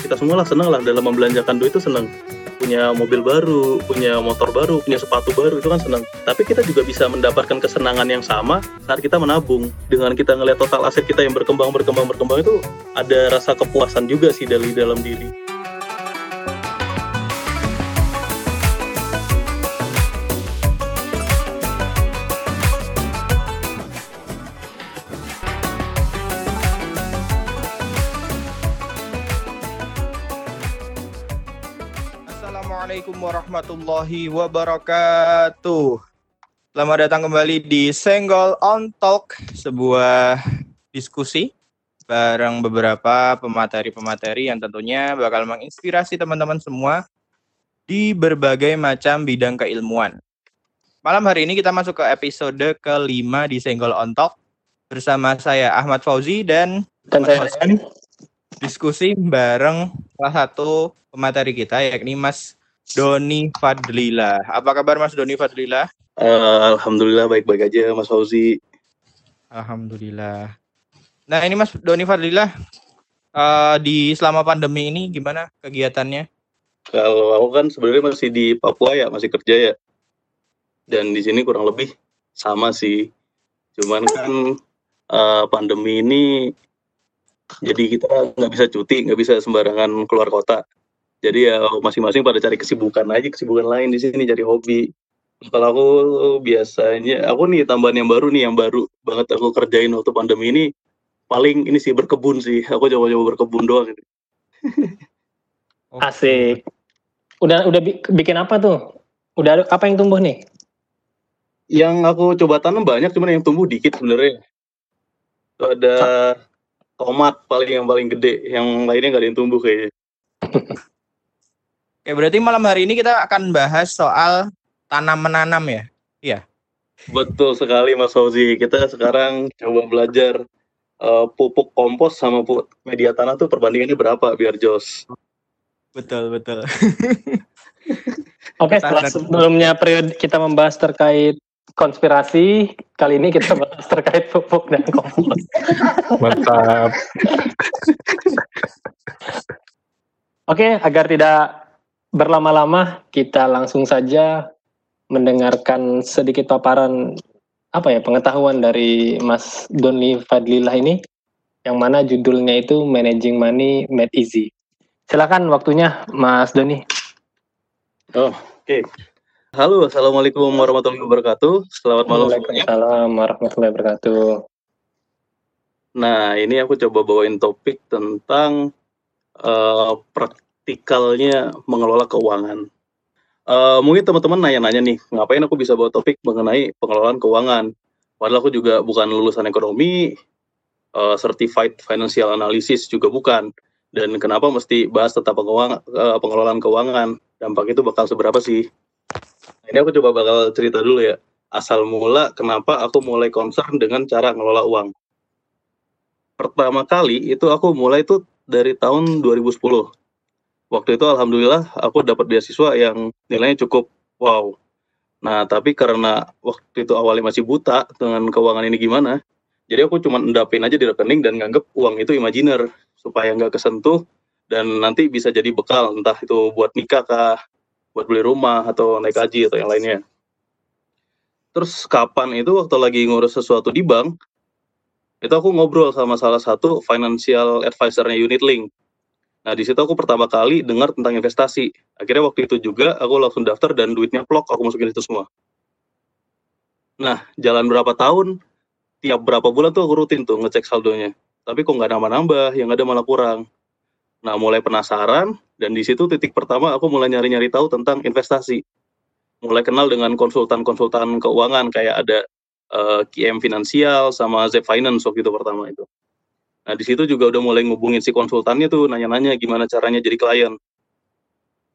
Kita semua lah seneng lah dalam membelanjakan duit itu seneng punya mobil baru, punya motor baru, punya sepatu baru itu kan senang. Tapi kita juga bisa mendapatkan kesenangan yang sama saat kita menabung. Dengan kita ngelihat total aset kita yang berkembang, berkembang, berkembang itu ada rasa kepuasan juga sih dari dalam diri. Warahmatullahi wabarakatuh. Selamat datang kembali di Senggol on Talk, sebuah diskusi bareng beberapa pemateri-pemateri yang tentunya bakal menginspirasi teman-teman semua di berbagai macam bidang keilmuan. Malam hari ini kita masuk ke episode kelima di Senggol on Talk bersama saya Ahmad Fauzi dan dan saya diskusi bareng salah satu pemateri kita yakni Mas Doni Fadlila. Apa kabar Mas Doni Fadlila? Uh, Alhamdulillah baik-baik aja Mas Fauzi. Alhamdulillah. Nah ini Mas Doni Fadlila, uh, di selama pandemi ini gimana kegiatannya? Kalau aku kan sebenarnya masih di Papua ya, masih kerja ya. Dan di sini kurang lebih sama sih. Cuman kan uh, pandemi ini jadi kita nggak bisa cuti, nggak bisa sembarangan keluar kota jadi ya masing-masing pada cari kesibukan aja kesibukan lain di sini cari hobi. Kalau aku biasanya aku nih tambahan yang baru nih yang baru banget aku kerjain waktu pandemi ini paling ini sih berkebun sih. Aku coba-coba berkebun doang ini. asik. Udah udah bikin apa tuh? Udah apa yang tumbuh nih? Yang aku coba tanam banyak cuman yang tumbuh dikit sebenarnya. Ada tomat paling yang paling gede. Yang lainnya nggak ada yang tumbuh kayaknya Oke, berarti malam hari ini kita akan bahas soal tanam menanam ya? Iya. Betul sekali Mas Fauzi. Kita sekarang coba belajar uh, pupuk kompos sama pupuk media tanah tuh perbandingannya berapa biar jos. Betul, betul. Oke, setelah sebelumnya periode kita membahas terkait konspirasi, kali ini kita bahas terkait pupuk dan kompos. Mantap. Oke, agar tidak berlama-lama kita langsung saja mendengarkan sedikit paparan apa ya pengetahuan dari Mas Doni Fadlilah ini yang mana judulnya itu Managing Money Made Easy. Silakan waktunya Mas Doni. Oh, oke. Okay. Halo, assalamualaikum warahmatullahi wabarakatuh. Selamat malam semuanya. Waalaikumsalam warahmatullahi wabarakatuh. Nah, ini aku coba bawain topik tentang uh, praktikalnya mengelola keuangan. Uh, mungkin teman-teman nanya-nanya nih, ngapain aku bisa bawa topik mengenai pengelolaan keuangan? Padahal aku juga bukan lulusan ekonomi, uh, certified financial analysis juga bukan. Dan kenapa mesti bahas tentang pengelolaan, uh, pengelolaan keuangan? Dampak itu bakal seberapa sih? Nah, ini aku coba bakal cerita dulu ya. Asal mula kenapa aku mulai concern dengan cara ngelola uang. Pertama kali itu aku mulai itu dari tahun 2010 waktu itu alhamdulillah aku dapat beasiswa yang nilainya cukup wow. Nah, tapi karena waktu itu awalnya masih buta dengan keuangan ini gimana, jadi aku cuma endapin aja di rekening dan nganggep uang itu imajiner supaya nggak kesentuh dan nanti bisa jadi bekal entah itu buat nikah kah, buat beli rumah atau naik haji atau yang lainnya. Terus kapan itu waktu lagi ngurus sesuatu di bank, itu aku ngobrol sama salah satu financial advisornya Unit Link. Nah, di situ aku pertama kali dengar tentang investasi. Akhirnya waktu itu juga aku langsung daftar dan duitnya plok, aku masukin itu semua. Nah, jalan berapa tahun, tiap berapa bulan tuh aku rutin tuh ngecek saldonya. Tapi kok nggak nambah-nambah, yang ada malah kurang. Nah, mulai penasaran, dan di situ titik pertama aku mulai nyari-nyari tahu tentang investasi. Mulai kenal dengan konsultan-konsultan keuangan, kayak ada uh, eh, KM Finansial sama Z Finance waktu itu pertama itu. Nah, di situ juga udah mulai ngubungin si konsultannya tuh, nanya-nanya gimana caranya jadi klien.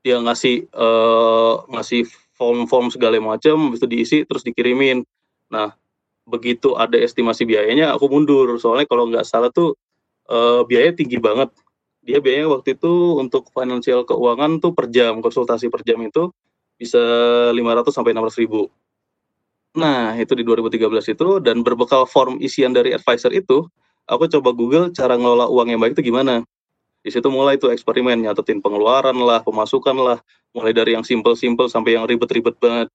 Dia ngasih uh, ngasih form-form segala macam, itu diisi terus dikirimin. Nah, begitu ada estimasi biayanya, aku mundur. Soalnya kalau nggak salah tuh uh, biaya tinggi banget. Dia biayanya waktu itu untuk financial keuangan tuh per jam, konsultasi per jam itu bisa 500 sampai 600 ribu. Nah, itu di 2013 itu dan berbekal form isian dari advisor itu, aku coba Google cara ngelola uang yang baik itu gimana. Di situ mulai tuh eksperimen nyatetin pengeluaran lah, pemasukan lah, mulai dari yang simple-simple sampai yang ribet-ribet banget.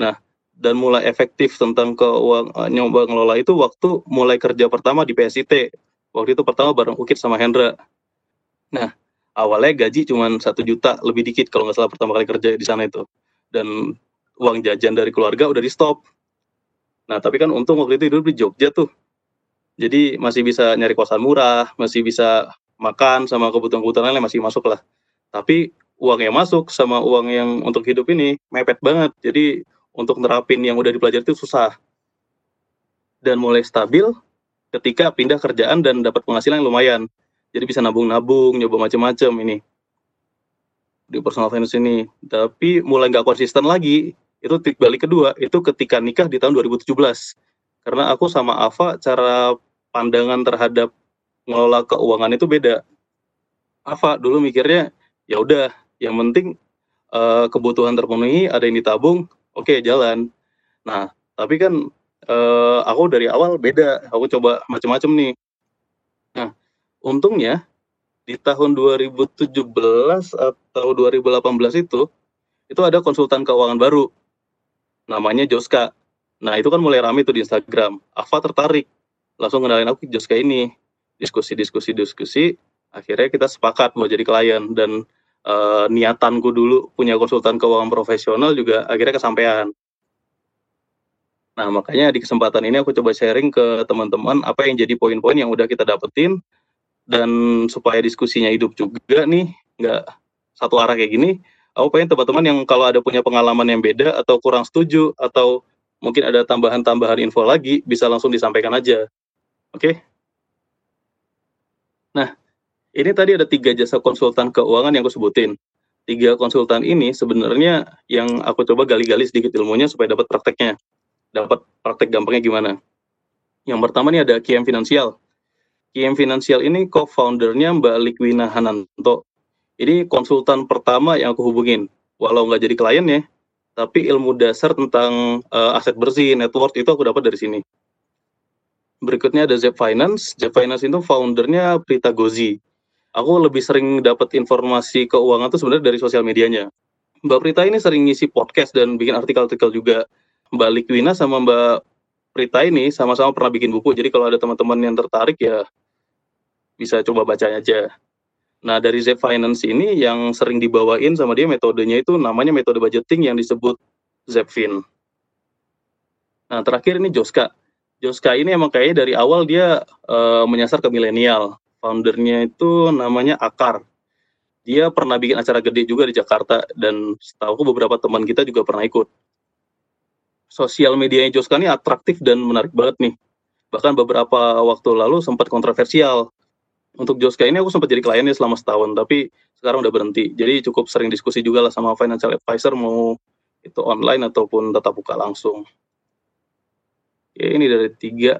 Nah, dan mulai efektif tentang keuang uh, nyoba ngelola itu waktu mulai kerja pertama di PSIT. Waktu itu pertama bareng Ukit sama Hendra. Nah, awalnya gaji cuma satu juta lebih dikit kalau nggak salah pertama kali kerja di sana itu. Dan uang jajan dari keluarga udah di stop. Nah, tapi kan untung waktu itu hidup di Jogja tuh. Jadi masih bisa nyari kosan murah, masih bisa makan sama kebutuhan-kebutuhan lain masih masuk lah. Tapi uang yang masuk sama uang yang untuk hidup ini mepet banget. Jadi untuk nerapin yang udah dipelajari itu susah. Dan mulai stabil ketika pindah kerjaan dan dapat penghasilan yang lumayan. Jadi bisa nabung-nabung, nyoba macam-macam ini di personal finance ini. Tapi mulai nggak konsisten lagi, itu balik kedua, itu ketika nikah di tahun 2017. Karena aku sama Ava cara pandangan terhadap ngelola keuangan itu beda. Ava dulu mikirnya ya udah, yang penting uh, kebutuhan terpenuhi, ada yang ditabung, oke okay, jalan. Nah, tapi kan uh, aku dari awal beda, aku coba macam-macam nih. Nah, untungnya di tahun 2017 atau 2018 itu itu ada konsultan keuangan baru namanya Joska. Nah, itu kan mulai ramai tuh di Instagram. Ava tertarik. Langsung kenalin aku Joska ini. Diskusi, diskusi, diskusi. Akhirnya kita sepakat mau jadi klien. Dan uh, niatanku dulu punya konsultan keuangan profesional juga akhirnya kesampaian. Nah, makanya di kesempatan ini aku coba sharing ke teman-teman apa yang jadi poin-poin yang udah kita dapetin dan supaya diskusinya hidup juga nih, nggak satu arah kayak gini, aku pengen teman-teman yang kalau ada punya pengalaman yang beda atau kurang setuju atau mungkin ada tambahan-tambahan info lagi bisa langsung disampaikan aja. Oke? Okay? Nah, ini tadi ada tiga jasa konsultan keuangan yang aku sebutin. Tiga konsultan ini sebenarnya yang aku coba gali-gali sedikit ilmunya supaya dapat prakteknya. Dapat praktek gampangnya gimana. Yang pertama nih ada KM Finansial. KM Finansial ini co-foundernya Mbak Likwina Hananto. Ini konsultan pertama yang aku hubungin. Walau nggak jadi klien ya, tapi ilmu dasar tentang uh, aset bersih, network itu aku dapat dari sini. Berikutnya ada Zep Finance. Zep Finance itu foundernya Prita Gozi aku lebih sering dapat informasi keuangan tuh sebenarnya dari sosial medianya. Mbak Prita ini sering ngisi podcast dan bikin artikel-artikel juga. Mbak Likwina sama Mbak Prita ini sama-sama pernah bikin buku. Jadi kalau ada teman-teman yang tertarik ya bisa coba bacanya aja. Nah dari Z Finance ini yang sering dibawain sama dia metodenya itu namanya metode budgeting yang disebut Zepfin. Nah terakhir ini Joska. Joska ini emang kayaknya dari awal dia uh, menyasar ke milenial foundernya itu namanya Akar. Dia pernah bikin acara gede juga di Jakarta dan setahu beberapa teman kita juga pernah ikut. Sosial medianya Joska ini atraktif dan menarik banget nih. Bahkan beberapa waktu lalu sempat kontroversial. Untuk Joska ini aku sempat jadi kliennya selama setahun, tapi sekarang udah berhenti. Jadi cukup sering diskusi juga lah sama financial advisor mau itu online ataupun tetap buka langsung. Ini dari tiga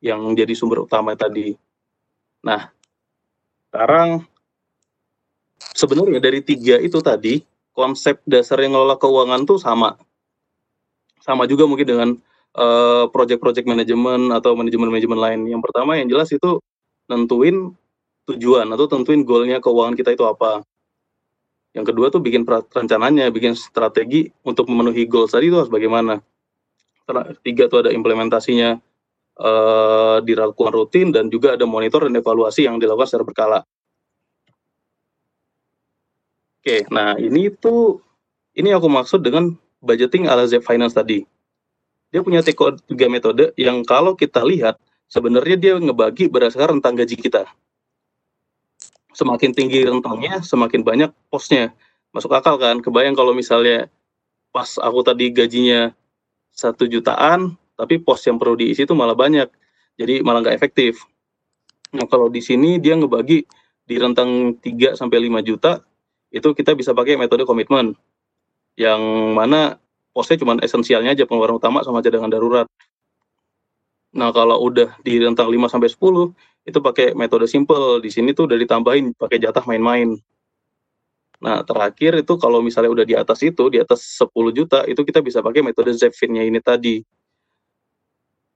yang jadi sumber utama tadi. Nah, sekarang sebenarnya dari tiga itu tadi konsep dasar yang ngelola keuangan tuh sama, sama juga mungkin dengan uh, project-project manajemen atau manajemen-manajemen lain. Yang pertama yang jelas itu nentuin tujuan atau tentuin goalnya keuangan kita itu apa. Yang kedua tuh bikin rencananya, bikin strategi untuk memenuhi goals tadi itu harus bagaimana. Tiga tuh ada implementasinya, uh, dilakukan rutin dan juga ada monitor dan evaluasi yang dilakukan secara berkala. Oke, nah ini tuh ini aku maksud dengan budgeting ala Z Finance tadi. Dia punya tiga metode yang kalau kita lihat sebenarnya dia ngebagi berdasarkan rentang gaji kita. Semakin tinggi rentangnya, semakin banyak posnya. Masuk akal kan? Kebayang kalau misalnya pas aku tadi gajinya satu jutaan, tapi pos yang perlu diisi itu malah banyak. Jadi malah nggak efektif. Nah kalau di sini dia ngebagi di rentang 3 sampai 5 juta itu kita bisa pakai metode komitmen. Yang mana posnya cuma esensialnya aja pengeluaran utama sama cadangan darurat. Nah kalau udah di rentang 5 sampai 10 itu pakai metode simple. Di sini tuh udah ditambahin pakai jatah main-main Nah, terakhir itu kalau misalnya udah di atas itu, di atas 10 juta, itu kita bisa pakai metode Zepfinnya ini tadi.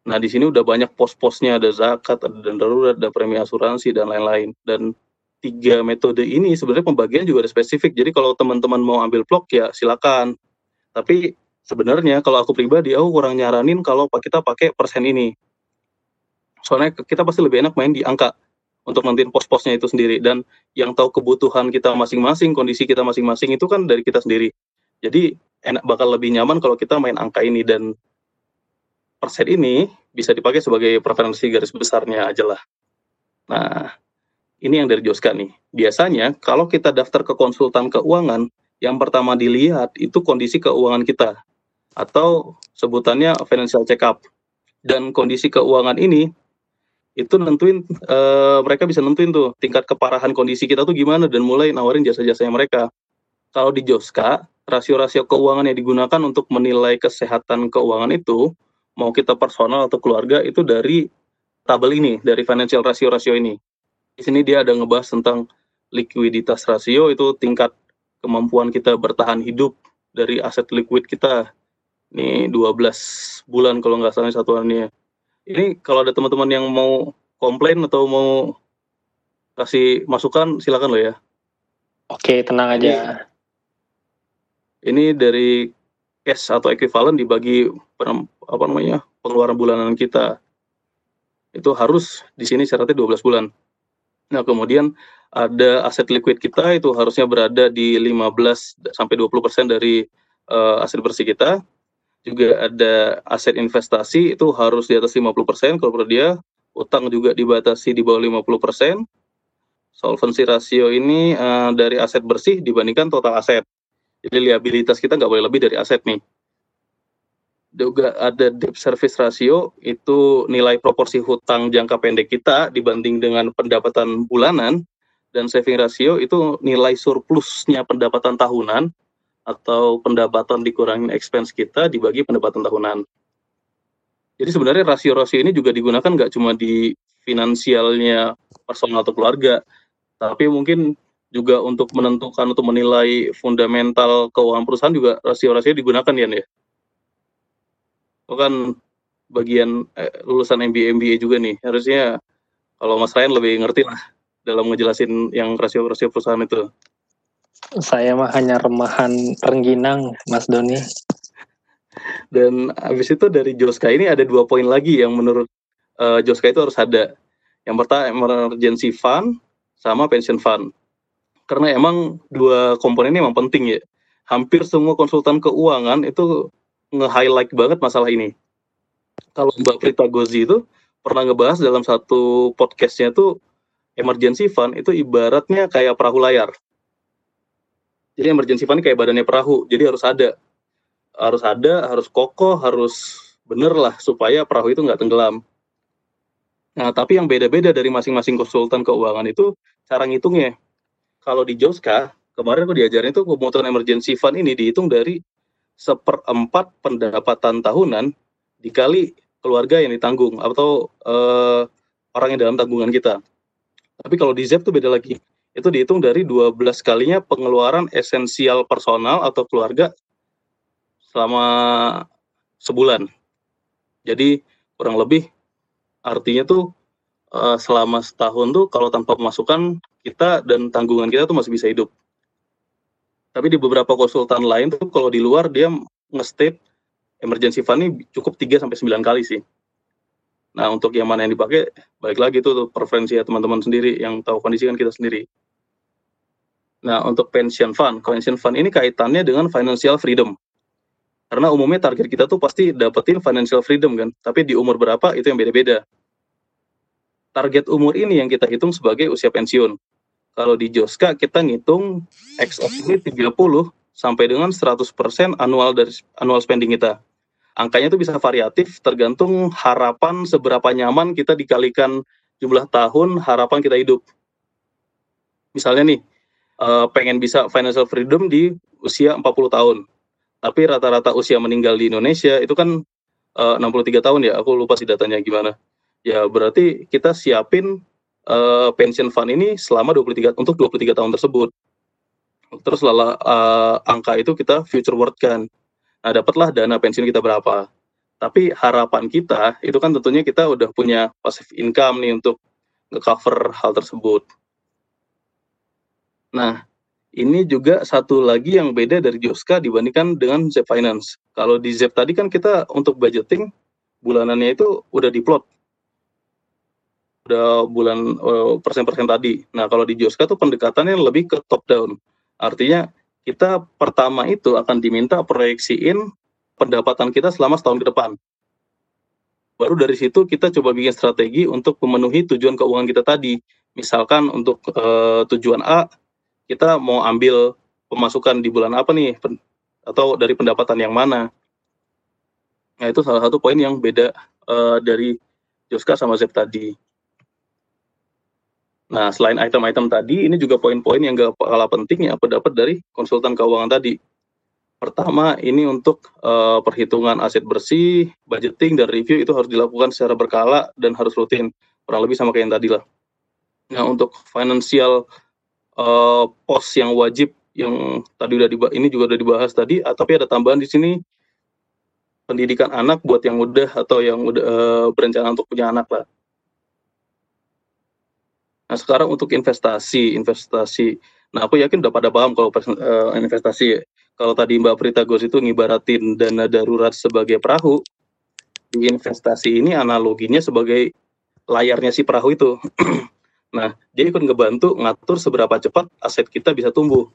Nah, di sini udah banyak pos-posnya, ada zakat, ada dana darurat, ada premi asuransi, dan lain-lain. Dan tiga metode ini sebenarnya pembagian juga ada spesifik. Jadi kalau teman-teman mau ambil vlog ya silakan. Tapi sebenarnya kalau aku pribadi, aku kurang nyaranin kalau kita pakai persen ini. Soalnya kita pasti lebih enak main di angka untuk nentuin pos-posnya itu sendiri. Dan yang tahu kebutuhan kita masing-masing, kondisi kita masing-masing itu kan dari kita sendiri. Jadi enak bakal lebih nyaman kalau kita main angka ini dan persen ini bisa dipakai sebagai preferensi garis besarnya aja lah. Nah, ini yang dari Joska nih. Biasanya kalau kita daftar ke konsultan keuangan, yang pertama dilihat itu kondisi keuangan kita atau sebutannya financial check up. Dan kondisi keuangan ini itu nentuin e, mereka bisa nentuin tuh tingkat keparahan kondisi kita tuh gimana dan mulai nawarin jasa-jasanya mereka. Kalau di Joska, rasio-rasio keuangan yang digunakan untuk menilai kesehatan keuangan itu mau kita personal atau keluarga itu dari tabel ini, dari financial rasio-rasio ini. Di sini dia ada ngebahas tentang likuiditas rasio itu tingkat kemampuan kita bertahan hidup dari aset liquid kita. Ini 12 bulan kalau nggak salah satuannya. Ini kalau ada teman-teman yang mau komplain atau mau kasih masukan silakan loh ya. Oke, tenang aja. Ini, ini dari cash atau ekuivalen dibagi apa namanya pengeluaran bulanan kita itu harus di sini syaratnya 12 bulan. Nah, kemudian ada aset liquid kita itu harusnya berada di 15 sampai 20% dari uh, aset bersih kita. Juga ada aset investasi itu harus di atas 50% kalau dia. Utang juga dibatasi di bawah 50%. Solvency ratio ini uh, dari aset bersih dibandingkan total aset. Jadi liabilitas kita nggak boleh lebih dari aset nih. Juga ada debt service ratio, itu nilai proporsi hutang jangka pendek kita dibanding dengan pendapatan bulanan. Dan saving ratio itu nilai surplusnya pendapatan tahunan atau pendapatan dikurangin expense kita dibagi pendapatan tahunan. Jadi sebenarnya rasio-rasio ini juga digunakan nggak cuma di finansialnya personal atau keluarga, tapi mungkin juga untuk menentukan atau menilai fundamental keuangan perusahaan juga rasio-rasio digunakan ya ya. Itu kan bagian eh, lulusan MBA MBA juga nih. Harusnya kalau Mas Ryan lebih ngerti lah dalam ngejelasin yang rasio-rasio perusahaan itu. Saya mah hanya remahan rengginang, Mas Doni. Dan habis itu dari Joska ini ada dua poin lagi yang menurut uh, Joska itu harus ada. Yang pertama emergency fund sama pension fund karena emang dua komponen ini emang penting ya. Hampir semua konsultan keuangan itu nge-highlight banget masalah ini. Kalau Mbak Prita Gozi itu pernah ngebahas dalam satu podcastnya tuh emergency fund itu ibaratnya kayak perahu layar. Jadi emergency fund kayak badannya perahu, jadi harus ada. Harus ada, harus kokoh, harus bener lah supaya perahu itu nggak tenggelam. Nah, tapi yang beda-beda dari masing-masing konsultan keuangan itu cara ngitungnya kalau di Joska kemarin aku diajarin itu pemotongan emergency fund ini dihitung dari seperempat pendapatan tahunan dikali keluarga yang ditanggung atau uh, orang yang dalam tanggungan kita. Tapi kalau di ZEP itu beda lagi. Itu dihitung dari 12 kalinya pengeluaran esensial personal atau keluarga selama sebulan. Jadi kurang lebih artinya tuh uh, selama setahun tuh kalau tanpa pemasukan kita dan tanggungan kita tuh masih bisa hidup. Tapi di beberapa konsultan lain tuh kalau di luar dia nge-state emergency fund ini cukup 3 sampai 9 kali sih. Nah, untuk yang mana yang dipakai, baik lagi tuh, tuh preferensi ya teman-teman sendiri yang tahu kondisi kan kita sendiri. Nah, untuk pension fund, pension fund ini kaitannya dengan financial freedom. Karena umumnya target kita tuh pasti dapetin financial freedom kan, tapi di umur berapa itu yang beda-beda target umur ini yang kita hitung sebagai usia pensiun. Kalau di Joska kita ngitung X of ini 30 sampai dengan 100% annual dari annual spending kita. Angkanya itu bisa variatif tergantung harapan seberapa nyaman kita dikalikan jumlah tahun harapan kita hidup. Misalnya nih, uh, pengen bisa financial freedom di usia 40 tahun. Tapi rata-rata usia meninggal di Indonesia itu kan uh, 63 tahun ya, aku lupa sih datanya gimana ya berarti kita siapin uh, pension fund ini selama 23 untuk 23 tahun tersebut. Terus lala uh, angka itu kita future worth kan. Nah, dapatlah dana pensiun kita berapa. Tapi harapan kita itu kan tentunya kita udah punya passive income nih untuk nge-cover hal tersebut. Nah, ini juga satu lagi yang beda dari Joska dibandingkan dengan Zep Finance. Kalau di Zep tadi kan kita untuk budgeting bulanannya itu udah diplot. Udah bulan uh, persen-persen tadi. Nah, kalau di Joska tuh pendekatannya lebih ke top down. Artinya kita pertama itu akan diminta proyeksiin pendapatan kita selama setahun ke depan. Baru dari situ kita coba bikin strategi untuk memenuhi tujuan keuangan kita tadi. Misalkan untuk uh, tujuan A, kita mau ambil pemasukan di bulan apa nih, atau dari pendapatan yang mana. Nah itu salah satu poin yang beda uh, dari Joska sama Zep tadi. Nah, selain item-item tadi, ini juga poin-poin yang gak kalah penting yang aku dapat dari konsultan keuangan tadi. Pertama, ini untuk uh, perhitungan aset bersih, budgeting, dan review itu harus dilakukan secara berkala dan harus rutin. Kurang lebih sama kayak yang tadi lah. Nah, untuk financial uh, pos yang wajib yang tadi udah dibahas, ini juga udah dibahas tadi, uh, tapi ada tambahan di sini pendidikan anak buat yang udah atau yang udah uh, berencana untuk punya anak lah. Nah, sekarang untuk investasi, investasi. Nah, aku yakin udah pada paham kalau uh, investasi kalau tadi Mbak Prita Gos itu ngibaratin dana darurat sebagai perahu, investasi ini analoginya sebagai layarnya si perahu itu. nah, dia ikut ngebantu ngatur seberapa cepat aset kita bisa tumbuh.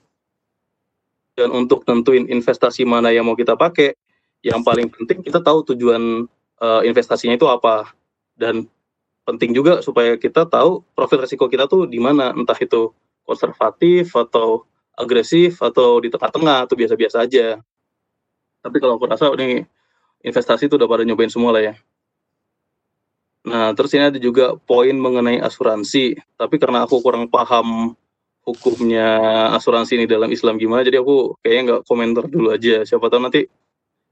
Dan untuk tentuin investasi mana yang mau kita pakai, yang paling penting kita tahu tujuan uh, investasinya itu apa. Dan penting juga supaya kita tahu profil resiko kita tuh di mana, entah itu konservatif atau agresif atau di tengah-tengah atau biasa-biasa aja. Tapi kalau aku rasa ini investasi itu udah pada nyobain semua lah ya. Nah, terus ini ada juga poin mengenai asuransi. Tapi karena aku kurang paham hukumnya asuransi ini dalam Islam gimana, jadi aku kayaknya nggak komentar dulu aja. Siapa tahu nanti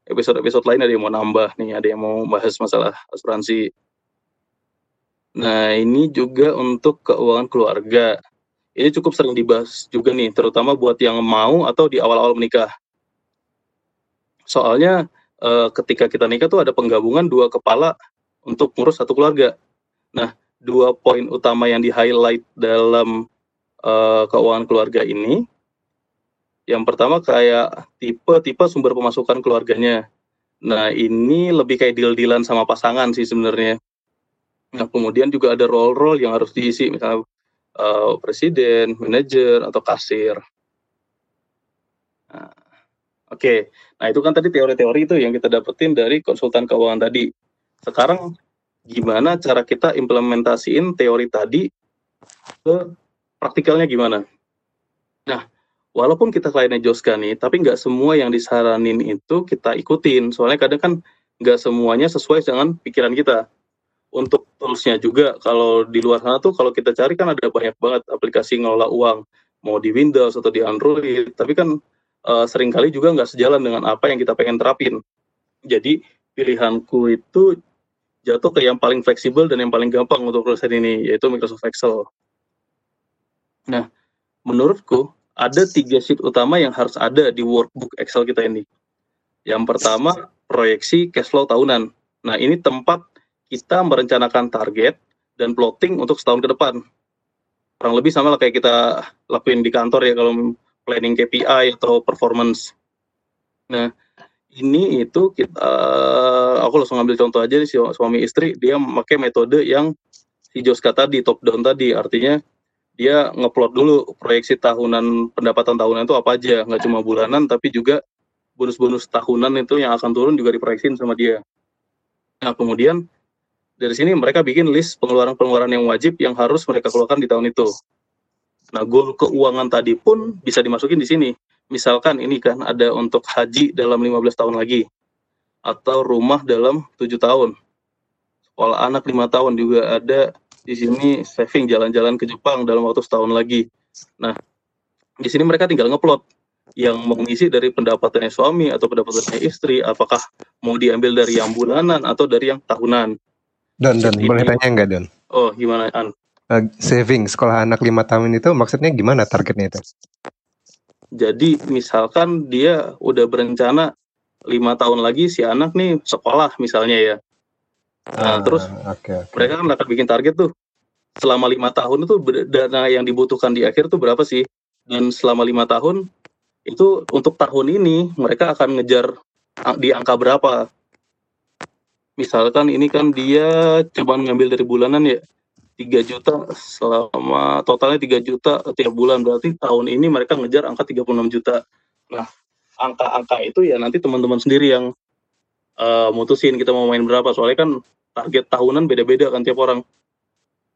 episode-episode lain ada yang mau nambah nih, ada yang mau bahas masalah asuransi. Nah, ini juga untuk keuangan keluarga ini cukup sering dibahas juga nih, terutama buat yang mau atau di awal-awal menikah. Soalnya eh, ketika kita nikah tuh ada penggabungan dua kepala untuk ngurus satu keluarga. Nah, dua poin utama yang di-highlight dalam eh, keuangan keluarga ini, yang pertama kayak tipe-tipe sumber pemasukan keluarganya. Nah, ini lebih kayak deal-dealan sama pasangan sih sebenarnya. Nah, kemudian juga ada role-role yang harus diisi, misalnya uh, presiden, manajer, atau kasir. Nah, Oke, okay. nah itu kan tadi teori-teori itu yang kita dapetin dari konsultan keuangan tadi. Sekarang gimana cara kita implementasiin teori tadi ke praktikalnya gimana? Nah, walaupun kita kliennya Joska nih, tapi nggak semua yang disaranin itu kita ikutin. Soalnya kadang kan nggak semuanya sesuai dengan pikiran kita untuk toolsnya juga kalau di luar sana tuh kalau kita cari kan ada banyak banget aplikasi ngelola uang mau di Windows atau di Android tapi kan uh, sering kali juga nggak sejalan dengan apa yang kita pengen terapin jadi pilihanku itu jatuh ke yang paling fleksibel dan yang paling gampang untuk urusan ini yaitu Microsoft Excel nah menurutku ada tiga sheet utama yang harus ada di workbook Excel kita ini yang pertama proyeksi cash flow tahunan nah ini tempat kita merencanakan target dan plotting untuk setahun ke depan. Kurang lebih sama lah kayak kita lakuin di kantor ya kalau planning KPI atau performance. Nah, ini itu kita aku langsung ambil contoh aja nih suami istri dia memakai metode yang si Joska tadi top down tadi artinya dia ngeplot dulu proyeksi tahunan pendapatan tahunan itu apa aja nggak cuma bulanan tapi juga bonus-bonus tahunan itu yang akan turun juga diproyeksiin sama dia. Nah kemudian dari sini mereka bikin list pengeluaran-pengeluaran yang wajib yang harus mereka keluarkan di tahun itu. Nah, goal keuangan tadi pun bisa dimasukin di sini. Misalkan ini kan ada untuk haji dalam 15 tahun lagi atau rumah dalam tujuh tahun. Sekolah anak lima tahun juga ada di sini saving jalan-jalan ke Jepang dalam waktu setahun lagi. Nah, di sini mereka tinggal ngeplot yang mengisi dari pendapatannya suami atau pendapatannya istri, apakah mau diambil dari yang bulanan atau dari yang tahunan. Don, Don, boleh tanya nggak Don? Oh, gimana An? Uh, saving sekolah anak lima tahun itu maksudnya gimana targetnya itu? Jadi misalkan dia udah berencana lima tahun lagi si anak nih sekolah misalnya ya. Nah, Ah, terus oke oke. mereka kan akan bikin target tuh selama lima tahun itu dana yang dibutuhkan di akhir tuh berapa sih? Dan selama lima tahun itu untuk tahun ini mereka akan ngejar di angka berapa? Misalkan ini kan dia cuma ngambil dari bulanan ya 3 juta selama totalnya 3 juta tiap bulan berarti tahun ini mereka ngejar angka 36 juta. Nah, angka-angka itu ya nanti teman-teman sendiri yang eh, mutusin kita mau main berapa soalnya kan target tahunan beda-beda kan tiap orang.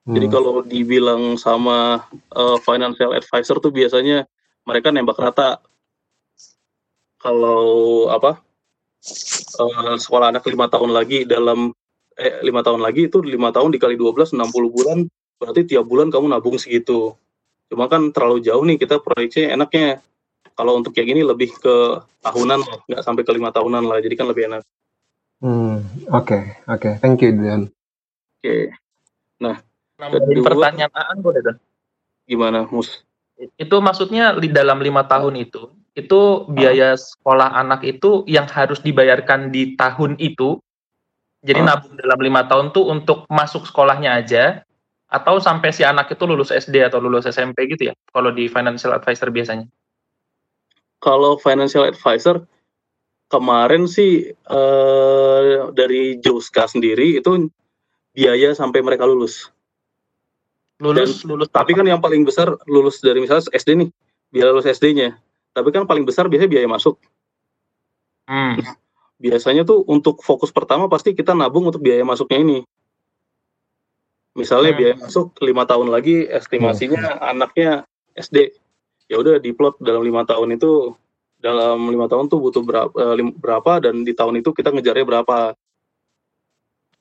Jadi Hmm. kalau dibilang sama eh, financial advisor tuh biasanya mereka nembak rata. Kalau apa eh, sekolah anak lima tahun lagi dalam eh lima tahun lagi itu lima tahun dikali 12 60 bulan berarti tiap bulan kamu nabung segitu. Cuma kan terlalu jauh nih kita proyeksinya enaknya kalau untuk kayak gini lebih ke tahunan nggak sampai ke lima tahunan lah jadi kan lebih enak. Hmm, Oke oke. Thank you Don. Oke, Nambahin Kedua- pertanyaan Aan boleh Don? gimana Mus? Itu maksudnya di dalam lima tahun itu, itu biaya sekolah anak itu yang harus dibayarkan di tahun itu. Jadi Ah. nabung dalam lima tahun tuh untuk masuk sekolahnya aja, atau sampai si anak itu lulus SD atau lulus SMP gitu ya? Kalau di financial advisor biasanya. Kalau financial advisor kemarin sih eh, dari Joska sendiri itu biaya sampai mereka lulus. Lulus, lulus. Tapi kan yang paling besar lulus dari misalnya SD nih, biaya lulus SD-nya. Tapi kan paling besar biasanya biaya masuk. Hmm. Biasanya tuh untuk fokus pertama pasti kita nabung untuk biaya masuknya ini. Misalnya Hmm. biaya masuk lima tahun lagi, estimasinya anaknya SD. Ya udah diplot dalam lima tahun itu dalam lima tahun tuh butuh berapa, eh, berapa dan di tahun itu kita ngejarnya berapa.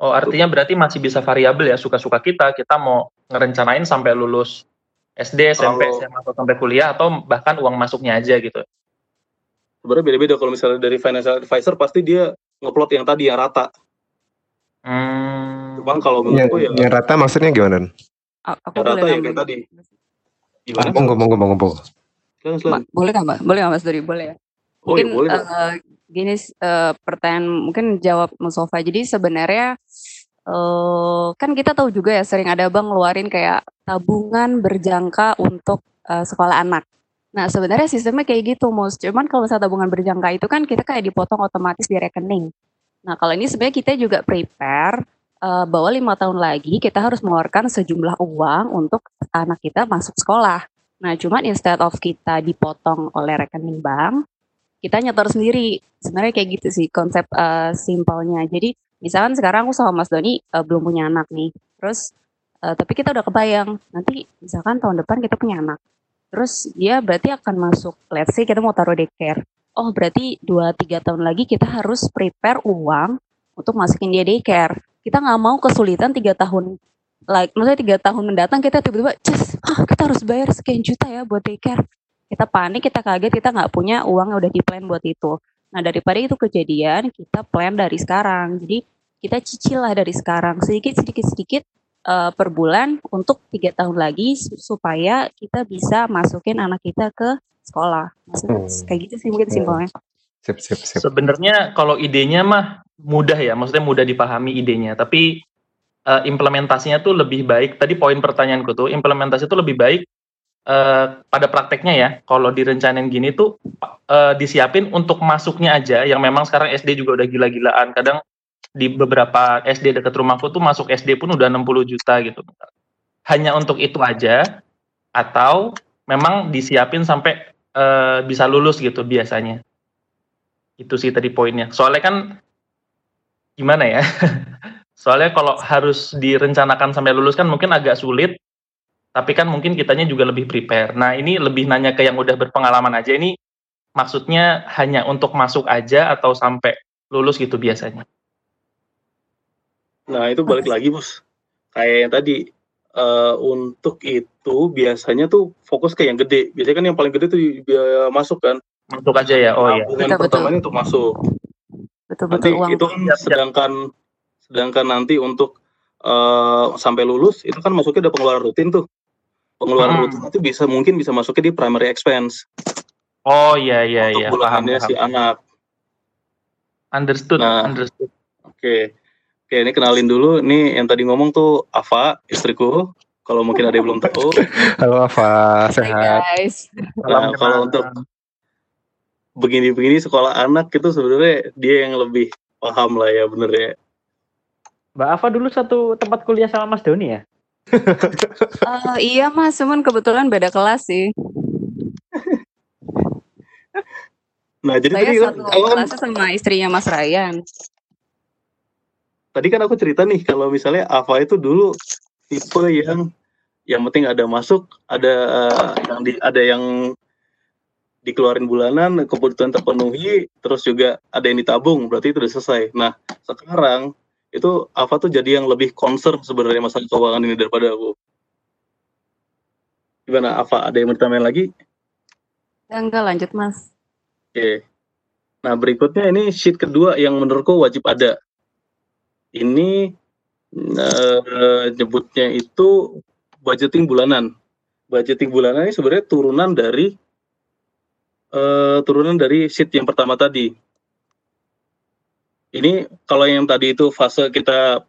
Oh, artinya berarti masih bisa variabel ya suka-suka kita. Kita mau ngerencanain sampai lulus SD, SMP, Kalau- SMA atau sampai kuliah atau bahkan uang masuknya aja gitu. Sebenarnya beda-beda kalau misalnya dari financial advisor pasti dia ngeplot yang tadi yang rata. Hmm. Cuman kalau Yang, menurutku ya yang rata maksudnya gimana? A- Aku yang boleh rata ya nambahin. kayak tadi. Gimana? Monggo monggo monggo. monggo. Boleh nggak mbak? Boleh nggak mas Dori? Boleh ya. Oh iya Mungkin boleh. Kak. eh, gini eh, pertanyaan mungkin jawab Mustafa. Jadi sebenarnya eh kan kita tahu juga ya sering ada bang ngeluarin kayak tabungan berjangka untuk eh, sekolah anak. Nah sebenarnya sistemnya kayak gitu mus. Cuman kalau misalnya tabungan berjangka itu kan kita kayak dipotong otomatis di rekening. Nah kalau ini sebenarnya kita juga prepare eh, bahwa lima tahun lagi kita harus mengeluarkan sejumlah uang untuk anak kita masuk sekolah. Nah cuman instead of kita dipotong oleh rekening bank, kita nyetor sendiri. Sebenarnya kayak gitu sih konsep eh, simpelnya. Jadi misalkan sekarang aku sama Mas Doni eh, belum punya anak nih, terus eh, tapi kita udah kebayang nanti misalkan tahun depan kita punya anak, terus dia berarti akan masuk, let's say kita mau taruh daycare. Oh berarti 2-3 tahun lagi kita harus prepare uang untuk masukin dia daycare. Kita nggak mau kesulitan tiga tahun like maksudnya tiga tahun mendatang kita tiba-tiba just ah kita harus bayar sekian juta ya buat daycare kita panik kita kaget kita nggak punya uang yang udah di plan buat itu nah daripada itu kejadian kita plan dari sekarang jadi kita cicil lah dari sekarang sedikit sedikit sedikit eh, per bulan untuk tiga tahun lagi su- supaya kita bisa masukin anak kita ke sekolah maksudnya Hmm. kayak gitu sih mungkin Hmm. simpelnya Sip sip sip. Sebenarnya kalau idenya mah mudah ya, maksudnya mudah dipahami idenya, tapi eh, implementasinya tuh lebih baik. Tadi poin pertanyaanku tuh, implementasi itu lebih baik eh, pada prakteknya ya. Kalau direncanain gini tuh eh, disiapin untuk masuknya aja, yang memang sekarang SD juga udah gila-gilaan. Kadang di beberapa SD dekat rumahku tuh masuk SD pun udah 60 juta gitu. Hanya untuk itu aja, atau memang disiapin sampai eh, bisa lulus gitu biasanya. Itu sih tadi poinnya. Soalnya kan gimana ya? Soalnya kalau harus direncanakan sampai lulus kan mungkin agak sulit. Tapi kan mungkin kitanya juga lebih prepare. Nah, ini lebih nanya ke yang udah berpengalaman aja ini maksudnya hanya untuk masuk aja atau sampai lulus gitu biasanya. Nah itu balik lagi bos. Kayak yang tadi eh, untuk itu biasanya tuh fokus ke yang gede. Biasanya kan yang paling gede tuh biaya masuk kan. Masuk aja ya. Oh iya. Betul. pertamanya untuk masuk. betul Nanti betul uang itu kan Siap, siap. sedangkan sedangkan nanti untuk eh, sampai lulus itu kan masuknya ada pengeluaran rutin tuh. Pengeluaran Hmm. rutin itu bisa mungkin bisa masuknya di primary expense. Oh iya iya untuk iya paham bulanannya paham. si anak. Understood Nah. understood. Oke. Oke, ini kenalin dulu. Ini yang tadi ngomong tuh Ava, istriku. Kalau mungkin ada yang belum tahu. Halo Ava, sehat. guys. Nah, kalau untuk begini-begini sekolah anak itu sebenarnya dia yang lebih paham lah ya bener ya. Mbak Ava dulu satu tempat kuliah sama Mas Doni ya? Eh, iya mas, cuman kebetulan beda kelas sih. Nah, jadi Saya tadi kan, satu kan- kelasnya sama istrinya Mas Ryan. Tadi kan aku cerita nih kalau misalnya Ava itu dulu tipe yang yang penting ada masuk, ada eh, yang di, ada yang dikeluarin bulanan, kebutuhan terpenuhi, terus juga ada yang ditabung, berarti itu udah selesai. Nah, sekarang itu Ava tuh jadi yang lebih concern sebenarnya masalah keuangan ini daripada aku. Gimana Ava? Ada yang mau ditambahin lagi? Ya, enggak lanjut mas. Oke. Nah, berikutnya ini sheet kedua yang menurutku wajib ada. Ini nyebutnya itu budgeting bulanan. Budgeting bulanan ini sebenarnya turunan dari eh, turunan dari sheet yang pertama tadi. Ini kalau yang tadi itu fase kita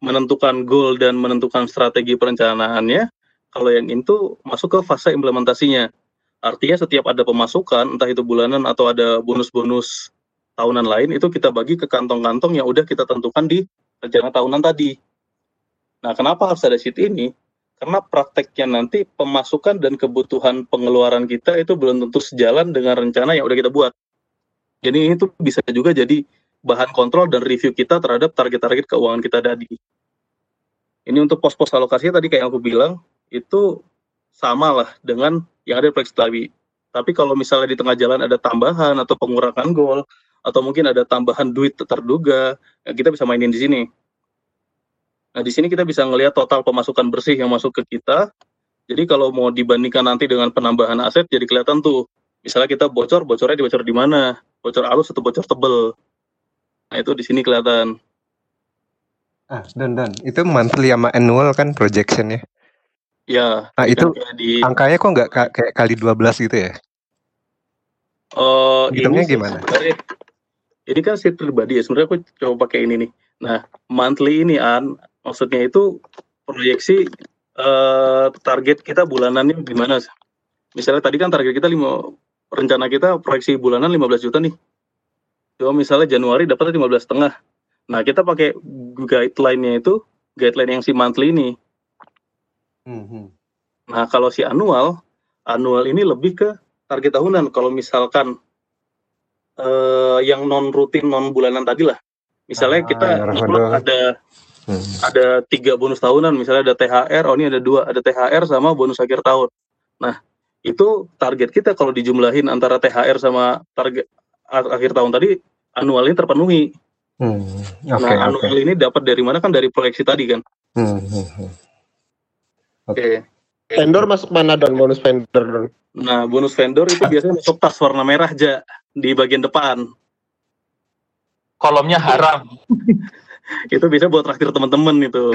menentukan goal dan menentukan strategi perencanaannya, kalau yang itu masuk ke fase implementasinya. Artinya setiap ada pemasukan, entah itu bulanan atau ada bonus-bonus tahunan lain, itu kita bagi ke kantong-kantong yang udah kita tentukan di rencana tahunan tadi. Nah, kenapa harus ada sheet ini? Karena prakteknya nanti pemasukan dan kebutuhan pengeluaran kita itu belum tentu sejalan dengan rencana yang udah kita buat. Jadi itu bisa juga jadi bahan kontrol dan review kita terhadap target-target keuangan kita tadi. Ini untuk pos-pos alokasinya tadi kayak yang aku bilang, itu sama lah dengan yang ada di proyeksi. Tapi kalau misalnya di tengah jalan ada tambahan atau pengurangan goal, atau mungkin ada tambahan duit terduga, ya kita bisa mainin di sini. Nah, di sini kita bisa ngelihat total pemasukan bersih yang masuk ke kita. Jadi kalau mau dibandingkan nanti dengan penambahan aset, jadi kelihatan tuh. Misalnya kita bocor, bocornya dibocor di mana? Bocor halus atau bocor tebel? Nah, itu di sini kelihatan. Ah, dan dan itu monthly sama annual kan projectionnya. Ya, Nah itu di angkanya kok nggak ka- kayak kali 12 gitu ya? eh Hitungnya gimana? sebenarnya ini kan sheet pribadi ya. Sebenarnya aku coba pakai ini nih. Nah, monthly ini an maksudnya itu proyeksi eh target kita bulanannya gimana? Misalnya tadi kan target kita lima rencana kita proyeksi bulanan 15 juta nih. Coba misalnya Januari dapat 15 setengah. Nah, kita pakai guideline-nya itu guideline yang si monthly ini. Hmm, Nah, kalau si annual, annual ini lebih ke target tahunan. Kalau misalkan eh, yang non rutin, non bulanan tadi lah. Misalnya Ah, kita revenue. ada Hmm. ada tiga bonus tahunan, misalnya ada THR, oh ini ada dua, ada THR sama bonus akhir tahun. Nah, itu target kita kalau dijumlahin antara THR sama target akhir tahun tadi, annual ini terpenuhi. Hmm, nah, Oke oke. annual ini dapat dari mana kan dari proyeksi tadi kan. Hmm, hmm, hmm. Oke. Vendor masuk mana don bonus vendor don? Nah, bonus vendor itu biasanya masuk tas warna merah aja di bagian depan. Kolomnya haram. Itu bisa buat traktir teman-teman itu.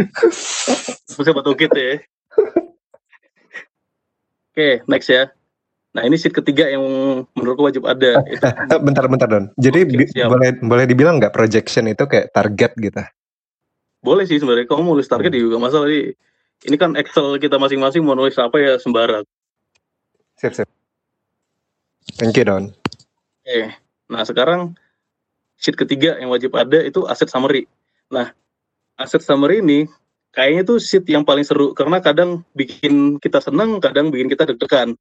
bisa buat ukit ya. Oke, next ya. Nah, ini sheet ketiga yang menurutku wajib ada. Itu Eh, Bentar bentar Don. Jadi siap. boleh boleh dibilang nggak projection itu kayak target gitu? boleh sih sebenarnya. Kamu mau nulis target juga masalah ini. Ini kan Excel kita masing-masing mau nulis apa ya sembarang. Sip sip. Thank you Don. Oke. Nah, sekarang sheet ketiga yang wajib ada itu asset summary. Nah, asset summary ini kayaknya tuh sheet yang paling seru karena kadang bikin kita seneng, kadang bikin kita deg-degan.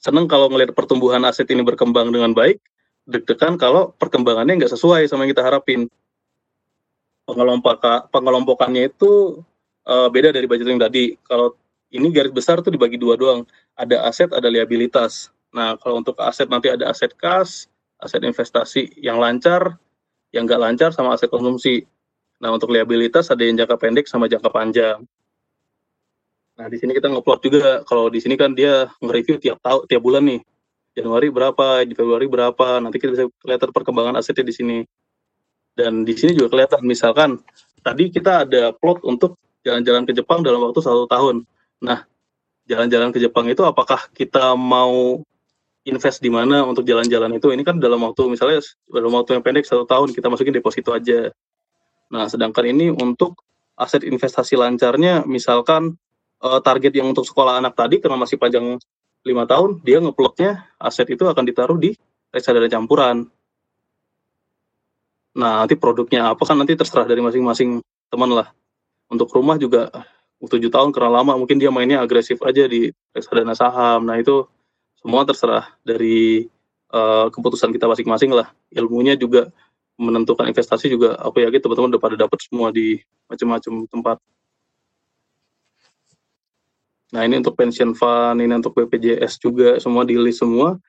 Seneng kalau ngelihat pertumbuhan aset ini berkembang dengan baik, deg-degan kalau perkembangannya nggak sesuai sama yang kita harapin. Pengelompokan pengelompokannya itu eh, beda dari budgeting tadi. Kalau ini garis besar tuh dibagi dua doang. Ada aset, ada liabilitas. Nah, kalau untuk aset nanti ada aset kas, aset investasi yang lancar, yang nggak lancar sama aset konsumsi. Nah, untuk liabilitas ada yang jangka pendek sama jangka panjang. Nah, di sini kita ngeplot juga. Kalau di sini kan dia nge-review tiap tahun, tiap bulan nih. Januari berapa, di Februari berapa. Nanti kita bisa kelihatan perkembangan asetnya di sini. Dan di sini juga kelihatan, misalkan tadi kita ada plot untuk jalan-jalan ke Jepang dalam waktu satu tahun. Nah, jalan-jalan ke Jepang itu apakah kita mau invest di mana untuk jalan-jalan itu ini kan dalam waktu misalnya dalam waktu yang pendek satu tahun kita masukin deposito aja. Nah sedangkan ini untuk aset investasi lancarnya misalkan eh, target yang untuk sekolah anak tadi karena masih panjang lima tahun dia ngeplotnya aset itu akan ditaruh di reksadana campuran. Nah nanti produknya apa kan nanti terserah dari masing-masing teman lah. Untuk rumah juga tujuh tahun karena lama mungkin dia mainnya agresif aja di reksadana saham. Nah itu semua terserah dari uh, keputusan kita masing-masing lah. Ilmunya juga menentukan investasi juga. Aku yakin teman-teman udah pada dapat semua di macam-macam tempat. Nah ini untuk pension fund ini untuk BPJS juga semua di list semua.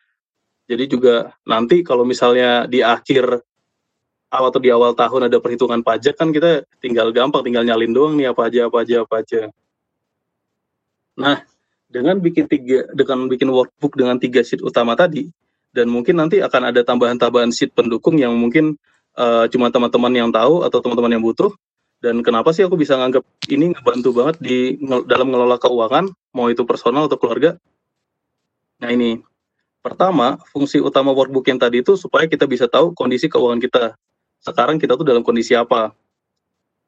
Jadi juga nanti kalau misalnya di akhir awal atau di awal tahun ada perhitungan pajak kan kita tinggal gampang tinggal nyalin doang nih apa aja apa aja apa aja. Nah dengan bikin tiga dengan bikin workbook dengan tiga sheet utama tadi dan mungkin nanti akan ada tambahan-tambahan sheet pendukung yang mungkin uh, cuma teman-teman yang tahu atau teman-teman yang butuh. Dan kenapa sih aku bisa nganggap ini ngebantu banget di dalam ngelola keuangan mau itu personal atau keluarga? Nah ini. Pertama fungsi utama workbook yang tadi itu supaya kita bisa tahu kondisi keuangan kita. Sekarang kita tuh dalam kondisi apa?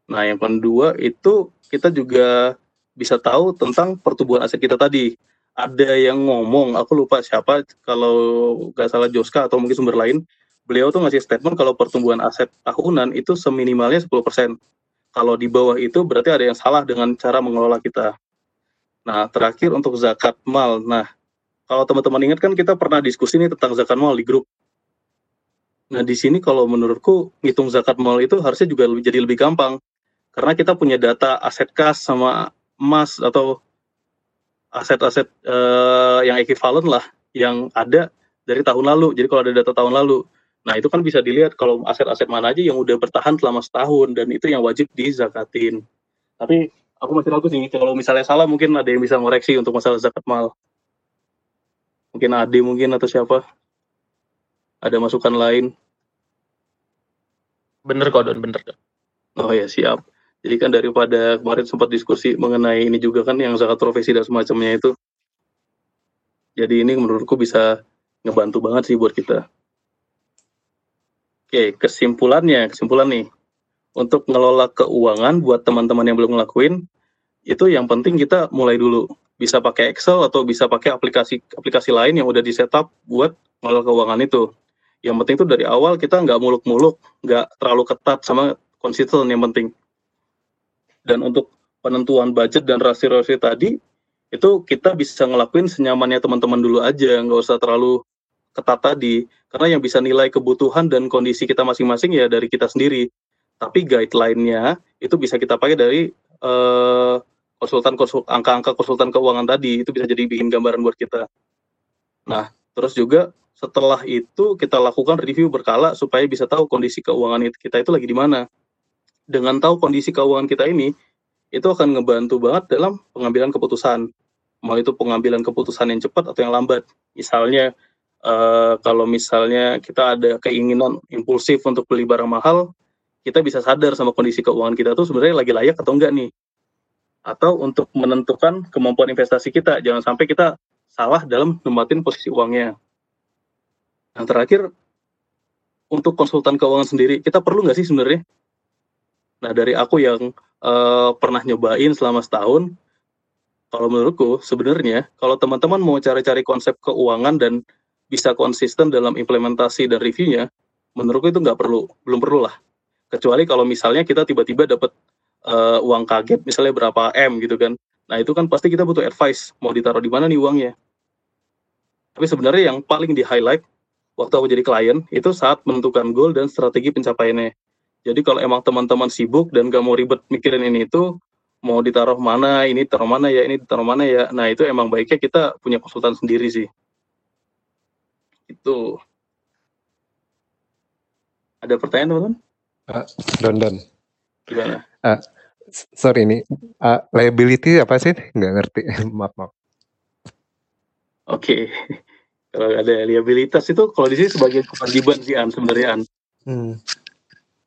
Nah yang kedua itu kita juga bisa tahu tentang pertumbuhan aset kita tadi. Ada yang ngomong, aku lupa siapa, kalau nggak salah Joska atau mungkin sumber lain, beliau tuh ngasih statement kalau pertumbuhan aset tahunan itu seminimalnya 10%. Kalau di bawah itu berarti ada yang salah dengan cara mengelola kita. Nah, terakhir untuk zakat mal. Nah, kalau teman-teman ingat kan kita pernah diskusi nih tentang zakat mal di grup. Nah, di sini kalau menurutku ngitung zakat mal itu harusnya juga jadi lebih gampang. Karena kita punya data aset kas sama emas atau aset-aset uh, yang ekivalen lah yang ada dari tahun lalu. Jadi kalau ada data tahun lalu, nah itu kan bisa dilihat kalau aset-aset mana aja yang udah bertahan selama setahun dan itu yang wajib dizakatin. Tapi aku masih ragu sih kalau misalnya salah mungkin ada yang bisa ngoreksi untuk masalah zakat mal. Mungkin Ade mungkin atau siapa? Ada masukan lain? Bener kok Don, bener. Oh ya siap. Jadi kan daripada kemarin sempat diskusi mengenai ini juga kan yang zakat profesi dan semacamnya itu. Jadi ini menurutku bisa ngebantu banget sih buat kita. Oke, kesimpulannya, kesimpulan nih. Untuk ngelola keuangan buat teman-teman yang belum ngelakuin, itu yang penting kita mulai dulu. Bisa pakai Excel atau bisa pakai aplikasi aplikasi lain yang udah di setup buat ngelola keuangan itu. Yang penting tuh dari awal kita nggak muluk-muluk, nggak terlalu ketat sama konsisten yang penting dan untuk penentuan budget dan rasio-rasio tadi itu kita bisa ngelakuin senyamannya teman-teman dulu aja. Nggak usah terlalu ketat tadi. Karena yang bisa nilai kebutuhan dan kondisi kita masing-masing ya dari kita sendiri. Tapi guideline-nya itu bisa kita pakai dari uh, konsultan konsul angka-angka konsultan keuangan tadi. Itu bisa jadi bikin gambaran buat kita. Nah terus juga setelah itu kita lakukan review berkala supaya bisa tahu kondisi keuangan kita itu lagi di mana dengan tahu kondisi keuangan kita ini, itu akan ngebantu banget dalam pengambilan keputusan. Mau itu pengambilan keputusan yang cepat atau yang lambat. Misalnya, uh, kalau misalnya kita ada keinginan impulsif untuk beli barang mahal, kita bisa sadar sama kondisi keuangan kita tuh sebenarnya lagi layak atau enggak nih. Atau untuk menentukan kemampuan investasi kita, jangan sampai kita salah dalam nempatin posisi uangnya. Yang terakhir, untuk konsultan keuangan sendiri, kita perlu nggak sih sebenarnya Nah dari aku yang uh, pernah nyobain selama setahun, kalau menurutku sebenarnya kalau teman-teman mau cari-cari konsep keuangan dan bisa konsisten dalam implementasi dan reviewnya, menurutku itu nggak perlu, belum perlu lah. Kecuali kalau misalnya kita tiba-tiba dapat uh, uang kaget, misalnya berapa m gitu kan. Nah itu kan pasti kita butuh advice, mau ditaruh di mana nih uangnya. Tapi sebenarnya yang paling di highlight waktu aku jadi klien itu saat menentukan goal dan strategi pencapaiannya. Jadi kalau emang teman-teman sibuk dan gak mau ribet mikirin ini itu, mau ditaruh mana, ini taruh mana ya, ini ditaruh mana ya. Nah itu emang baiknya kita punya konsultan sendiri sih. Itu. Ada pertanyaan teman-teman? Uh, don don. Gimana? Uh, sorry ini uh, liability apa sih? Nggak ngerti. maaf maaf. Oke. Okay. Kalau ada liabilitas itu kalau di sini sebagai kewajiban sih an sebenarnya an. Hmm.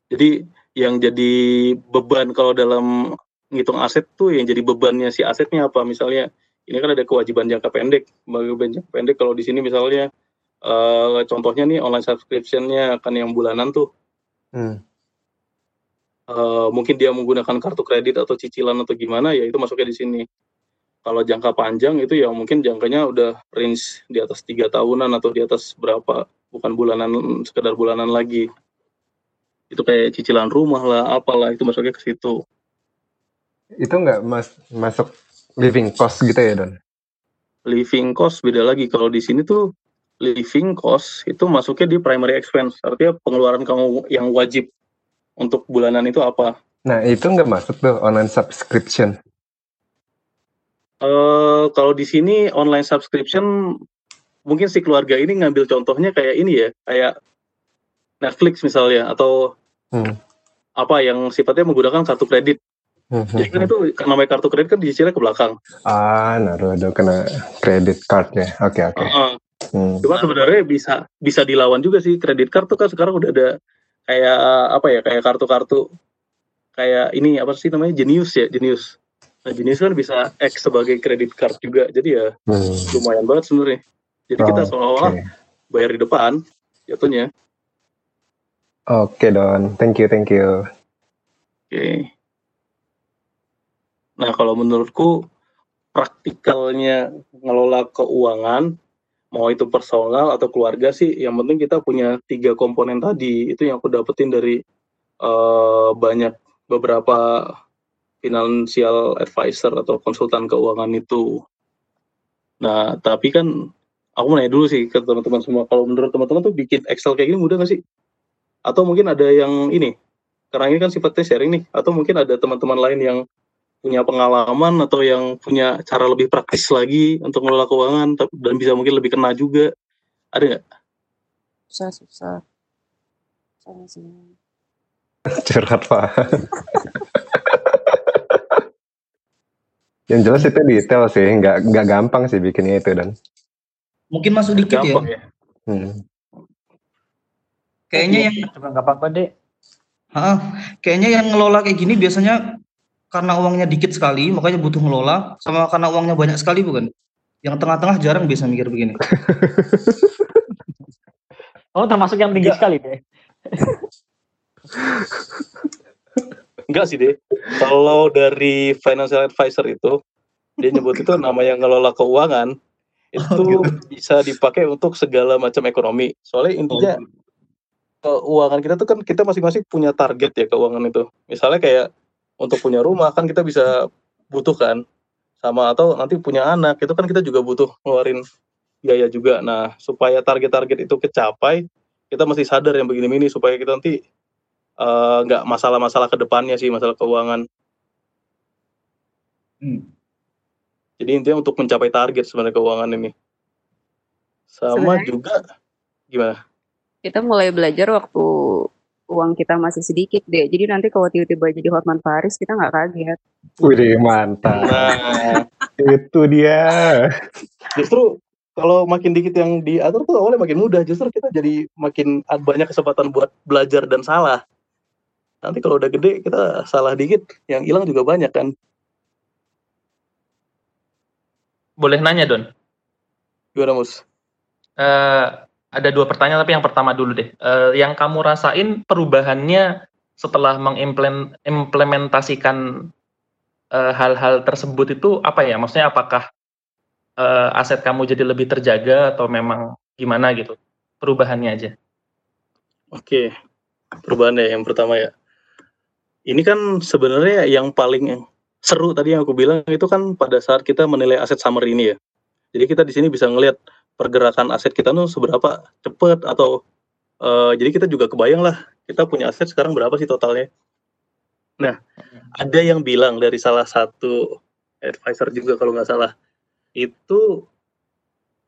Jadi yang jadi beban kalau dalam ngitung aset tuh yang jadi bebannya si asetnya apa? Misalnya ini kan ada kewajiban jangka pendek. Kewajiban jangka pendek kalau di sini misalnya Eh, contohnya nih online subscription-nya kan yang bulanan tuh. Hmm. Eh, mungkin dia menggunakan kartu kredit atau cicilan atau gimana ya itu masuknya di sini. Kalau jangka panjang itu ya mungkin jangkanya udah range di atas tiga tahunan atau di atas berapa, bukan bulanan sekedar bulanan lagi. Itu kayak cicilan rumah lah, apalah itu masuknya ke situ. Itu nggak mas masuk living cost gitu ya Don? Living cost beda lagi. Kalau di sini tuh living cost itu masuknya di primary expense. Artinya pengeluaran kamu yang wajib untuk bulanan itu apa? Nah itu nggak masuk tuh online subscription. Eh kalau di sini online subscription mungkin si keluarga ini ngambil contohnya kayak ini ya, kayak Netflix misalnya atau Hmm. apa yang sifatnya menggunakan kartu kredit. Hmm, Jadi kan itu karena namanya kartu kredit kan dicicilnya ke belakang. Ah, naruh kena credit card ya. Oke oke. Heeh. Hmm. Cuma sebenarnya bisa bisa dilawan juga sih kredit card tuh kan sekarang udah ada kayak apa ya kayak kartu-kartu kayak ini apa sih namanya Genius ya Genius. Nah Genius kan bisa X sebagai kredit card juga jadi ya Hmm. lumayan banget sebenarnya. Jadi kita Oke. seolah-olah bayar di depan jatuhnya. Oke Don, thank you thank you. Oke. Nah kalau menurutku praktikalnya ngelola keuangan mau itu personal atau keluarga sih yang penting kita punya tiga komponen tadi itu yang aku dapetin dari eh, banyak beberapa financial advisor atau konsultan keuangan itu. Nah tapi kan aku mau nanya dulu sih ke teman-teman semua kalau menurut teman-teman tuh bikin Excel kayak gini mudah nggak sih? Atau mungkin ada yang ini karena ini kan sifatnya sharing nih atau mungkin ada teman-teman lain yang punya pengalaman atau yang punya cara lebih praktis lagi untuk mengelola keuangan dan bisa mungkin lebih kena juga ada nggak? Susah, susah. Sama sih. Curhat Pak. Yang jelas itu detail sih, nggak nggak gampang sih bikinnya itu dan. Mungkin masuk dikit Gampang ya. ya. Hmm. Kayaknya yang Coba nggak apa-apa deh. Ha, kayaknya yang ngelola kayak gini biasanya karena uangnya dikit sekali, makanya butuh ngelola, sama karena uangnya banyak sekali bukan? Yang tengah-tengah jarang bisa mikir begini. Oh termasuk yang tinggi sekali deh. Enggak sih deh. Kalau dari financial advisor itu dia nyebut itu namanya ngelola keuangan itu bisa dipakai untuk segala macam ekonomi. Soalnya intinya keuangan kita tuh kan kita masing-masing punya target ya keuangan itu. Misalnya kayak untuk punya rumah kan kita bisa butuhkan sama atau nanti punya anak itu kan kita juga butuh ngeluarin biaya juga. Nah, supaya target-target itu kecapai, kita mesti sadar yang begini-begini supaya kita nanti eh, nggak masalah-masalah ke depannya sih masalah keuangan. Hmm. Jadi intinya untuk mencapai target sebenarnya keuangan ini. Sama Sebenarnya- juga gimana? Kita mulai belajar waktu uang kita masih sedikit deh. Jadi nanti kalau tiba-tiba jadi Hotman Paris kita nggak kaget. Wih mantap. Nah, itu dia. justru kalau makin dikit yang diatur tuh awalnya makin mudah. Justru kita jadi makin banyak kesempatan buat belajar dan salah. Nanti kalau udah gede kita salah dikit, yang hilang juga banyak kan. Boleh nanya Don? Gimana mus? Eh, ada dua pertanyaan tapi yang pertama dulu deh. Eh, yang kamu rasain perubahannya setelah mengimplementasikan eh, hal-hal tersebut itu apa ya? Maksudnya apakah eh, aset kamu jadi lebih terjaga atau memang gimana gitu? Perubahannya aja. Oke, perubahannya yang pertama ya. Ini kan sebenarnya yang paling seru tadi yang aku bilang itu kan pada saat kita menilai aset summary ini ya. Jadi kita di sini bisa ngelihat pergerakan aset kita tuh seberapa cepat atau eh, jadi kita juga kebayang lah kita punya aset sekarang berapa sih totalnya. Nah, ada yang bilang dari salah satu advisor juga kalau nggak salah itu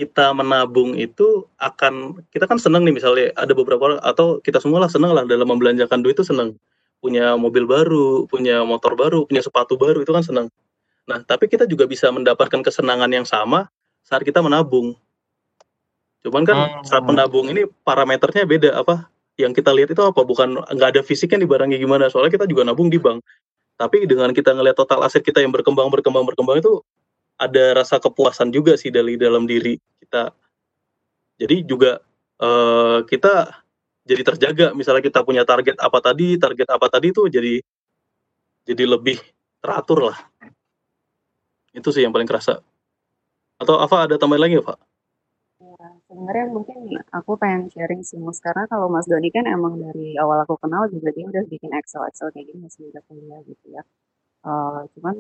kita menabung itu akan kita kan seneng nih misalnya ada beberapa orang atau kita semua lah seneng lah dalam membelanjakan duit itu seneng. Punya mobil baru punya motor baru punya sepatu baru itu kan seneng. Nah tapi kita juga bisa mendapatkan kesenangan yang sama saat kita menabung cuman kan Hmm. saat menabung ini parameternya beda apa yang kita lihat itu apa bukan nggak ada fisiknya di barangnya gimana soalnya kita juga nabung di bank tapi dengan kita ngelihat total aset kita yang berkembang berkembang berkembang itu ada rasa kepuasan juga sih dari dalam diri kita. Jadi juga eh, kita jadi terjaga. Misalnya kita punya target apa tadi, target apa tadi itu jadi jadi lebih teratur lah. Itu sih yang paling kerasa. Atau Ava ada tambahan lagi Pak? Sebenarnya mungkin aku pengen sharing sih Mas, karena kalau Mas Doni kan emang dari awal aku kenal juga dia udah bikin Excel-Excel kayak gini masih udah kuliah gitu ya. Eh, cuman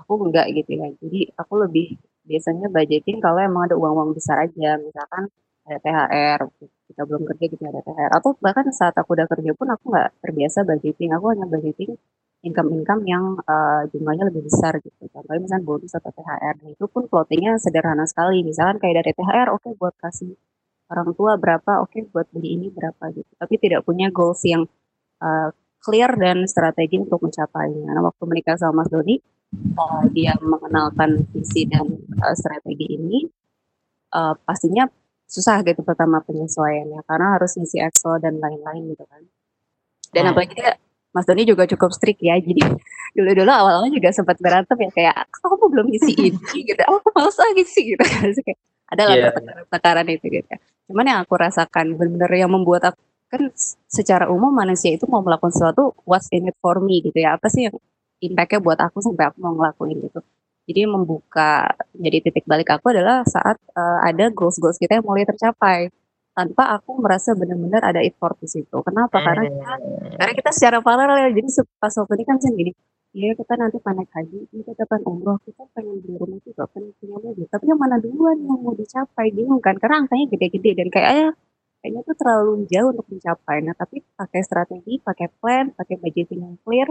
aku enggak gitu ya. Jadi aku lebih biasanya budgeting kalau emang ada uang-uang besar aja. Misalkan ada THR, kita belum kerja gitu ada THR. Atau bahkan saat aku udah kerja pun aku nggak terbiasa budgeting. Aku hanya budgeting income-income yang eh, jumlahnya lebih besar gitu. Contohnya misalnya bonus atau THR. Nah, itu pun plottingnya sederhana sekali. Misalkan kayak dari THR, oke buat kasih orang tua berapa, oke buat beli ini berapa gitu. Tapi tidak punya goals yang eh, clear dan strategi untuk mencapainya. Nah, waktu menikah sama Mas Doni, eh, dia mengenalkan visi dan eh, strategi ini, eh, pastinya susah gitu pertama penyesuaiannya karena harus ngisi Excel dan lain-lain gitu kan. Dan Hmm. apalagi dia Mas Doni juga cukup strict ya, jadi dulu-dulu awal-awalnya juga sempat berantem ya kayak "Kok kamu belum ngisi ini gitu, aku males lagi sih gitu kan. Kayak ada lah Iya. pertengkaran itu gitu. ya. Cuman yang aku rasakan benar-benar yang membuat aku kan secara umum manusia itu mau melakukan sesuatu what's in it for me gitu ya apa sih yang impactnya buat aku sampai aku mau ngelakuin gitu jadi membuka jadi titik balik aku adalah saat eh, ada goals goals kita yang mulai tercapai tanpa aku merasa benar-benar ada effort di situ kenapa karena kita karena kita secara paralel jadi se- pas waktu ini kan gini Iya kita nanti panek haji, kita pengen umroh, kita pengen beli rumah juga, pengen punya mobil. Tapi yang mana duluan yang mau dicapai, bingung kan? Karena angkanya gede-gede dan kayaknya kayaknya tuh terlalu jauh untuk mencapai. Nah, tapi pakai strategi, pakai plan, pakai budgeting yang clear,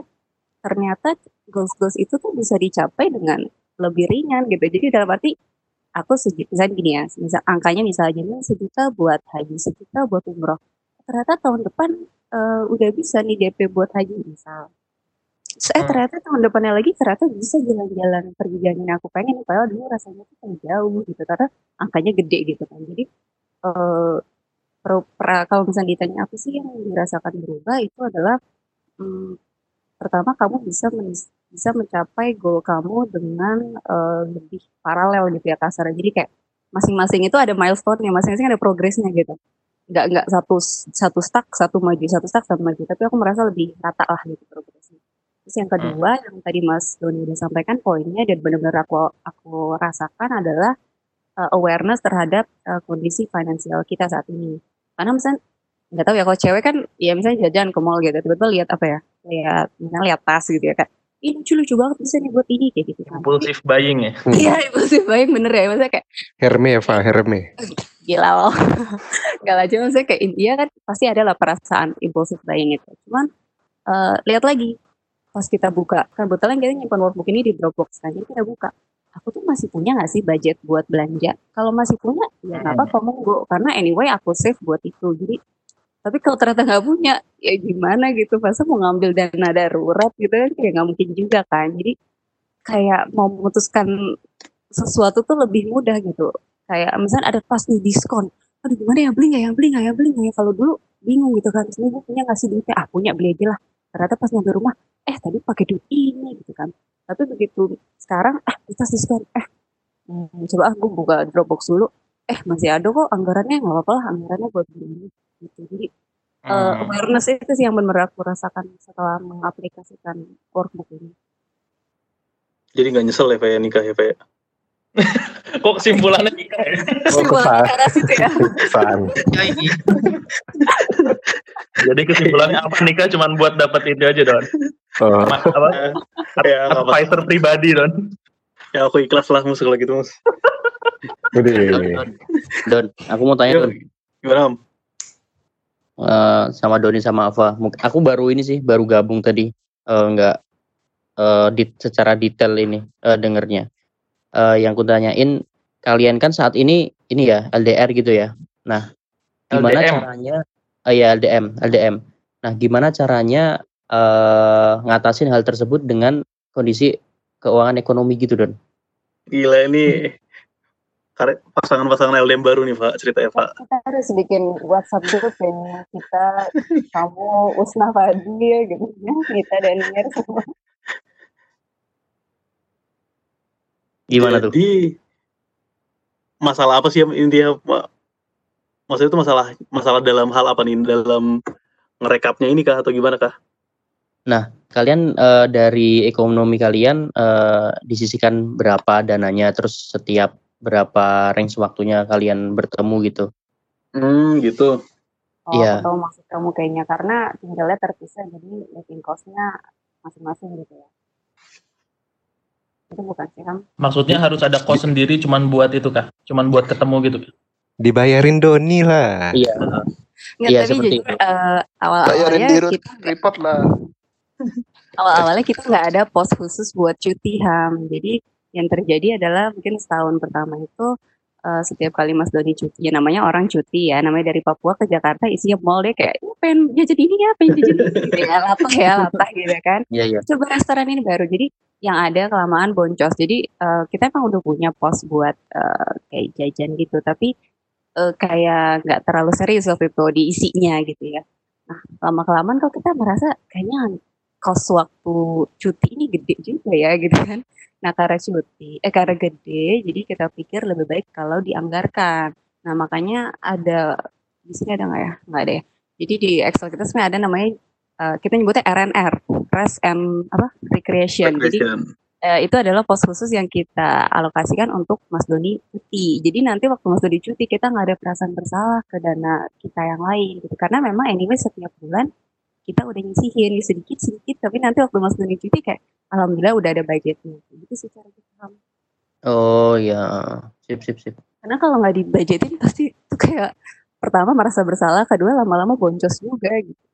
ternyata goals-goals itu tuh bisa dicapai dengan lebih ringan gitu. Jadi dalam arti aku misalnya gini ya, misal angkanya misalnya sejuta buat haji, sejuta buat umroh. Ternyata tahun depan eh, udah bisa nih DP buat haji misal. Terus, eh Hmm. ternyata tahun depannya lagi ternyata bisa jalan-jalan pergi jalan yang aku pengen padahal dulu rasanya tuh kan jauh gitu karena angkanya gede gitu kan jadi eh pro- pra- kalau misalnya ditanya apa sih yang dirasakan berubah itu adalah hmm, pertama kamu bisa bisa mencapai goal kamu dengan eh, lebih paralel gitu ya kasarnya jadi kayak masing-masing itu ada milestone-nya masing-masing ada progresnya gitu. Nggak nggak satu satu stack satu maju satu stack satu maju. Tapi aku merasa lebih rata lah gitu progresnya. Terus yang kedua yang tadi Mas Doni udah sampaikan poinnya dan benar-benar aku aku rasakan adalah uh, awareness terhadap uh, kondisi finansial kita saat ini. Karena misalnya nggak tahu ya kalau cewek kan ya misalnya jajan ke mall gitu tiba-tiba lihat apa ya? Lihat misalnya lihat tas gitu ya kayak ini lucu lucu banget bisa nih buat ini kayak gitu kan. Impulsif buying ya. iya impulsif baik bener ya. Maksudnya kayak Herme Eva, Herme. gila loh. Gak cuma saya kayak India kan pasti ada lah perasaan impulsif buying itu. Cuman eh, lihat lagi pas kita buka kan kebetulan kita nyimpan workbook ini di Dropbox kan jadi kita buka. Aku tuh masih punya nggak sih budget buat belanja? Kalau masih punya ya nggak apa-apa monggo. Karena anyway aku save buat itu. Jadi tapi kalau ternyata nggak punya ya gimana gitu? Masa mau ngambil dana darurat gitu kan? Kayak nggak mungkin juga kan? Jadi kayak mau memutuskan sesuatu tuh lebih mudah gitu. Kayak misalnya ada pas nih diskon. Aduh gimana ya? Beli nggak ya? Beli nggak ya? Beli nggak ya? Kalau dulu bingung gitu kan. Ini gue punya nggak sih duitnya? Ah punya beli aja lah. Ternyata pas nyampe rumah eh tadi pakai duit ini gitu kan. Tapi begitu sekarang ah kita diskon. Eh hmm, coba ah gue buka Dropbox dulu. Eh masih ada kok anggarannya? Nggak apa-apa lah anggarannya buat beli ini gitu jadi eh, Hmm. awareness itu sih yang benar aku rasakan setelah mengaplikasikan workbook ini Jadi nggak nyesel ya kayak nikah ya kayak. Kok kesimpulannya nikah ya? kesimpulan ke arah situ ya. Ya Jadi kesimpulannya apa nikah cuma buat dapat itu aja don. Oh, apa? Ya, apa-apa. Advisor pribadi don. ya aku ikhlas lah mus kalau gitu mus. udah. Don, Don. Don, aku mau tanya Yo, Don. Gimana? Om? Eh, sama Doni sama Ava. Mungkin aku baru ini sih, baru gabung tadi. Eh, enggak eh, di- secara detail ini eh, dengernya. Eh, yang ku tanyain, kalian kan saat ini ini ya LDR gitu ya. Nah, gimana LDM. caranya? eh, ya LDM, LDM. Nah, gimana caranya eh, ngatasin hal tersebut dengan kondisi keuangan ekonomi gitu, Don? Gila ini pasangan-pasangan LDM baru nih Pak ceritanya Pak. kita harus bikin WhatsApp group ya kita kamu Usna Fadi ya gitu ya kita dan Nier semua Gimana tuh? Jadi masalah apa sih yang intinya Pak? Maksudnya itu masalah masalah dalam hal apa nih? Dalam ngerekapnya ini kah atau gimana kah? Nah, kalian eh, dari ekonomi kalian eh, disisikan berapa dananya, terus setiap berapa range waktunya kalian bertemu gitu? Hmm, gitu. Oh, Iya. aku tahu maksud kamu kayaknya karena tinggalnya terpisah jadi living cost-nya masing-masing gitu ya. Itu bukan sih, Kam? Maksudnya harus ada kos sendiri cuman buat itu kah? Cuman buat ketemu gitu kah? Dibayarin Doni lah. Iya. Nggak, Iya, tapi seperti jujur eh, awal-awalnya Bayarin di kita report lah. awal-awalnya kita nggak ada pos khusus buat cuti ham. Jadi yang terjadi adalah mungkin setahun pertama itu eh, setiap kali Mas Doni cuti, ya namanya orang cuti ya, namanya dari Papua ke Jakarta isinya mall deh kayak "Ini pengen jajan ini ya, pengen jajan ini gitu ya, latah ya, latah gitu kan. Iya, iya. Coba restoran ini baru. Jadi yang ada kelamaan boncos. Jadi eh, kita emang udah punya pos buat eh, kayak jajan gitu, tapi eh, kayak nggak terlalu serius waktu itu diisinya gitu ya. Nah, lama kelamaan kok kita merasa kayaknya kos waktu cuti ini gede juga ya gitu kan. Nah karena cuti, eh karena gede, jadi kita pikir lebih baik kalau dianggarkan. Nah makanya ada di sini ada nggak ya? Nggak ada ya. Jadi di Excel kita sebenarnya ada namanya eh, kita nyebutnya RNR, Rest and apa Recreation. Jadi Recreation. eh, itu adalah pos khusus yang kita alokasikan untuk Mas Doni cuti. Jadi nanti waktu Mas Doni cuti kita nggak ada perasaan bersalah ke dana kita yang lain gitu. Karena memang anyway setiap bulan kita udah nyisihin sedikit sedikit tapi nanti waktu Mas Doni cuti kayak alhamdulillah udah ada budgetnya. Gitu sih cara kita paham. Oh ya, sip sip sip. Karena kalau nggak dibudgetin pasti itu kayak pertama merasa bersalah, kedua lama-lama boncos juga gitu.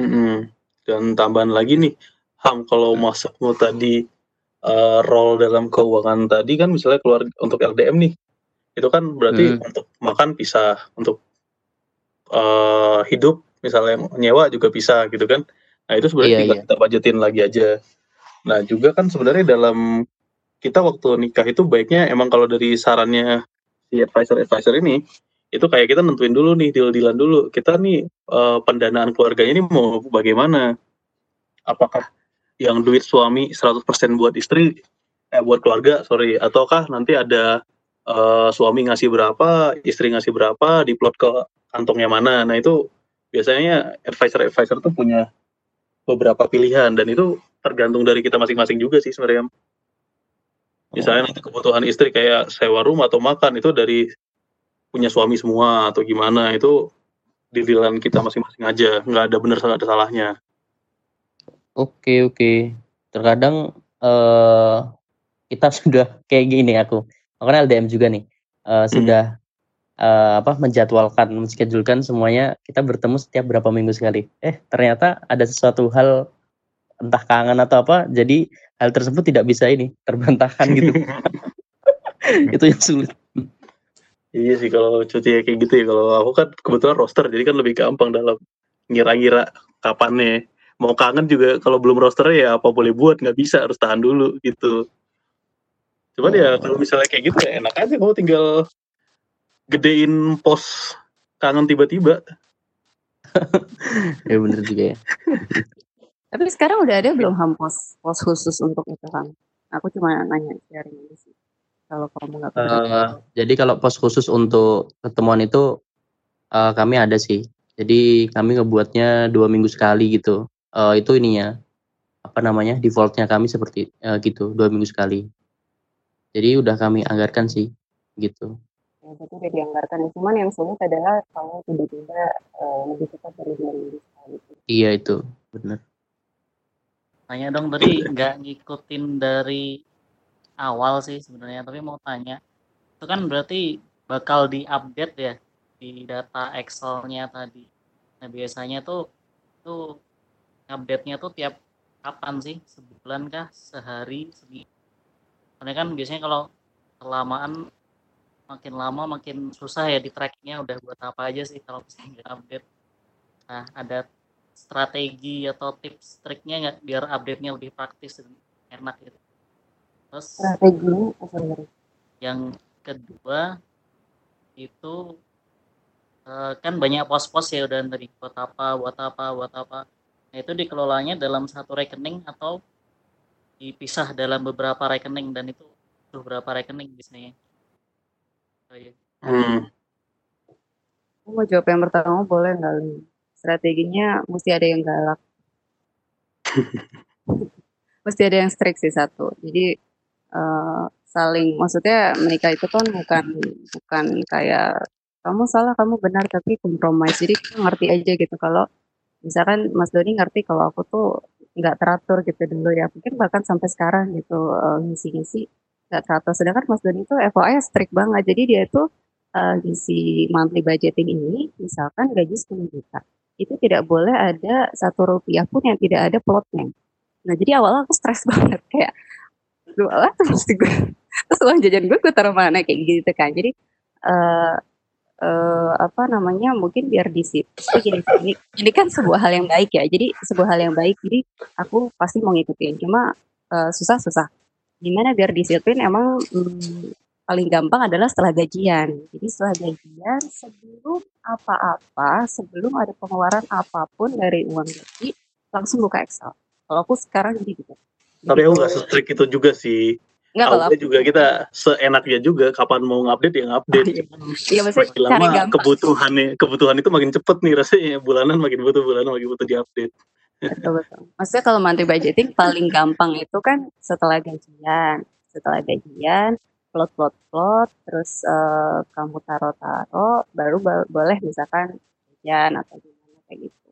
Mm-mm. Dan tambahan lagi nih, Ham kalau masukmu tadi eh, role dalam keuangan tadi kan misalnya keluar untuk LDM nih, itu kan berarti Hmm. untuk makan bisa, untuk eh, hidup misalnya nyewa juga bisa gitu kan. Nah itu sebenarnya Iya, tinggal iya. kita budgetin lagi aja. Nah juga kan sebenarnya dalam kita waktu nikah itu baiknya emang kalau dari sarannya si advisor-advisor ini itu kayak kita nentuin dulu nih deal-dealan dulu kita nih eh, pendanaan keluarganya ini mau bagaimana apakah yang duit suami 100% buat istri eh buat keluarga sorry ataukah nanti ada eh, suami ngasih berapa istri ngasih berapa diplot ke kantongnya mana nah itu biasanya advisor-advisor tuh punya beberapa pilihan dan itu tergantung dari kita masing-masing juga sih sebenarnya misalnya nanti kebutuhan istri kayak sewa rumah atau makan itu dari punya suami semua atau gimana itu dililan kita masing-masing aja nggak ada benar nggak ada salahnya Oke oke. Terkadang eh kita sudah kayak gini aku. Kan LDM juga nih. Eh, sudah eh, apa menjadwalkan, menschedulkan semuanya kita bertemu setiap berapa minggu sekali. Eh ternyata ada sesuatu hal entah kangen atau apa, jadi hal tersebut tidak bisa ini terbantahkan gitu. Itu yang sulit. iya sih kalau cuti kayak gitu ya kalau aku kan kebetulan roster jadi kan lebih gampang dalam ngira-ngira kapan nih mau kangen juga kalau belum roster ya apa boleh buat nggak bisa harus tahan dulu gitu cuman ya kalau misalnya kayak gitu ya enak aja kamu tinggal gedein pos kangen tiba-tiba Ya bener juga ya. Tapi sekarang udah ada belum ham pos pos khusus untuk itu kan? Aku cuma nanya sharing aja sih. Kalau kamu nggak pernah. Eh, jadi kalau pos khusus untuk ketemuan itu eh, kami ada sih. Jadi kami ngebuatnya dua minggu sekali gitu. Eh, itu ininya apa namanya defaultnya kami seperti eh, gitu dua minggu sekali. Jadi udah kami anggarkan sih gitu. Ya, berarti udah dianggarkan. Cuman yang sulit adalah kalau tiba-tiba eh, lebih cepat dari dua minggu sekali. Iya itu bener. Tanya dong tadi nggak ngikutin dari awal sih sebenarnya, tapi mau tanya. Itu kan berarti bakal diupdate ya di data Excel-nya tadi. Nah, biasanya tuh tuh update-nya tuh tiap kapan sih? Sebulan kah? Sehari? Seminggu? Karena kan biasanya kalau kelamaan makin lama makin susah ya di trackingnya udah buat apa aja sih kalau misalnya nggak update. Nah, ada strategi atau tips triknya nggak biar update-nya lebih praktis dan enak gitu. Terus sebenarnya? yang kedua itu eh, kan banyak pos-pos ya udah tadi buat apa, buat apa, buat apa. Nah, itu dikelolanya dalam satu rekening atau dipisah dalam beberapa rekening dan itu beberapa rekening biasanya. Oh, iya. Hmm. Aku mau jawab yang pertama boleh nggak? Strateginya mesti ada yang galak. mesti ada yang strict sih satu. Jadi eh, saling maksudnya menikah itu kan bukan bukan kayak kamu salah kamu benar tapi kompromi. Jadi kita ngerti aja gitu kalau misalkan Mas Doni ngerti kalau aku tuh nggak teratur gitu dulu ya mungkin bahkan sampai sekarang gitu eh, ngisi-ngisi nggak teratur sedangkan Mas Doni itu FYI strict banget. Jadi dia itu eh, ngisi monthly budgeting ini misalkan gaji 10 juta. Itu tidak boleh ada satu rupiah pun yang tidak ada plotnya. Nah jadi awalnya aku stres banget. Kayak aduh apa terus gue terus uang jajan gue gue taruh mana? Kayak gitu kan. Jadi eh eh, apa namanya mungkin biar disiplin gini, ini, ini kan sebuah hal yang baik ya. Jadi sebuah hal yang baik. Jadi aku pasti mau ngikutin. Cuma eh, susah susah gimana biar disiplin? Emang mm, paling gampang adalah setelah gajian. Jadi setelah gajian sebelum apa-apa sebelum ada pengeluaran apa pun dari uang gaji langsung buka Excel. Kalau aku sekarang jadi gitu. Tapi aku nggak se-strict itu juga sih. Enggak kalau juga kita seenaknya juga kapan mau ngupdate ya ngupdate. iya maksudnya lama kebutuhannya kebutuhan itu makin cepet nih rasanya. Bulanan makin butuh bulanan makin butuh diupdate. Betul, betul. Maksudnya kalau monthly budgeting paling gampang itu kan setelah gajian. Setelah gajian, plot plot plot, terus eh, kamu taruh taruh, baru ba- boleh misalkan gajian atau gimana kayak gitu.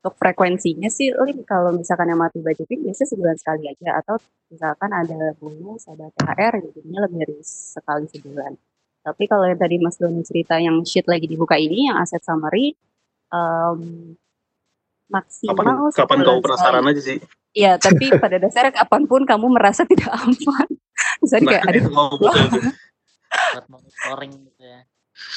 Untuk frekuensinya sih, Lim, kalau misalkan yang monthly budgeting biasanya sebulan sekali aja atau misalkan ada bonus, ada THR, jadinya lebih dari sekali sebulan. Tapi kalau yang tadi Mas Doni cerita yang sheet lagi dibuka ini, yang asset summary, Kapan maksimal kapan kau sekali. penasaran aja sih? Iya, tapi pada dasarnya kapan pun kamu merasa tidak aman. Misalnya Nah kayak, aduh, itu mau butuh tuh. buat monitoring gitu ya.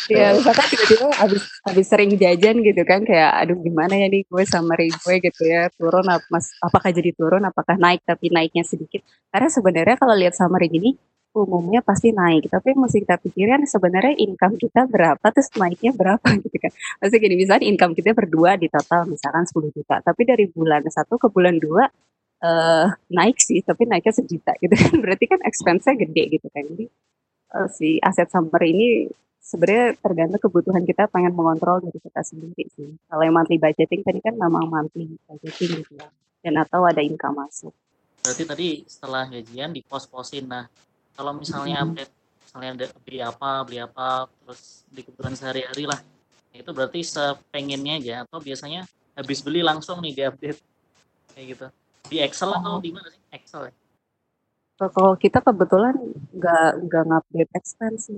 ya misalkan tiba-tiba habis habis sering jajan gitu kan, kayak aduh gimana ya nih gue sama gue gitu ya, turun mas, apakah jadi turun, apakah naik tapi naiknya sedikit. Karena sebenarnya kalau lihat summary gini, umumnya pasti naik. Tapi mesti kita pikirin sebenarnya income kita berapa, terus naiknya berapa gitu kan. Maksudnya gini, misalnya income kita berdua di total misalkan 10 juta, tapi dari bulan satu ke bulan dua eh naik sih, tapi naiknya sejuta gitu kan. Berarti kan expense-nya gede gitu kan. Jadi eh, si aset summary ini sebenarnya tergantung kebutuhan kita pengen mengontrol dari kita sendiri sih. Kalau yang monthly budgeting tadi kan memang monthly budgeting gitu ya. Dan atau ada income masuk. Berarti tadi setelah gajian di pos-posin. Nah, kalau misalnya update, misalnya ada beli apa, beli apa, terus di kebutuhan sehari-hari lah. Itu berarti sepengennya aja atau biasanya habis beli langsung nih diupdate kayak gitu. Di Excel atau Oh. di mana sih? Excel ya. Kalau kita kebetulan nggak nggak ngupdate expense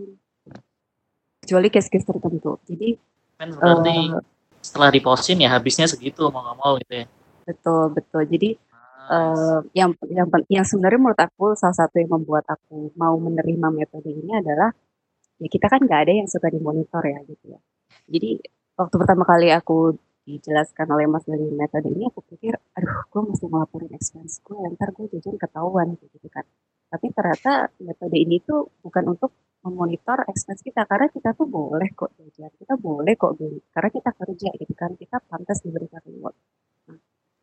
kecuali case-case tertentu. Jadi Kan berarti eh setelah diposin ya habisnya segitu mau nggak mau gitu ya. betul betul. Jadi eh yang yang yang sebenarnya menurut aku salah satu yang membuat aku mau menerima metode ini adalah ya kita kan nggak ada yang suka dimonitor ya gitu ya. Jadi waktu pertama kali aku dijelaskan oleh Mas dari metode ini aku pikir aduh gue mesti ngelaporin expense gue ntar gue jajan ketahuan gitu kan. Tapi ternyata metode ini tuh bukan untuk memonitor expense kita karena kita tuh boleh kok jajan, kita boleh kok beli karena kita kerja gitu kan, kita pantas diberikan reward.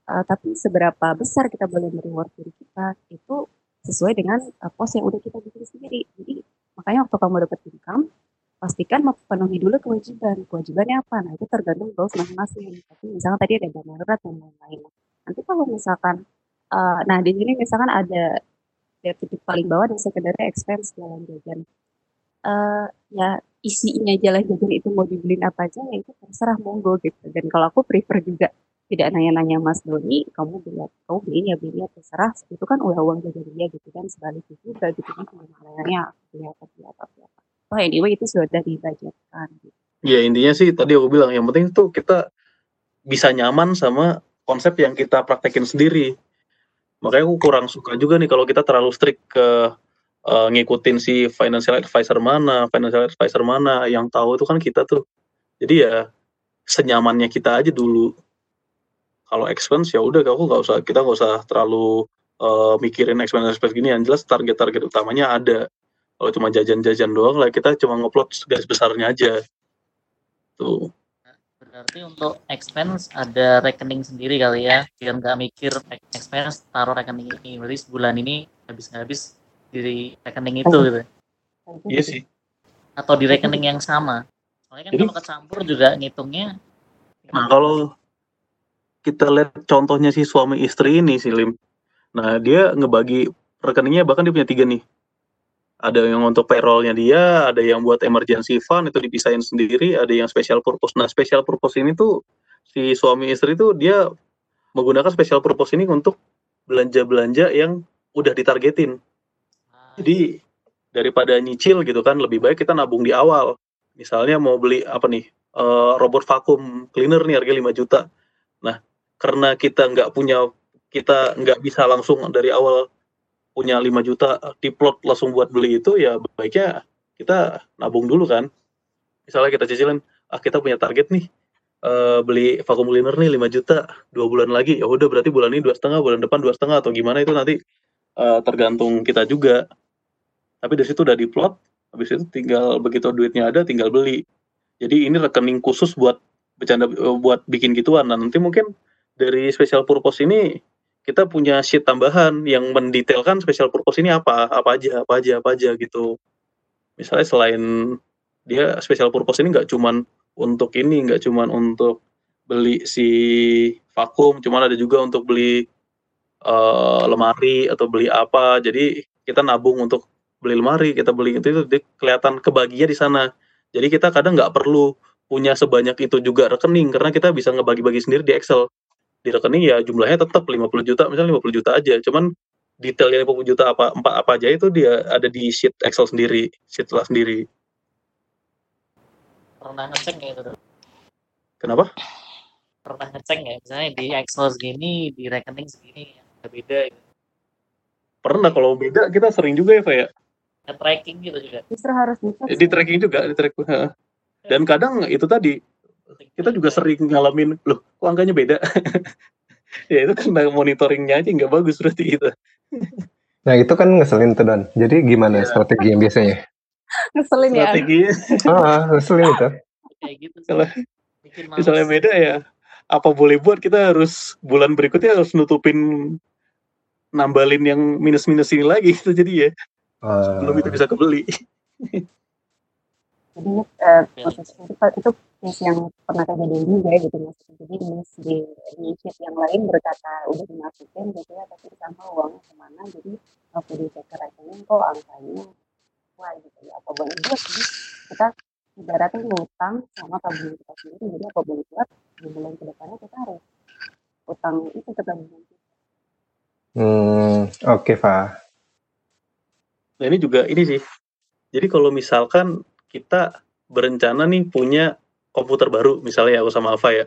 Eh, tapi seberapa besar kita boleh mereward diri kita itu sesuai dengan eh, pos yang udah kita bikin sendiri. Jadi makanya waktu kamu dapat income, pastikan memenuhi dulu kewajiban. Kewajibannya apa? Nah itu tergantung goals masing-masing. Tapi misalnya tadi ada dana darurat dan lain-lain. Nanti kalau misalkan, eh, nah di sini misalkan ada dari titik paling bawah dan sekedar expense jalan jajan. Eh ya isinya jalan jajan itu mau dibeliin apa aja ya itu terserah monggo gitu. Dan kalau aku prefer juga tidak nanya-nanya Mas Doni, kamu beli kamu beliin ya beliin ya terserah. Itu kan udah uang jajan dia gitu kan sebaliknya juga gitu kan ke mana-mananya beli apa beli apa beli apa. Oh anyway itu sudah dibudgetkan. Gitu. Ya intinya sih tadi aku bilang yang penting tuh kita bisa nyaman sama konsep yang kita praktekin sendiri. Makanya aku kurang suka juga nih kalau kita terlalu strict ke eh, ngikutin si financial advisor mana, financial advisor mana yang tahu itu kan kita tuh. Jadi ya senyamannya kita aja dulu. Kalau expense ya udah aku nggak usah kita nggak usah terlalu eh, mikirin expense expense gini yang jelas target-target utamanya ada. Kalau cuma jajan-jajan doang lah kita cuma ngeplot garis besarnya aja. Tuh. Berarti untuk expense ada rekening sendiri kali ya, biar nggak mikir expense taruh rekening ini, berarti sebulan ini habis nggak habis di rekening itu gitu. Iya sih. atau di rekening yang sama? Soalnya kan Jadi- kalau kecampur juga ngitungnya Nah, kalau kita lihat contohnya si suami istri ini si Lim. Nah, dia ngebagi rekeningnya bahkan dia punya tiga nih. Ada yang untuk payrollnya dia, ada yang buat emergency fund itu dipisahin sendiri, ada yang special purpose. Nah, special purpose ini tuh si suami istri tuh dia menggunakan special purpose ini untuk belanja-belanja yang udah ditargetin. Jadi daripada nyicil gitu kan, lebih baik kita nabung di awal. Misalnya mau beli apa nih, eh, robot vacuum cleaner nih harga 5 juta. Karena kita nggak punya, kita nggak bisa langsung dari awal punya 5 juta diplot langsung buat beli itu, ya baiknya kita nabung dulu kan. Misalnya kita cicilin, ah kita punya target nih, eh, beli vacuum cleaner nih 5 juta, dua bulan lagi, ya udah berarti bulan ini dua setengah, bulan depan dua setengah atau gimana itu nanti eh, tergantung kita juga. Tapi dari situ udah diplot, habis itu tinggal begitu duitnya ada tinggal beli. Jadi ini rekening khusus buat bercanda eh, buat bikin gituan. Nah, nanti mungkin dari special purpose ini kita punya sheet tambahan yang mendetailkan special purpose ini apa, apa aja, apa aja, apa aja gitu. Misalnya selain dia special purpose ini nggak cuman untuk ini, nggak cuman untuk beli si vakum, cuman ada juga untuk beli eh, lemari atau beli apa. Jadi kita nabung untuk beli lemari, kita beli itu, itu kelihatan kebaginya di sana. Jadi kita kadang nggak perlu punya sebanyak itu juga rekening karena kita bisa ngebagi-bagi sendiri di Excel. Di rekening ya jumlahnya tetap 50 juta, misalnya 50 juta aja. Cuman detailnya 50 juta apa empat apa aja itu dia ada di sheet Excel sendiri, sheet lah sendiri. pernah ngecek nggak itu? Dok? Kenapa? Pernah ngecek nggak? Misalnya di Excel segini, di rekening segini, ada beda gitu. Pernah kalau beda kita sering juga ya, Pak ya. Nge-tracking gitu juga. Justru harus dicek Di tracking juga, di track. heeh. Dan kadang itu tadi kita juga sering ngalamin, loh, kok angkanya beda? ya itu kan monitoringnya aja nggak bagus berarti gitu. Nah itu kan ngeselin tuh Don. Jadi gimana strategi yang biasanya? ngeselin ya. Strateginya Ah, ngeselin itu. Kayak gitu kalau misalnya beda ya, apa boleh buat kita harus bulan berikutnya harus nutupin nambalin yang minus-minus ini lagi itu jadi ya Ah, belum itu bisa kebeli. Jadi proses itu, case yang pernah kejadian juga gitu maksudnya. Jadi miss di, di sheet yang lain berkata udah dimasukin gitu ya, tapi sama uangnya ke mana. Jadi waktu dicek ke rekening kok angkanya wah gitu ya. Apa boleh buat sih kita ibaratnya ngutang sama tabungan kita sendiri. Jadi apa boleh buat di bulan ke depannya kita harus utang itu ke tabungan kita. hmm, oke Pak. Nah ini juga ini sih. Jadi kalau misalkan kita berencana nih punya komputer baru, misalnya aku sama Ava ya.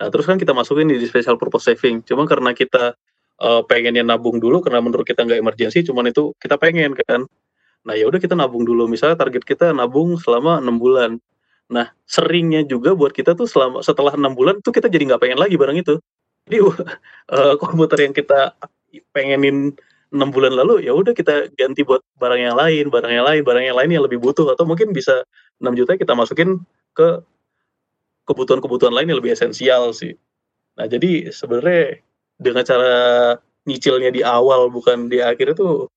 Nah terus kan kita masukin di special purpose saving. Cuma karena kita eh, pengennya nabung dulu, karena menurut kita nggak emergency, cuman itu kita pengen kan. Nah ya udah kita nabung dulu. Misalnya target kita nabung selama enam bulan. Nah seringnya juga buat kita tuh selama setelah enam bulan tuh kita jadi nggak pengen lagi barang itu. Jadi eh, komputer yang kita pengenin enam bulan lalu ya udah kita ganti buat barang yang lain, barang yang lain, barang yang lain yang lebih butuh atau mungkin bisa 6 juta kita masukin ke kebutuhan-kebutuhan lain yang lebih esensial sih. Nah, jadi sebenarnya dengan cara nyicilnya di awal bukan di akhir itu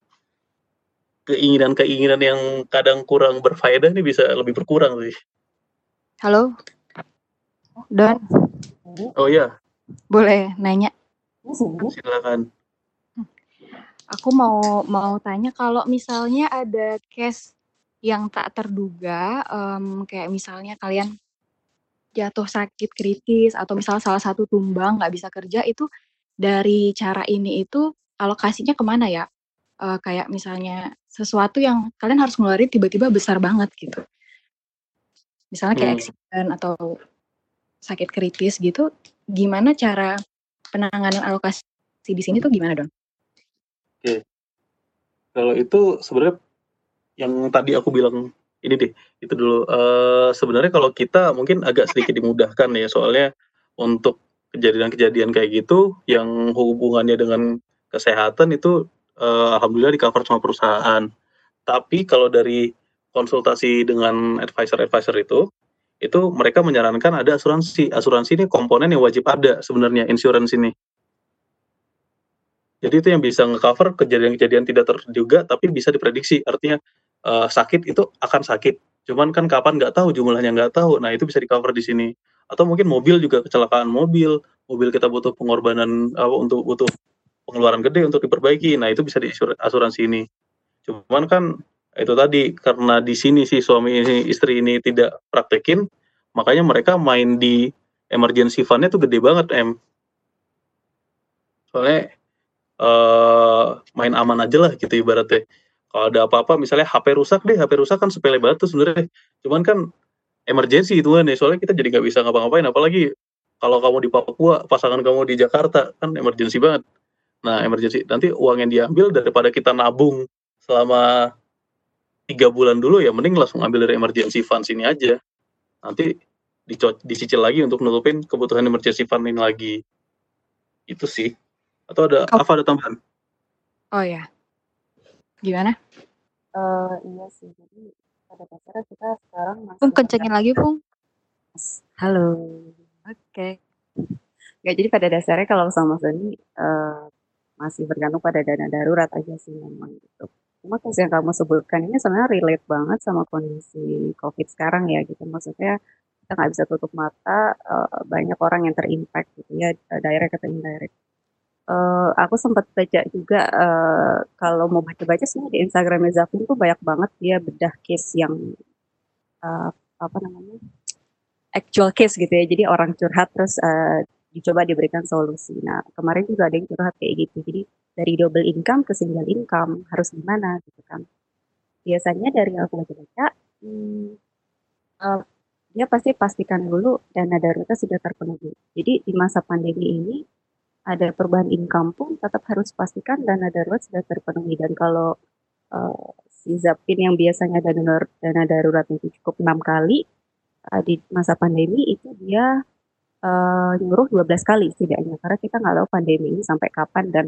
keinginan-keinginan yang kadang kurang berfaedah ini bisa lebih berkurang sih. Halo, Don, Oh iya, boleh nanya? silakan. Aku mau mau tanya kalau misalnya ada case yang tak terduga, em, kayak misalnya kalian jatuh sakit kritis atau misal salah satu tumbang nggak bisa kerja itu dari cara ini itu alokasinya ke mana ya? Eh, kayak misalnya sesuatu yang kalian harus ngeluarin tiba-tiba besar banget gitu. Misalnya kayak Hmm. accident atau sakit kritis gitu, gimana cara penanganan alokasi di sini tuh gimana Don? Oke. Kalau itu sebenarnya yang tadi aku bilang ini deh, itu dulu. Eh, sebenarnya kalau kita mungkin agak sedikit dimudahkan ya, soalnya untuk kejadian-kejadian kayak gitu yang hubungannya dengan kesehatan itu eh, alhamdulillah di cover sama perusahaan. Tapi kalau dari konsultasi dengan advisor-advisor itu, itu mereka menyarankan ada asuransi. Asuransi ini komponen yang wajib ada sebenarnya insurance ini. Jadi itu yang bisa nge-cover kejadian-kejadian tidak terduga tapi bisa diprediksi. Artinya eh, sakit itu akan sakit. Cuman kan kapan nggak tahu, jumlahnya nggak tahu. Nah, itu bisa di-cover di sini. Atau mungkin mobil juga kecelakaan mobil, mobil kita butuh pengorbanan apa untuk butuh pengeluaran gede untuk diperbaiki. Nah, itu bisa di asuransi ini. Cuman kan itu tadi karena di sini si suami ini istri ini tidak praktekin, makanya mereka main di emergency fund-nya tuh gede banget, M. Soalnya uh, main aman aja lah gitu ibaratnya. Kalau ada apa-apa misalnya HP rusak deh, HP rusak kan sepele banget tuh sebenarnya. Cuman kan emergency itu kan ya, soalnya kita jadi nggak bisa ngapa-ngapain apalagi kalau kamu di Papua, pasangan kamu di Jakarta kan emergency banget. Nah, emergency nanti uang yang diambil daripada kita nabung selama tiga bulan dulu ya mending langsung ambil dari emergency fund sini aja. Nanti dicicil lagi untuk nutupin kebutuhan emergency fund ini lagi. Itu sih. Atau ada Oh. apa ada tambahan? Oh ya. Gimana? Eh, iya sih, jadi pada dasarnya kita sekarang masih Pung kencengin lagi, Pung. Halo. Oke. Nggak, jadi pada dasarnya kalau sama Sony eh, masih bergantung pada dana darurat aja sih memang gitu. Cuma case yang kamu sebutkan ini sebenarnya relate banget sama kondisi COVID sekarang ya gitu. Maksudnya kita nggak bisa tutup mata eh, banyak orang yang terimpact gitu ya eh, direct atau indirect. Eh, aku sempat baca juga eh, kalau mau baca-baca sebenarnya di Instagramnya Zafin tuh banyak banget dia bedah case yang eh, apa namanya actual case gitu ya. Jadi orang curhat terus eh, dicoba diberikan solusi. Nah kemarin juga ada yang curhat kayak gitu. Jadi dari double income ke single income harus gimana gitu kan. Biasanya dari yang aku baca-baca, hmm, dia pasti pastikan dulu dana daruratnya sudah terpenuhi. Jadi di masa pandemi ini ada perubahan income pun tetap harus pastikan dana darurat sudah terpenuhi dan kalau eh, si Zapin yang biasanya dana dana daruratnya itu cukup enam kali eh, di masa pandemi itu dia eh, nyuruh 12 kali setidaknya karena kita nggak tahu pandemi ini sampai kapan dan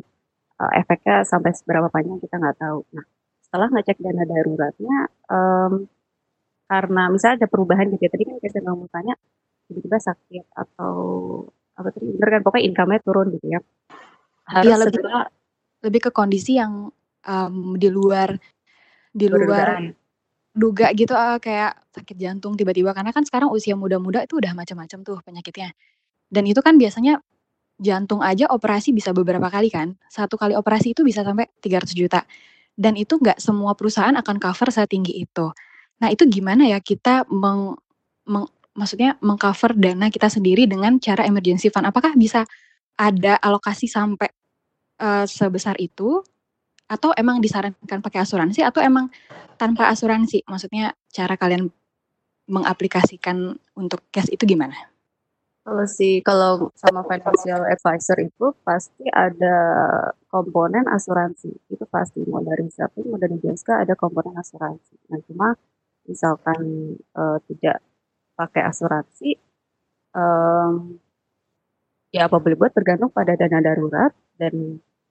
eh, efeknya sampai seberapa panjang kita nggak tahu. Nah setelah ngecek dana daruratnya em, karena misalnya ada perubahan gitu tadi kan kita kamu tanya tiba-tiba sakit atau apa tadi bener kan pokoknya income-nya turun gitu ya harus Iya lebih segera lebih ke kondisi yang em, di luar di luar duga gitu ah, kayak sakit jantung tiba-tiba karena kan sekarang usia muda-muda itu udah macam-macam tuh penyakitnya. Dan itu kan biasanya jantung aja operasi bisa beberapa kali kan. Satu kali operasi itu bisa sampai 300 juta. Dan itu nggak semua perusahaan akan cover setinggi itu. Nah, itu gimana ya kita meng, meng- maksudnya mengcover dana kita sendiri dengan cara emergency fund? Apakah bisa ada alokasi sampai eh, sebesar itu atau emang disarankan pakai asuransi atau emang tanpa asuransi? Maksudnya cara kalian mengaplikasikan untuk cash itu gimana? Kalau si kalau sama financial advisor itu pasti ada komponen asuransi. Itu pasti mau dari Zapin mau dari Jaska ada komponen asuransi. Nah, cuma misalkan eh, tidak pakai asuransi em, ya apa boleh buat tergantung pada dana darurat dan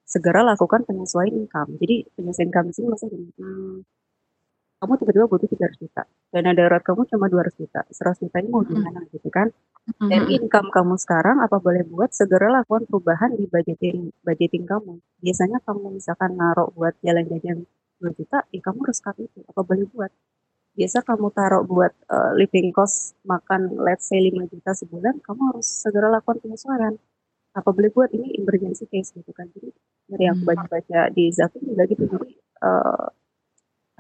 segera lakukan penyesuaian income. Jadi penyesuaian income di sini maksudnya gini, hmm, kamu tiba-tiba butuh 300 juta. Dana darurat kamu cuma 200 juta. 100 juta ini mau gimana gitu kan? Dan Mhm. income kamu sekarang apa boleh buat segera lakukan perubahan di budgeting budgeting kamu. Biasanya kamu misalkan naruh buat jalan-jalan 2 juta, ya kamu harus cut itu. Apa boleh buat? Biasa kamu taruh buat eh, living cost makan let's say 5 juta sebulan, kamu harus segera lakukan penyesuaian. Apa boleh buat ini emergency case gitu kan. Jadi dari yang aku Hmm. baca-baca di Zapin juga gitu. Jadi eh,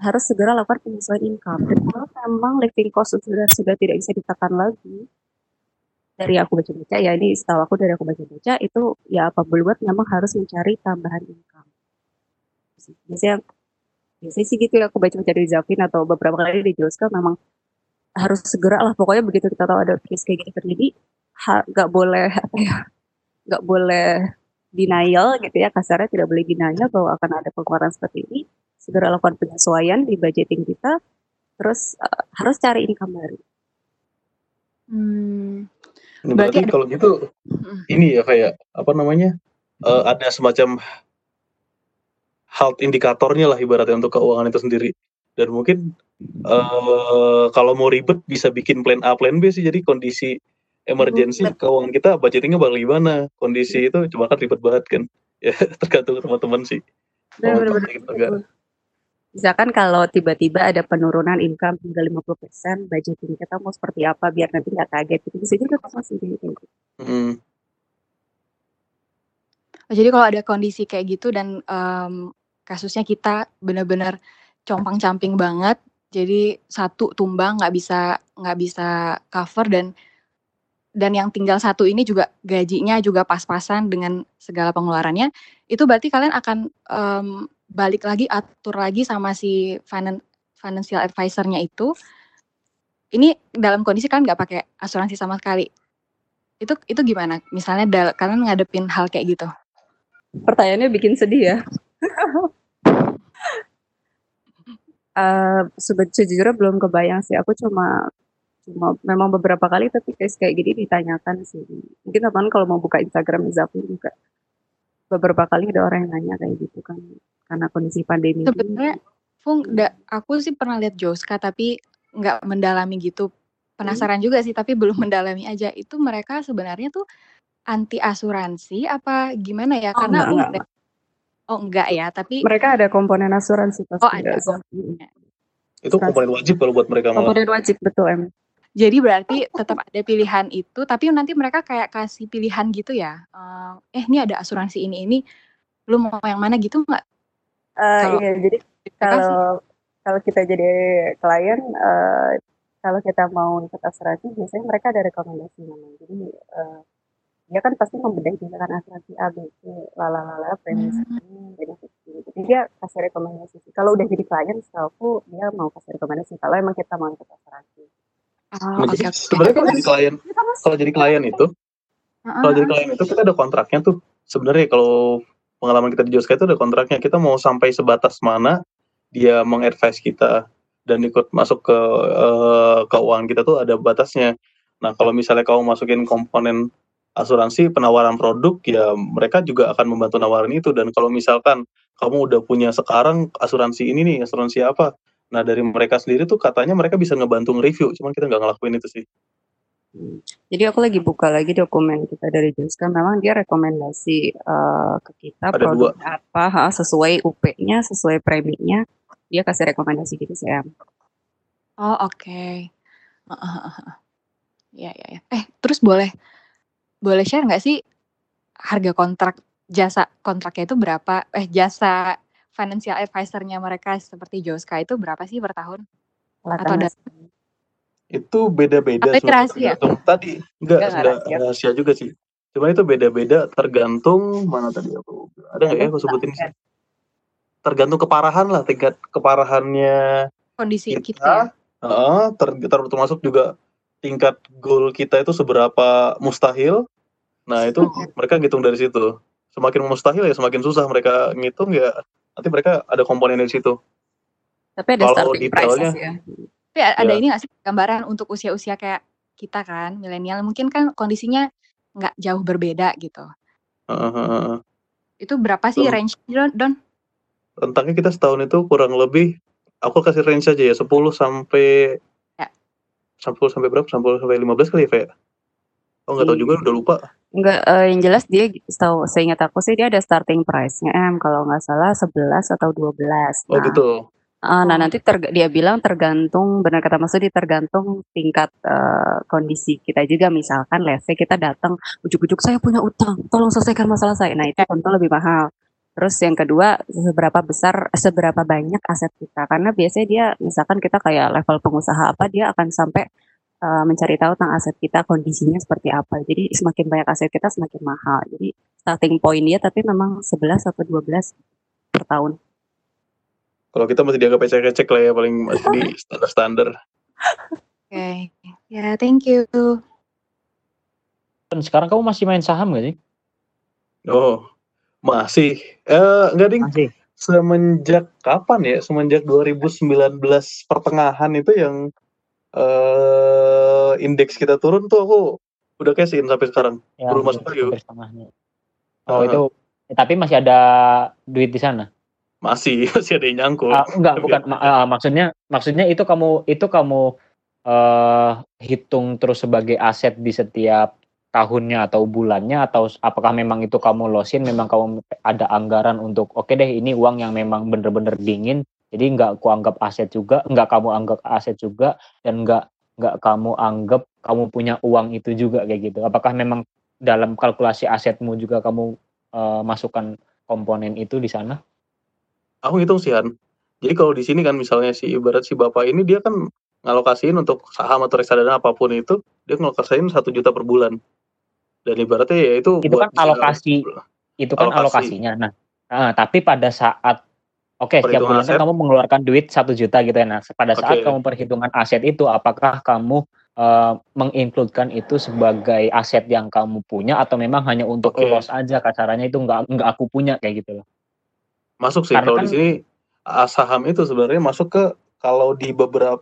harus segera lakukan penyesuaian income. Dan kalau memang living cost sudah sudah tidak bisa ditekan lagi, dari aku baca-baca ya ini setahu aku dari aku baca-baca itu ya apa boleh buat memang harus mencari tambahan income. Biasanya biasanya sih gitu ya aku baca-baca dari Zafin atau beberapa kali dijelaskan memang harus segera lah pokoknya begitu kita tahu ada case kayak gini terjadi nggak boleh apa ya nggak boleh denial gitu ya kasarnya tidak boleh denial bahwa akan ada pengeluaran seperti ini segera lakukan penyesuaian di budgeting kita terus eh, harus cari income baru. Hmm, berarti berarti ada kalau gitu Mhm. ini ya kayak apa namanya eh, ada semacam health indikatornya lah ibaratnya untuk keuangan itu sendiri. Dan mungkin eh kalau mau ribet bisa bikin plan A plan B sih. Jadi kondisi emergency keuangan kita budgetingnya bakal gimana? Kondisi itu cuma kan ribet banget kan. Ya tergantung teman-teman sih. Gitu Misalkan kalau tiba-tiba ada penurunan income hingga 50%, budgeting kita mau seperti apa biar nanti nggak kaget gitu. Bisa juga tuh Mas ide kayak gitu. Oh, jadi kalau ada kondisi kayak gitu dan, mmm, kasusnya kita benar-benar compang-camping banget, jadi satu tumbang nggak bisa nggak bisa cover dan dan yang tinggal satu ini juga gajinya juga pas-pasan dengan segala pengeluarannya, itu berarti kalian akan, mmm, balik lagi, atur lagi sama si finan financial advisor-nya itu, ini dalam kondisi kalian nggak pakai asuransi sama sekali. Itu itu gimana? Misalnya dal kalian ngadepin hal kayak gitu? Pertanyaannya bikin sedih ya. Sebe sejujurnya belum kebayang sih, aku cuma cuma memang beberapa kali tapi case kayak gini ditanyakan sih. Mungkin teman kalau mau buka Instagram Zafin juga, beberapa kali ada orang yang nanya kayak gitu kan, karena kondisi pandemi. Sebenarnya Fung, da aku sih pernah lihat Joska tapi nggak mendalami gitu. Hmm. Penasaran juga sih tapi belum mendalami aja. Itu mereka sebenarnya tuh anti asuransi apa gimana ya? Oh, Karena enggak enggak. Oh enggak ya, tapi Mereka ada komponen asuransi Oh pasti ada Zaf mhm. komponennya. Itu komponen wajib kalau buat mereka malah. Komponen wajib, betul em Jadi berarti tetap ada pilihan itu, tapi nanti mereka kayak kasih pilihan gitu ya? Eee, "Eh, ini ada asuransi ini ini, lu mau yang mana?" Gitu nggak? Kalau iya, jadi kalau kalau kita jadi klien, eee, kalau kita mau ikut asuransi biasanya mereka ada rekomendasi namanya. Jadi, eee, dia kan pasti membedah misalkan asuransi A, B, C, la-la-la-la, premi Mmm. segini, benefit segini. Jadi dia kasih rekomendasi sih. Kalau udah jadi klien setahuku dia mau kasih rekomendasi kalau emang kita mau ikut asuransi. Oh, Nah, jadi oke. sebenarnya kalau jadi klien kalau jadi klien itu heeh kalau jadi klien itu kita ada kontraknya tuh. Sebenarnya kalau pengalaman kita di Joska itu ada kontraknya. Kita mau sampai sebatas mana dia meng-advise kita dan ikut masuk ke, eee, keuangan kita tuh ada batasnya. Nah, kalau misalnya kamu masukin komponen asuransi penawaran produk, ya mereka juga akan membantu nawarin itu dan kalau misalkan kamu udah punya sekarang asuransi ini nih, asuransi apa, nah dari mereka sendiri tuh katanya mereka bisa ngebantu nge-review, cuman kita nggak ngelakuin itu sih. Jadi aku lagi buka lagi dokumen kita dari Joska, memang dia rekomendasi, eee, ke kita Ada 2. produknya apa heeh, sesuai UP-nya, sesuai preminya, dia kasih rekomendasi gitu sih, Em. Oh, oke. Heeh heeh heeh. Iya iya iya. Eh, terus boleh boleh share nggak sih harga kontrak jasa kontraknya itu berapa? Eh, jasa financial advisor-nya mereka seperti Joska itu berapa sih per tahun? Atau ada. Itu beda-beda rahasia? tergantung tadi enggak Enggak rahasia. juga sih. Cuma itu beda-beda tergantung mana tadi aku ada nggak ya aku sebutin sih? Tergantung keparahan lah, tingkat keparahannya Kondisi kita ya? kita heeh, ter ter termasuk juga tingkat goal kita itu seberapa mustahil. Nah, itu mereka ngitung dari situ. Semakin mustahil ya semakin susah mereka ngitung ya nanti mereka ada komponen dari situ. Tapi ada Kalau starting price detailnya sih ya. Tapi ada ya ini nggak sih gambaran untuk usia-usia kayak kita kan, milenial mungkin kan kondisinya nggak jauh berbeda gitu. heeh. Itu berapa sih range Don Don? rentangnya kita setahun itu kurang lebih aku kasih range aja ya 10 sampai. 10 sampai berapa? 10 sampai 15 kali ya, ya? Oh nggak tahu juga udah lupa. Enggak, eee, yang jelas dia setahu seingat aku sih dia ada starting price-nya, Em, kalau nggak salah 11 atau 12. Oh Nah gitu. heeh, nah Oh. nanti dia bilang tergantung benar kata Mas Dudi tergantung tingkat, eee, kondisi kita juga. Misalkan let's say kita datang, "Ujuk-ujuk saya punya utang, tolong selesaikan masalah saya." Nah itu tentu lebih mahal. Terus yang kedua, seberapa besar seberapa banyak aset kita, karena biasanya dia misalkan kita kayak level pengusaha apa, dia akan sampai, eee, mencari tahu tentang aset kita kondisinya seperti apa. Jadi semakin banyak aset kita semakin mahal. Jadi starting point dia tapi memang 11 atau 12 per tahun. Kalau kita masih dianggap ecek-ecek lah ya paling masih di standar-standar. Oke. Ya, thank you. Dan sekarang kamu masih main saham gak sih? Oh, masih. Eh, enggak ding. Masih. Semenjak kapan ya? Semenjak 2019 pertengahan itu yang eh indeks kita turun tuh aku udah cash in sampai sekarang. Ya, Belum masuk lagi. Oh, Heeh. itu eh, tapi masih ada duit di sana. Masih, masih ada yang nyangkut. Ah, enggak, Tapi bukan ma- ah, maksudnya maksudnya itu kamu itu kamu eh hitung terus sebagai aset di setiap tahunnya atau bulannya atau apakah memang itu kamu losin memang kamu ada anggaran untuk oke deh ini uang yang memang bener-bener dingin Jadi nggak aku anggap aset juga, nggak kamu anggap aset juga, dan nggak nggak kamu anggap kamu punya uang itu juga kayak gitu. Apakah memang dalam kalkulasi asetmu juga kamu uh, masukkan komponen itu di sana? Aku hitung sih Han. Jadi kalau di sini kan misalnya si ibarat si bapak ini dia kan ngalokasiin untuk saham atau reksadana apa pun itu dia ngalokasiin satu juta per bulan. Dan ibaratnya ya itu itu kan alokasi itu kan alokasi. alokasinya. Nah, nah, tapi pada saat Oke, okay, setiap bulan kan kamu mengeluarkan duit satu juta gitu ya. Nah, pada saat okay. kamu perhitungan aset itu, apakah kamu uh, menginkludkan itu sebagai aset yang kamu punya atau memang hanya untuk okay. loss aja kasarannya itu nggak nggak aku punya kayak gitu loh. Masuk sih kalau kan, di sini saham itu sebenarnya masuk ke kalau di beberapa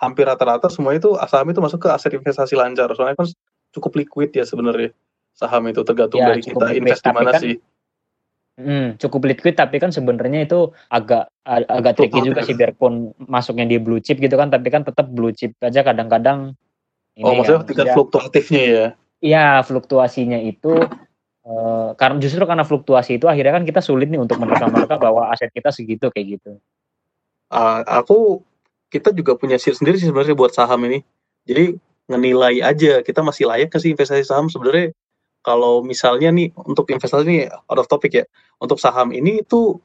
hampir rata-rata semua itu saham itu masuk ke aset investasi lancar. Soalnya kan cukup liquid ya sebenarnya saham itu tergantung ya, dari kita invest di mana kan, sih Hmm, cukup liquid tapi kan sebenarnya itu agak agak tricky juga sih biarpun masuknya di blue chip gitu kan tapi kan tetap blue chip aja kadang-kadang Oh, maksudnya kan, tingkat ya, fluktuatifnya ya. Iya, fluktuasinya itu uh, karena justru karena fluktuasi itu akhirnya kan kita sulit nih untuk menerka-nerka bahwa aset kita segitu kayak gitu. Uh, aku kita juga punya sir sendiri sih sebenarnya buat saham ini. Jadi ngenilai aja. Kita masih layak ke sih investasi saham? Sebenarnya kalau misalnya nih untuk investasi ini out of topic ya. Untuk saham ini itu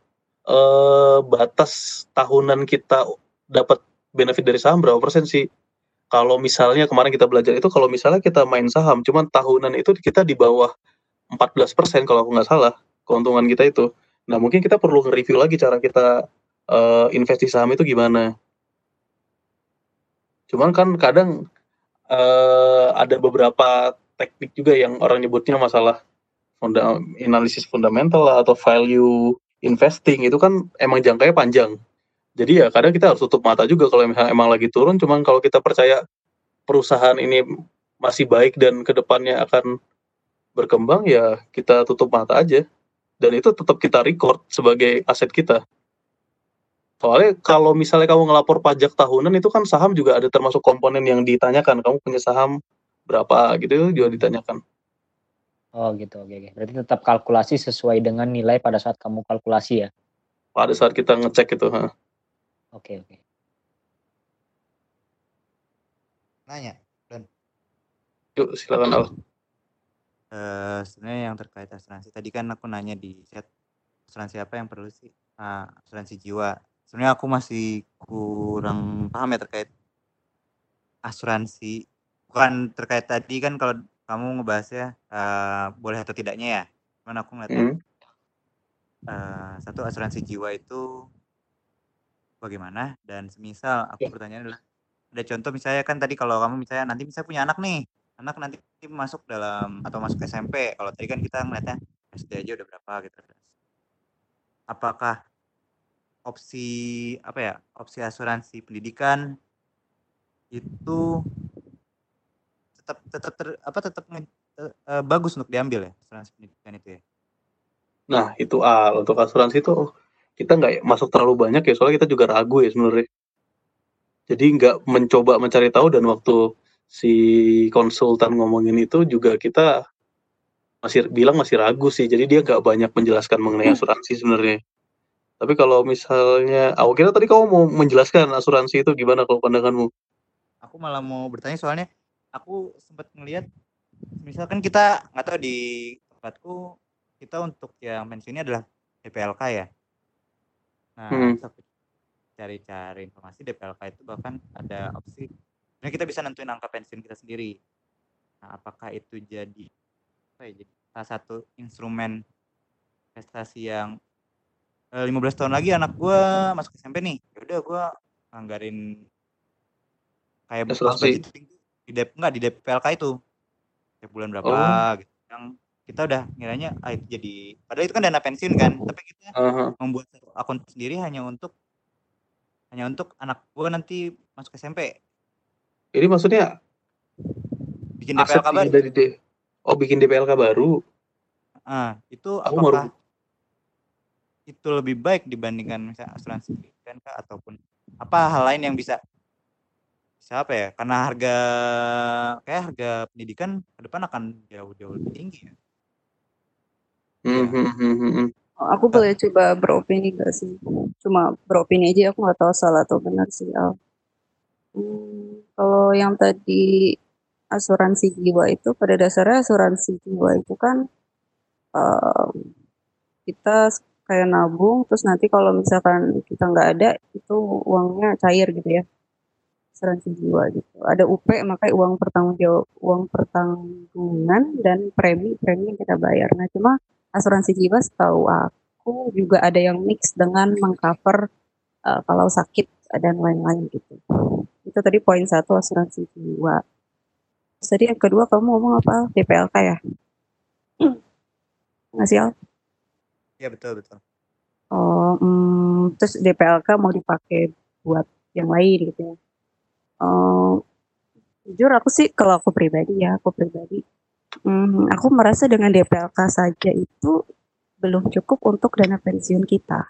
eh, batas tahunan kita dapat benefit dari saham berapa persen sih? Kalau misalnya kemarin kita belajar itu kalau misalnya kita main saham cuman tahunan itu kita di bawah 14 persen kalau aku nggak salah keuntungan kita itu. Nah mungkin kita perlu nge-review lagi cara kita uh, investasi saham itu gimana. Cuman kan kadang uh, ada beberapa teknik juga yang orang nyebutnya masalah funda analisis fundamental atau value investing itu kan emang jangkanya panjang. Jadi ya kadang kita harus tutup mata juga kalau misalnya emang lagi turun, cuman kalau kita percaya perusahaan ini masih baik dan ke depannya akan berkembang ya kita tutup mata aja. Dan itu tetap kita record sebagai aset kita. Soalnya kalau misalnya kamu ngelapor pajak tahunan itu kan saham juga ada termasuk komponen yang ditanyakan. Kamu punya saham berapa gitu juga ditanyakan. Oh gitu, oke, oke. Berarti tetap kalkulasi sesuai dengan nilai pada saat kamu kalkulasi ya? Pada saat kita ngecek itu, ha. Oke, oke. Nanya, Dan. Yuk, silakan Al. Uh, sebenarnya yang terkait asuransi tadi kan aku nanya di chat asuransi apa yang perlu sih uh, asuransi jiwa sebenarnya aku masih kurang paham ya terkait asuransi bukan terkait tadi kan kalau kamu ngebahasnya uh, boleh atau tidaknya ya. Cuman aku ngeliatnya hmm. uh, satu asuransi jiwa itu bagaimana dan semisal aku yeah. bertanya adalah ada contoh misalnya kan tadi kalau kamu misalnya nanti misalnya punya anak nih anak nanti masuk dalam atau masuk SMP kalau tadi kan kita ngeliatnya SD aja udah berapa gitu apakah opsi apa ya opsi asuransi pendidikan itu tetap tetap ter, apa tetap uh, bagus untuk diambil ya asuransi pendidikan itu ya. Nah itu al untuk asuransi itu kita nggak masuk terlalu banyak ya soalnya kita juga ragu ya sebenarnya. Jadi nggak mencoba mencari tahu dan waktu si konsultan ngomongin itu juga kita masih bilang masih ragu sih. Jadi dia nggak banyak menjelaskan mengenai asuransi sebenarnya. Tapi kalau misalnya, aku kira tadi kamu mau menjelaskan asuransi itu gimana kalau pandanganmu? Aku malah mau bertanya soalnya aku sempat ngelihat misalkan kita nggak tahu di tempatku kita untuk yang pensiunnya adalah DPLK ya. Nah, hmm. cari-cari informasi DPLK itu bahkan ada opsi nah kita bisa nentuin angka pensiun kita sendiri. Nah, apakah itu jadi apa ya, jadi salah satu instrumen investasi yang 15 tahun lagi anak gue masuk SMP nih. Ya udah gue anggarin kayak budgeting di DP enggak di DPLK itu. Tiap bulan berapa oh. gitu. Yang kita udah ngiranya ah itu jadi padahal itu kan dana pensiun kan. Tapi kita uh-huh. membuat akun sendiri hanya untuk hanya untuk anak gua nanti masuk SMP ini maksudnya bikin DPLK baru. dari D oh bikin DPLK baru? Ah itu Aku apakah baru... itu lebih baik dibandingkan misalnya asuransi kan ataupun apa hal lain yang bisa siapa ya? Karena harga kayak harga pendidikan ke depan akan jauh-jauh lebih tinggi ya. Hmm, Iya. hmm, hmm, hmm, hmm. Aku boleh coba beropini gak sih? Cuma beropini aja, aku nggak tahu salah atau benar sih, Al. Hmm, kalau yang tadi asuransi jiwa itu pada dasarnya asuransi jiwa itu kan uh, kita kayak nabung terus nanti kalau misalkan kita nggak ada itu uangnya cair gitu ya asuransi jiwa gitu ada UP makanya uang pertanggung jawab uang pertanggungan dan premi premi yang kita bayar nah cuma asuransi jiwa setahu aku juga ada yang mix dengan mengcover uh, kalau sakit dan lain-lain gitu. Itu tadi poin satu asuransi jiwa. Terus yang kedua kamu ngomong apa? DPLK ya? Ngasih Al? Ya betul betul. Oh, hmm, terus DPLK mau dipakai buat yang lain gitu ya? Oh, jujur aku sih kalau aku pribadi ya, aku pribadi Hmm, aku merasa dengan DPLK saja itu belum cukup untuk dana pensiun kita.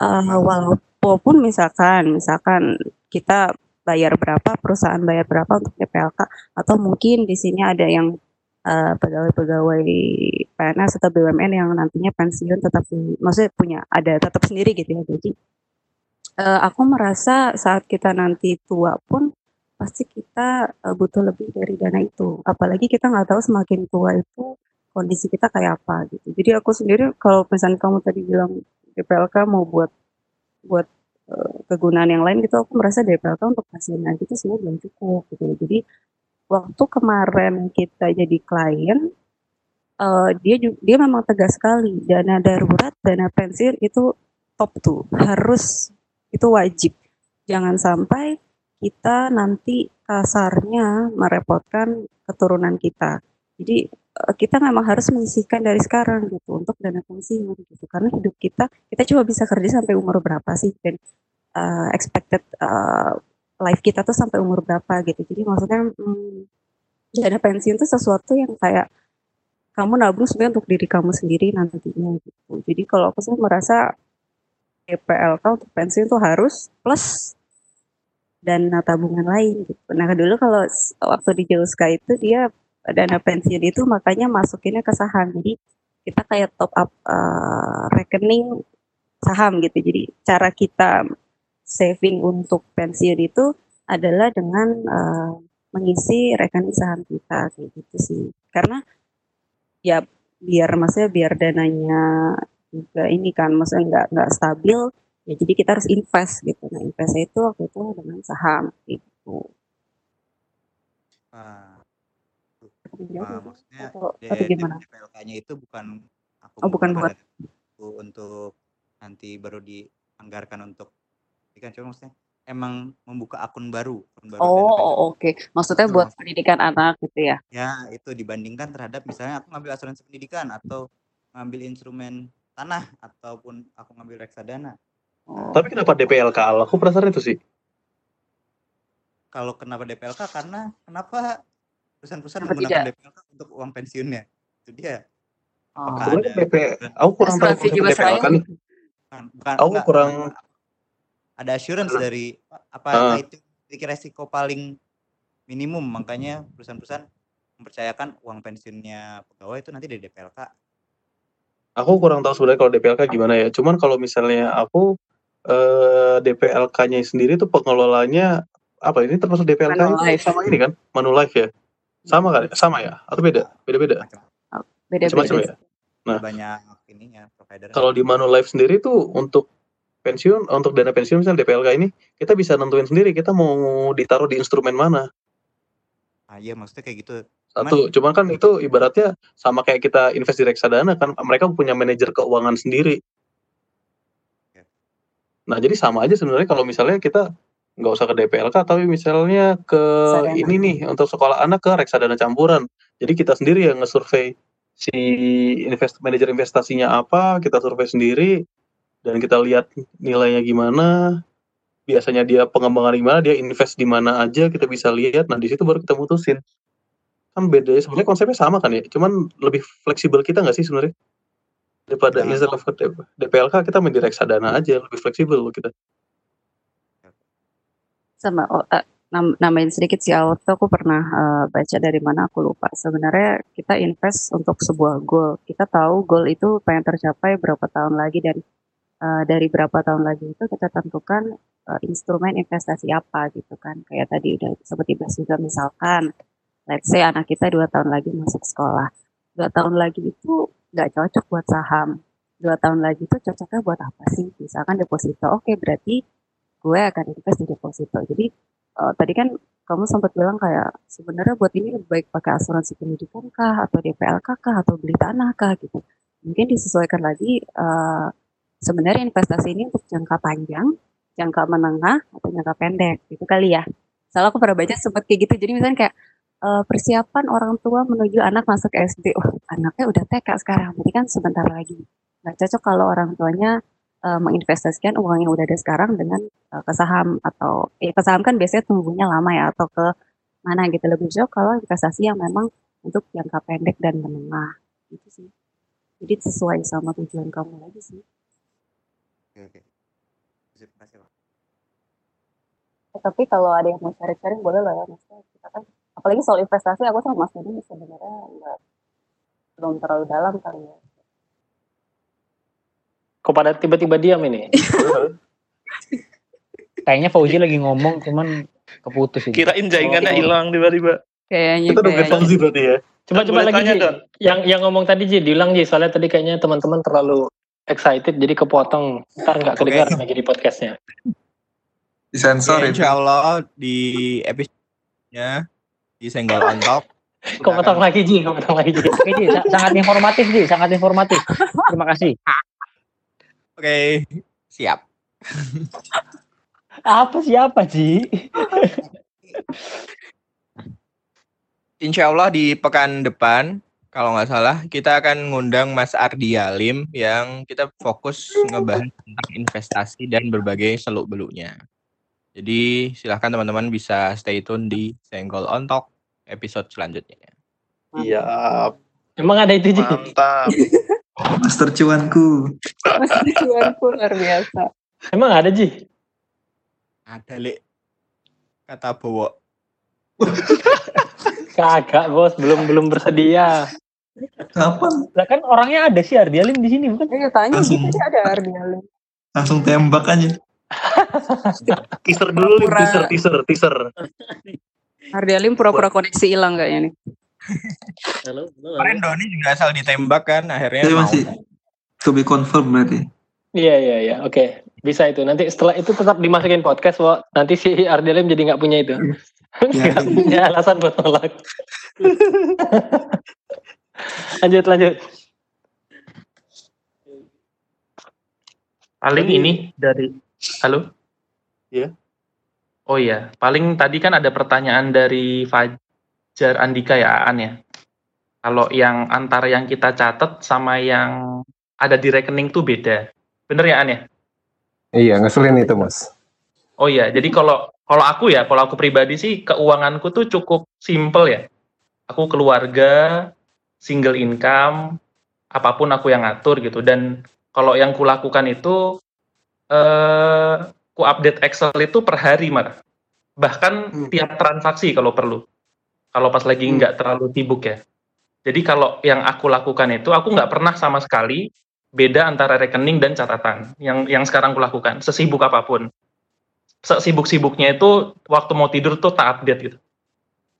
Uh, walaupun misalkan misalkan kita bayar berapa, perusahaan bayar berapa untuk DPLK atau mungkin di sini ada yang uh, pegawai-pegawai PNS atau BUMN yang nantinya pensiun tetap maksudnya punya ada tetap sendiri gitu ya. Jadi uh, aku merasa saat kita nanti tua pun pasti kita uh, butuh lebih dari dana itu. Apalagi kita nggak tahu semakin tua itu kondisi kita kayak apa gitu. Jadi aku sendiri kalau misalnya kamu tadi bilang DPLK mau buat buat kegunaan yang lain gitu, aku merasa DPLK untuk pasien nanti itu sebenarnya belum cukup gitu. Jadi waktu kemarin kita jadi klien, uh, dia dia memang tegas sekali dana darurat, dana pensiun itu top tuh harus itu wajib. Jangan sampai kita nanti kasarnya merepotkan keturunan kita. Jadi eh, kita memang harus menyisihkan dari sekarang gitu untuk dana pensiun gitu karena hidup kita kita cuma bisa kerja sampai umur berapa sih dan uh, expected uh, life kita tuh sampai umur berapa gitu jadi maksudnya hmm, dana pensiun itu sesuatu yang kayak kamu nabung sebenarnya untuk diri kamu sendiri nantinya gitu jadi kalau aku sih merasa EPLK untuk pensiun tuh harus plus dana tabungan lain gitu. Nah dulu kalau waktu di Jauska itu dia dana pensiun itu makanya masukinnya ke saham. Jadi kita kayak top up uh, rekening saham gitu. Jadi cara kita saving untuk pensiun itu adalah dengan uh, mengisi rekening saham kita kayak gitu sih. Karena ya biar maksudnya biar dananya juga ini kan maksudnya nggak nggak stabil ya jadi kita harus invest gitu. Nah invest itu waktu itu dengan saham gitu. Ah, ah maksudnya atau, atau gimana? DPLK-nya itu bukan aku oh bukan buat untuk nanti baru dianggarkan untuk kan cuma maksudnya emang membuka akun baru, akun baru oh oke okay. maksudnya buat pendidikan anak gitu ya ya itu dibandingkan terhadap misalnya aku ngambil asuransi pendidikan atau ngambil instrumen tanah ataupun aku ngambil reksadana Oh. Tapi kenapa DPLK? Aku penasaran itu sih. Kalau kenapa DPLK? Karena kenapa perusahaan-perusahaan menggunakan tidak? DPLK untuk uang pensiunnya? Itu dia. Oh. ada DP, aku kurang tahu DPLK nih. Bukan, bukan, aku enggak, kurang ada assurance hmm. dari apa uh. itu resiko paling minimum. Makanya perusahaan-perusahaan mempercayakan uang pensiunnya pegawai itu nanti dari DPLK. Aku kurang tahu sebenarnya kalau DPLK gimana ya. Cuman kalau misalnya aku eh, DPLK-nya sendiri tuh pengelolanya apa? Ini termasuk DPLK itu sama ini kan? Manulife ya? Sama kan sama ya? Atau beda? Beda beda oh, beda beda ya? Nah. banyak ininya provider kalau di Manulife sendiri tuh untuk pensiun untuk dana pensiun misalnya DPLK ini kita bisa nentuin sendiri kita mau ditaruh di instrumen mana. Ah iya maksudnya kayak gitu. Satu cuman kan itu ibaratnya sama kayak kita invest di reksadana kan mereka punya manajer keuangan sendiri. Nah, jadi sama aja sebenarnya kalau misalnya kita nggak usah ke DPLK, tapi misalnya ke ini nih untuk sekolah anak ke reksadana campuran. Jadi kita sendiri yang nge-survey si invest manajer investasinya apa, kita survei sendiri dan kita lihat nilainya gimana, biasanya dia pengembangan gimana, dia invest di mana aja kita bisa lihat. Nah, di situ baru kita mutusin. Kan beda sebenarnya konsepnya sama kan ya, cuman lebih fleksibel kita nggak sih sebenarnya? Daripada ya. instead of DPLK kita main di reksadana aja lebih fleksibel loh kita. Sama oh, uh, nam nambahin sedikit sih awal tuh aku pernah uh, baca dari mana aku lupa. Sebenarnya kita invest untuk sebuah goal. Kita tahu goal itu pengen tercapai berapa tahun lagi dan uh, dari berapa tahun lagi itu kita tentukan uh, instrumen investasi apa gitu kan. Kayak tadi udah seperti dibahas juga misalkan let's say anak kita dua tahun lagi masuk sekolah. Dua tahun lagi itu nggak cocok buat saham. Dua tahun lagi itu cocoknya buat apa sih? Misalkan deposito. Oke, berarti gue akan invest di deposito. Jadi uh, tadi kan kamu sempat bilang kayak sebenarnya buat ini lebih baik pakai asuransi pendidikan kah atau DPLK kah atau beli tanah kah gitu. Mungkin disesuaikan lagi uh, sebenarnya investasi ini untuk jangka panjang, jangka menengah atau jangka pendek gitu kali ya. Soalnya aku pernah baca sempat kayak gitu. Jadi misalnya kayak uh, persiapan orang tua menuju anak masuk SD. Oh, anaknya udah TK sekarang. Berarti kan sebentar lagi. Nggak cocok kalau orang tuanya uh, menginvestasikan uang yang udah ada sekarang dengan uh, ke saham atau ya ke saham kan biasanya tumbuhnya lama ya atau ke mana gitu lebih jauh kalau investasi yang memang untuk jangka pendek dan menengah gitu sih. Jadi sesuai sama tujuan kamu lagi sih. Oke. Terima Eh, tapi kalau ada yang mau cari-cari boleh lah ya maksudnya kita kan apalagi soal investasi aku sama Mas Didi sebenarnya nggak belum terlalu dalam kali ya Kok pada tiba-tiba diam ini? Kayaknya Fauzi lagi ngomong cuman keputus ini. Kirain jaingannya Oh. hilang tiba-tiba. Kayaknya Kita kayaknya. Fauzi berarti ya. Coba coba lagi tanya, Ji. Yang yang ngomong tadi Ji, diulang Ji. Soalnya tadi kayaknya teman-teman terlalu excited jadi kepotong. Ntar nggak kedengar lagi di podcastnya. Ya, Disensor itu. insya Allah di episode-nya di Senggol on Top. Kok potong lagi Ji? Kok potong lagi Ji? Oke Ji, sa- sangat informatif Ji, sangat informatif. Terima kasih. Oke, siap. Apa siapa Ji? Insya Allah di pekan depan, kalau nggak salah, kita akan ngundang Mas Ardi Alim yang kita fokus ngebahas tentang investasi dan berbagai seluk-beluknya. Jadi silahkan teman-teman bisa stay tune di Senggol on Talk episode selanjutnya. Iya. Emang ada itu Ji? Mantap. Master cuanku. Masih cuanku luar biasa. Emang ada Ji? Ada lek kata Bowo. Kagak bos, belum belum bersedia. Kapan? Lah kan orangnya ada sih Ardi Alim di sini bukan? Ayo tanya Langsung. gitu ada Ardialin. Langsung tembak aja. Teaser dulu nih, Pura- teaser, teaser, teaser. Ardialin pura-pura koneksi hilang kayaknya nih. Halo, halo, Kemarin Doni juga asal ditembak kan, akhirnya Saya mau. masih to be confirm berarti. Iya iya iya, oke. Bisa itu. Nanti setelah itu tetap dimasukin podcast, Wo. Nanti si Ardelim jadi nggak punya itu. Nggak punya alasan buat nolak. lanjut lanjut. Paling ini dari halo. Iya. Oh iya, paling tadi kan ada pertanyaan dari Fajar Andika ya, Aan ya. Kalau yang antara yang kita catat sama yang ada di rekening tuh beda. Bener ya, An ya? Iya, ngeselin itu, Mas. Oh iya, jadi kalau kalau aku ya, kalau aku pribadi sih keuanganku tuh cukup simple ya. Aku keluarga, single income, apa pun aku yang ngatur gitu. Dan kalau yang kulakukan itu, eh, ku update Excel itu per hari malah. Bahkan tiap transaksi kalau perlu. Kalau pas lagi nggak terlalu sibuk ya. Jadi kalau yang aku lakukan itu, aku nggak pernah sama sekali beda antara rekening dan catatan yang yang sekarang aku lakukan sesibuk apa pun sesibuk-sibuknya itu waktu mau tidur tuh tak update gitu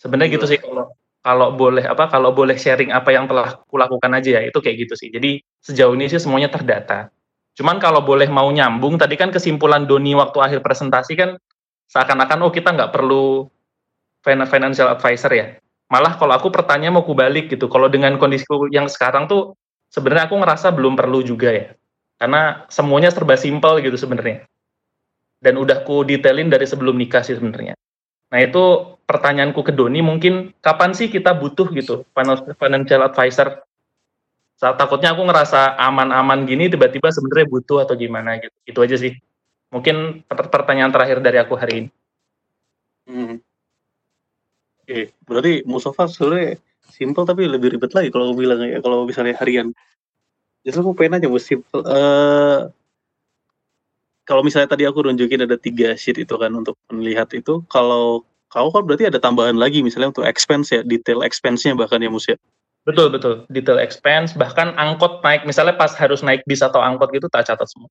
sebenarnya gitu sih kalau kalau boleh apa kalau boleh sharing apa yang telah kulakukan aja ya itu kayak gitu sih. Jadi sejauh ini sih semuanya terdata. Cuman kalau boleh mau nyambung tadi kan kesimpulan Doni waktu akhir presentasi kan seakan-akan oh kita nggak perlu fin- financial advisor ya. Malah kalau aku pertanyaan mau kubalik gitu kalau dengan kondisi yang sekarang tuh sebenarnya aku ngerasa belum perlu juga ya. Karena semuanya serba simpel gitu sebenarnya. Dan udah ku detailin dari sebelum nikah sih sebenarnya nah itu pertanyaanku ke Doni mungkin kapan sih kita butuh gitu finan- financial advisor saat takutnya aku ngerasa aman-aman gini tiba-tiba sebenarnya butuh atau gimana gitu itu aja sih mungkin per- pertanyaan terakhir dari aku hari ini Hmm. Oke, berarti Mustafa sebenarnya simple tapi lebih ribet lagi kalau bilang ya kalau misalnya harian. Justru aku pengen aja Mus, simple. Eh, kalau misalnya tadi aku nunjukin ada tiga sheet itu kan untuk melihat itu, kalau kau kan berarti ada tambahan lagi misalnya untuk expense ya, detail expense-nya bahkan ya Mus ya. Betul betul, detail expense bahkan angkot naik misalnya pas harus naik bis atau angkot gitu tak catat semua.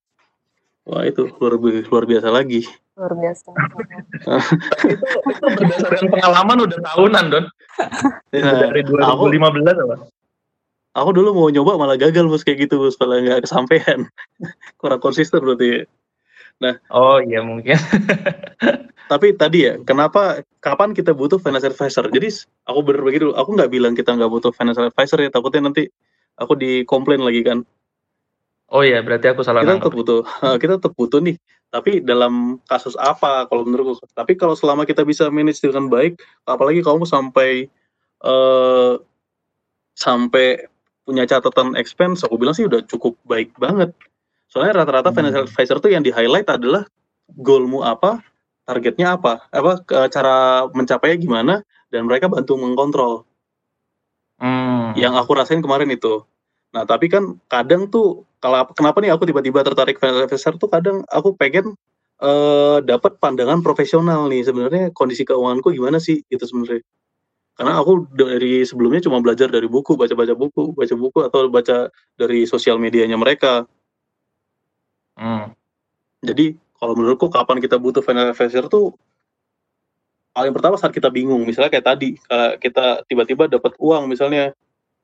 Wah itu luar luar biasa lagi. Luar biasa. itu, itu berdasarkan pengalaman udah tahunan don. Ya, Dari 2015 aku, apa? aku dulu mau nyoba malah gagal bos kayak gitu bos malah nggak kesampaian. Kurang konsisten berarti. Nah. Oh iya mungkin. tapi tadi ya, kenapa kapan kita butuh financial advisor? Jadi aku berbagi dulu, aku nggak bilang kita nggak butuh financial advisor ya, takutnya nanti aku dikomplain lagi kan. Oh iya, berarti aku salah Kita tetap butuh, kita tetap butuh nih. Tapi dalam kasus apa kalau menurutku? Tapi kalau selama kita bisa manage dengan baik, apalagi kamu sampai uh, sampai punya catatan expense, aku bilang sih udah cukup baik banget. Soalnya rata-rata hmm. financial advisor tuh yang di highlight adalah goalmu apa, targetnya apa, apa cara mencapainya gimana, dan mereka bantu mengkontrol. Hmm. Yang aku rasain kemarin itu. Nah, tapi kan kadang tuh kalau kenapa nih aku tiba-tiba tertarik financial advisor tuh kadang aku pengen uh, dapat pandangan profesional nih sebenarnya kondisi keuanganku gimana sih itu sebenarnya. Karena aku dari sebelumnya cuma belajar dari buku, baca-baca buku, baca buku atau baca dari sosial medianya mereka. Hmm. Jadi kalau menurutku kapan kita butuh financial advisor tuh paling pertama saat kita bingung. Misalnya kayak tadi kalau kita tiba-tiba dapat uang misalnya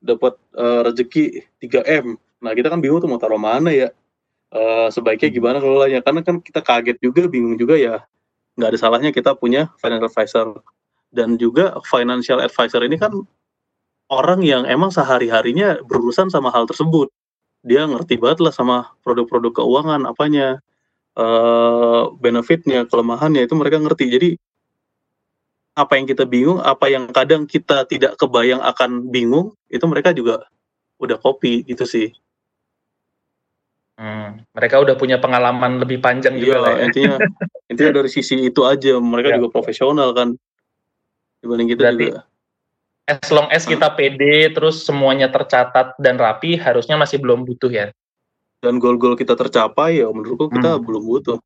dapat uh, rezeki 3 m. Nah kita kan bingung tuh mau taruh mana ya. Uh, sebaiknya gimana kelolanya? Karena kan kita kaget juga bingung juga ya. Nggak ada salahnya kita punya financial advisor. Dan juga financial advisor ini kan orang yang emang sehari-harinya berurusan sama hal tersebut dia ngerti banget lah sama produk-produk keuangan apanya uh, benefitnya kelemahannya itu mereka ngerti jadi apa yang kita bingung apa yang kadang kita tidak kebayang akan bingung itu mereka juga udah copy gitu sih Hmm, mereka udah punya pengalaman lebih panjang iya, juga lah ya. intinya intinya dari sisi itu aja mereka ya. juga profesional kan dibanding kita Berarti, juga as long as kita pede terus semuanya tercatat dan rapi harusnya masih belum butuh ya. Dan goal-goal kita tercapai ya menurutku kita hmm. belum butuh.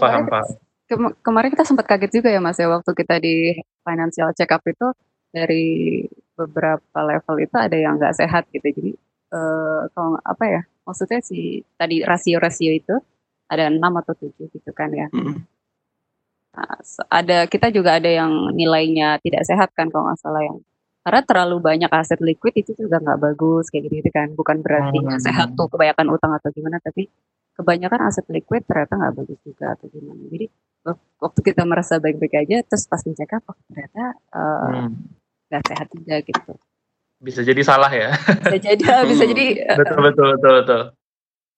Paham paham. Kem kemarin kita sempat kaget juga ya mas ya waktu kita di financial check up itu dari beberapa level itu ada yang nggak sehat gitu. Jadi uh, kalau apa ya maksudnya si tadi rasio-rasio itu ada enam atau tujuh gitu kan ya. Hmm. Nah, ada kita juga ada yang nilainya tidak sehat kan kalau nggak salah yang karena terlalu banyak aset liquid itu juga nggak bagus kayak gitu, gitu kan. Bukan berarti hmm. sehat tuh kebanyakan utang atau gimana tapi kebanyakan aset liquid ternyata nggak bagus juga atau gimana. Jadi waktu kita merasa baik-baik aja terus pas dicek oh, ternyata nggak uh, hmm. sehat juga gitu. Bisa jadi salah ya. Bisa jadi bisa jadi uh, betul betul betul betul.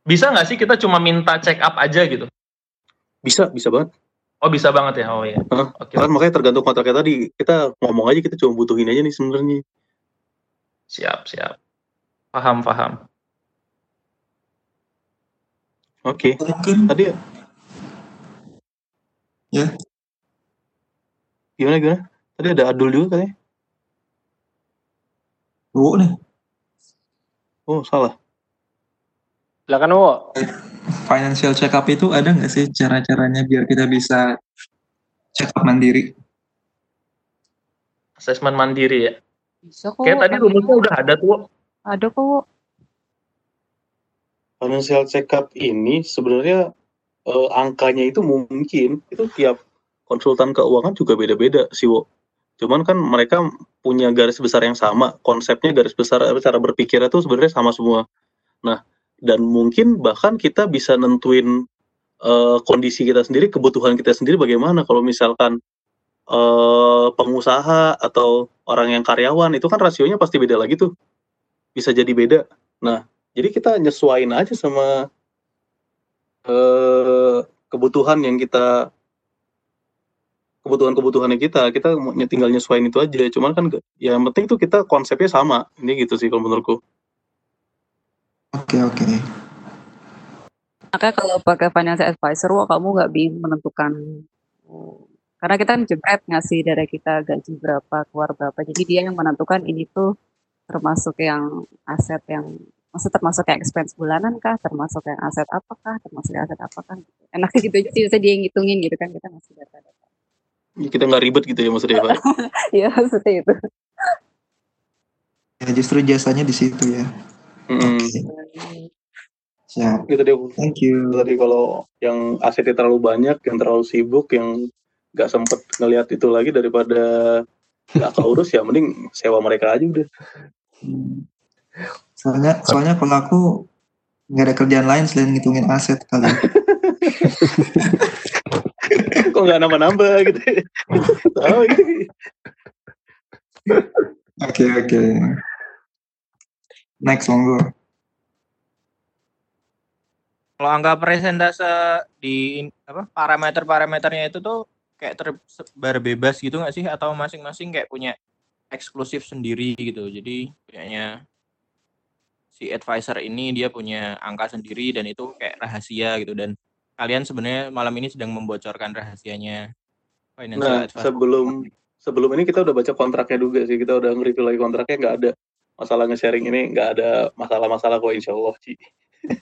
Bisa nggak sih kita cuma minta check up aja gitu? Bisa bisa banget oh bisa banget ya oh ya huh? oke okay. makanya tergantung kontraknya tadi kita ngomong aja kita cuma butuhin aja nih sebenarnya siap siap paham paham oke okay. tadi Ya. Gimana gimana? Tadi ada Adul juga katanya. Wo nih. Oh, salah. Silakan Wo. Financial check up itu ada nggak sih cara-caranya biar kita bisa check up mandiri? Asesmen mandiri ya. Bisa kok. Kayak tadi rumusnya udah ada tuh. Ada kok. Financial check up ini sebenarnya uh, angkanya itu mungkin itu tiap konsultan keuangan juga beda-beda sih, Wo. Cuman kan mereka punya garis besar yang sama, konsepnya garis besar cara berpikir itu sebenarnya sama semua. Nah, dan mungkin bahkan kita bisa nentuin uh, kondisi kita sendiri, kebutuhan kita sendiri bagaimana. Kalau misalkan uh, pengusaha atau orang yang karyawan itu kan rasionya pasti beda lagi tuh. Bisa jadi beda. Nah, jadi kita nyesuain aja sama uh, kebutuhan yang kita kebutuhan-kebutuhannya kita. Kita tinggal nyesuaiin itu aja. Cuman kan ya yang penting itu kita konsepnya sama. Ini gitu sih kalau menurutku oke okay, oke okay. makanya kalau pakai financial advisor wah kamu nggak bingung menentukan karena kita kan jebret ngasih dari kita gaji berapa keluar berapa jadi dia yang menentukan ini tuh termasuk yang aset yang maksud termasuk kayak expense bulanan kah termasuk yang aset apakah termasuk yang aset apakah enaknya gitu aja sih bisa dia ngitungin gitu kan kita ngasih data-data kita nggak ribet gitu ya maksudnya Pak? Iya seperti itu. Ya justru jasanya di situ ya. Mm. Siap. Gitu deh. Thank you. Tadi kalau yang asetnya terlalu banyak, yang terlalu sibuk, yang nggak sempet ngelihat itu lagi daripada nggak keurus ya mending sewa mereka aja udah. Soalnya soalnya kalau aku nggak ada kerjaan lain selain ngitungin aset kali. Kok nggak nambah-nambah gitu? Gitu. Oke oke. Next monggo. Kalau angka persentase di apa parameter-parameternya itu tuh kayak tersebar bebas gitu nggak sih atau masing-masing kayak punya eksklusif sendiri gitu. Jadi kayaknya si advisor ini dia punya angka sendiri dan itu kayak rahasia gitu dan kalian sebenarnya malam ini sedang membocorkan rahasianya financial Nah advisor. sebelum sebelum ini kita udah baca kontraknya juga sih, kita udah nge-review lagi kontraknya nggak ada masalah nge-sharing ini nggak ada masalah-masalah kok insya Allah Ci.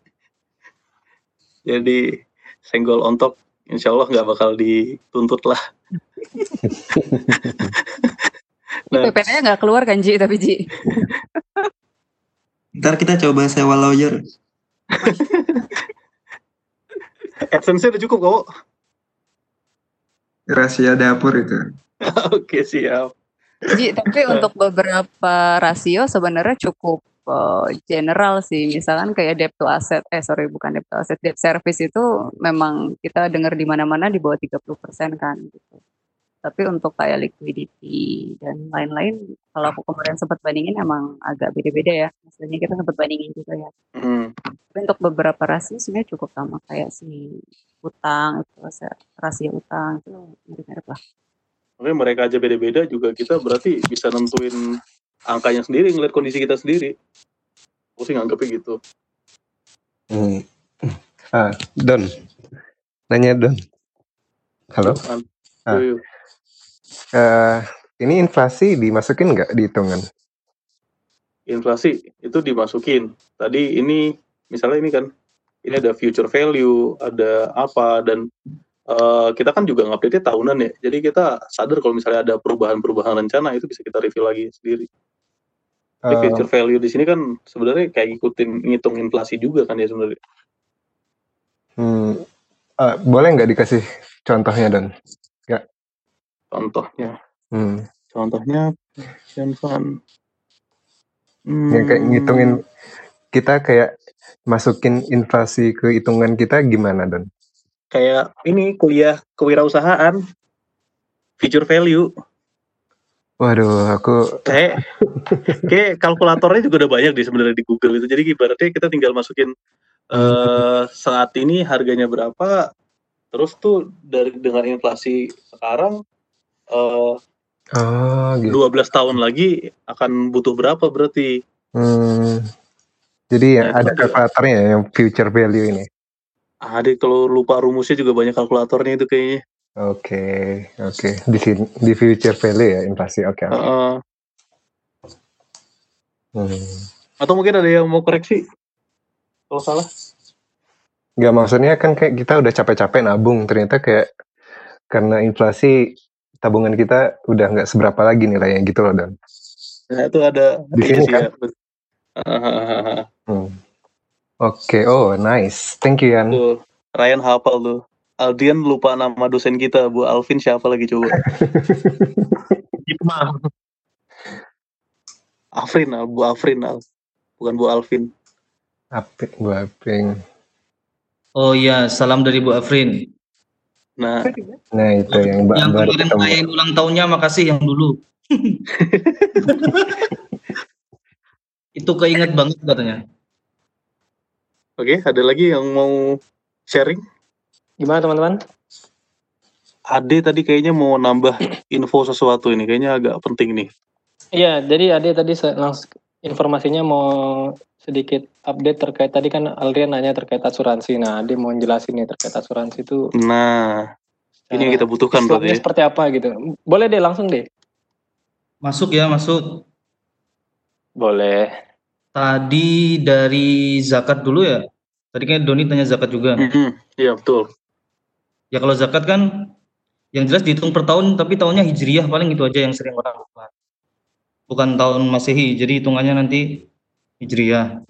Jadi senggol ontok insya Allah nggak bakal dituntut lah. nah, PPT-nya nggak keluar kan Ji tapi Ji. Ntar kita coba sewa lawyer. AdSense udah cukup kok. Rahasia dapur itu. Oke siap. Ji, tapi untuk beberapa rasio sebenarnya cukup eh, general sih. Misalkan kayak debt to asset, eh sorry bukan debt to asset, debt service itu memang kita dengar di mana-mana di bawah 30% kan gitu. Tapi untuk kayak liquidity dan lain-lain, kalau aku kemarin sempat bandingin emang agak beda-beda ya. Maksudnya kita sempat bandingin juga ya. Hmm. Tapi untuk beberapa rasio sebenarnya cukup sama kayak si utang itu rasio utang itu mirip-mirip lah. Makanya mereka aja beda-beda juga kita berarti bisa nentuin angkanya sendiri, ngeliat kondisi kita sendiri. Aku sih nganggapnya gitu. Hmm. Ah, Don. Nanya Don. Halo. Ah. Eh, ini inflasi dimasukin nggak di hitungan? Inflasi itu dimasukin. Tadi ini misalnya ini kan ini ada future value, ada apa dan eh, kita kan juga ngupdate tahunan ya. Jadi kita sadar kalau misalnya ada perubahan-perubahan rencana itu bisa kita review lagi sendiri. Jadi Eh, future value di sini kan sebenarnya kayak ngikutin ngitung inflasi juga kan ya sebenarnya. hmm, eh, boleh nggak dikasih contohnya Don? Nggak. Contohnya, Hmm. contohnya pension fund. Yang kayak Hmm, ngitungin kita kayak masukin inflasi ke hitungan kita gimana Don? Kayak ini kuliah kewirausahaan, future value. Waduh, aku Kayak kayak kalkulatornya juga udah banyak di sebenarnya di Google itu. Jadi ibaratnya kita tinggal masukin eh saat ini harganya berapa, terus tuh dari dengan inflasi sekarang eh oh gitu. 12 tahun lagi akan butuh berapa berarti? Hmm, jadi ya Nah, ada kalkulatornya ya yang future value ini. Ada kalau lupa rumusnya juga banyak kalkulatornya itu kayaknya. Oke, oke. Di sini di future value ya inflasi. Oke, oke. Heeh. Hmm. Atau mungkin ada yang mau koreksi kalau salah? Nggak maksudnya kan kayak kita udah capek-capek nabung, ternyata kayak karena inflasi tabungan kita udah nggak seberapa lagi nilainya gitu loh Don. Nah, itu ada Di sini sih kan? ya. Hmm. Oke, oh nice, thank you Yan. Tuh, Ryan hafal tuh. Aldian lupa nama dosen kita, Bu Alvin siapa lagi coba? Hikmah. Afrin, Al. Bu Afrin, Al. bukan Bu Alvin. Apik, Bu Aping. Oh iya, salam dari Bu Afrin. Nah, Nah itu yang ba- Yang baru kemarin ngerayain ulang tahunnya makasih yang dulu. Itu keinget banget katanya. Oke, ada lagi yang mau sharing? Gimana teman-teman? Ade tadi kayaknya mau nambah info sesuatu ini, kayaknya agak penting nih. Iya, jadi Ade tadi langsung informasinya mau sedikit update terkait tadi kan Alrian nanya terkait asuransi. Nah, Ade mau jelasin nih terkait asuransi itu Nah, ini yang kita butuhkan berarti ya. seperti apa gitu. Boleh deh langsung deh. Masuk ya, masuk. Boleh. Tadi dari zakat dulu ya. Tadi kan Doni tanya zakat juga. Iya betul. Ya kalau zakat kan Yang jelas dihitung per tahun, tapi tahunnya hijriyah paling itu aja yang sering orang lupa. Bukan tahun masehi, jadi hitungannya nanti hijriyah.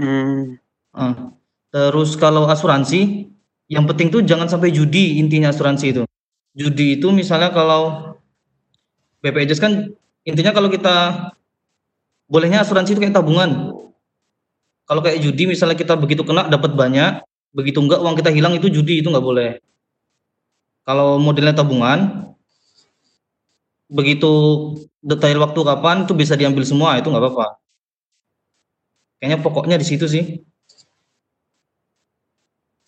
Hmm. Ah. Terus kalau asuransi, yang penting tuh jangan sampai judi intinya asuransi itu. Judi itu misalnya kalau BPJS kan intinya kalau kita bolehnya asuransi itu kayak tabungan. Kalau kayak judi misalnya kita begitu kena dapat banyak, begitu enggak uang kita hilang itu judi itu nggak boleh. Kalau modelnya tabungan, begitu detail waktu kapan itu bisa diambil semua itu nggak apa-apa. Kayaknya pokoknya di situ sih.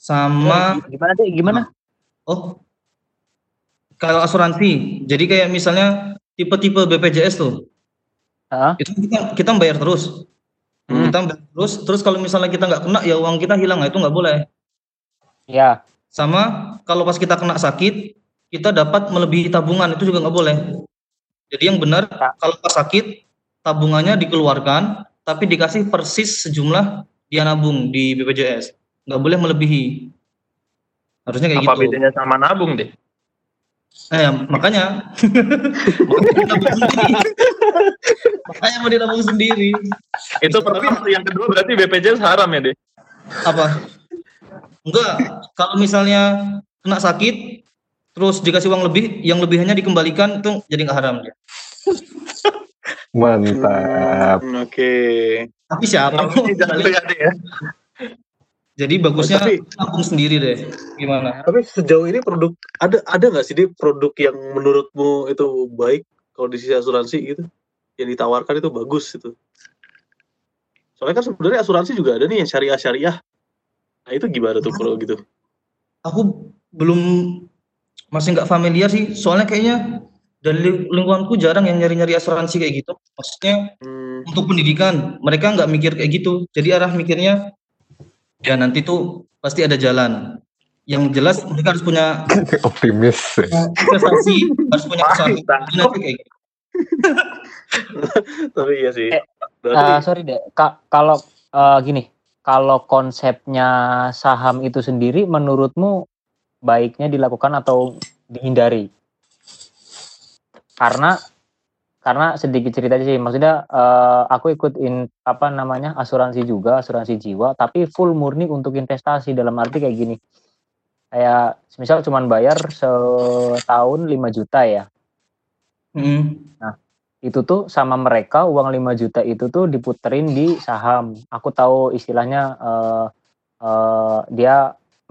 Sama gimana deh? Gimana? Oh, kalau asuransi, jadi kayak misalnya tipe-tipe BPJS tuh, itu kita kita bayar terus, kita bayar terus, terus kalau misalnya kita nggak kena ya uang kita hilang, nah itu nggak boleh. Ya. Sama kalau pas kita kena sakit, kita dapat melebihi tabungan itu juga nggak boleh. Jadi yang benar kalau pas sakit tabungannya dikeluarkan, tapi dikasih persis sejumlah dia nabung di BPJS, nggak boleh melebihi. Harusnya kayak Apa gitu. bedanya sama nabung deh? Eh, makanya. makanya mau dinabung sendiri. Itu pertama, yang kedua berarti BPJS haram ya deh? Apa? Enggak. Kalau misalnya kena sakit, terus dikasih uang lebih, yang lebihannya dikembalikan itu jadi nggak haram dia. Mantap. Hmm, Oke. Tapi siapa? ya. Jadi bagusnya Tapi- nabung sendiri deh. Gimana? Tapi sejauh ini produk ada ada nggak sih di produk yang menurutmu itu baik kalau di sisi asuransi gitu yang ditawarkan itu bagus itu. Soalnya kan sebenarnya asuransi juga ada nih yang syariah syariah. Nah itu gimana tuh kalau gitu? Aku belum masih nggak familiar sih. Soalnya kayaknya dari ling- lingkunganku jarang yang nyari-nyari asuransi kayak gitu. Maksudnya untuk pendidikan mereka nggak mikir kayak gitu. Jadi arah mikirnya ya nanti tuh pasti ada jalan. Yang jelas mereka harus punya Optimis. investasi, harus punya usaha. Jadi nanti kayak gitu. Tapi iya sih. Eh, Berarti sorry deh, Kak, kalau eh, gini, kalau konsepnya saham itu sendiri menurutmu baiknya dilakukan atau dihindari? Karena karena sedikit cerita aja sih, maksudnya eh, aku ikut in, apa namanya asuransi juga, asuransi jiwa, tapi full murni untuk investasi dalam arti kayak gini. Kayak misal cuman bayar setahun 5 juta ya. Nah, itu tuh sama mereka uang 5 juta itu tuh diputerin di saham. Aku tahu istilahnya eh eh, dia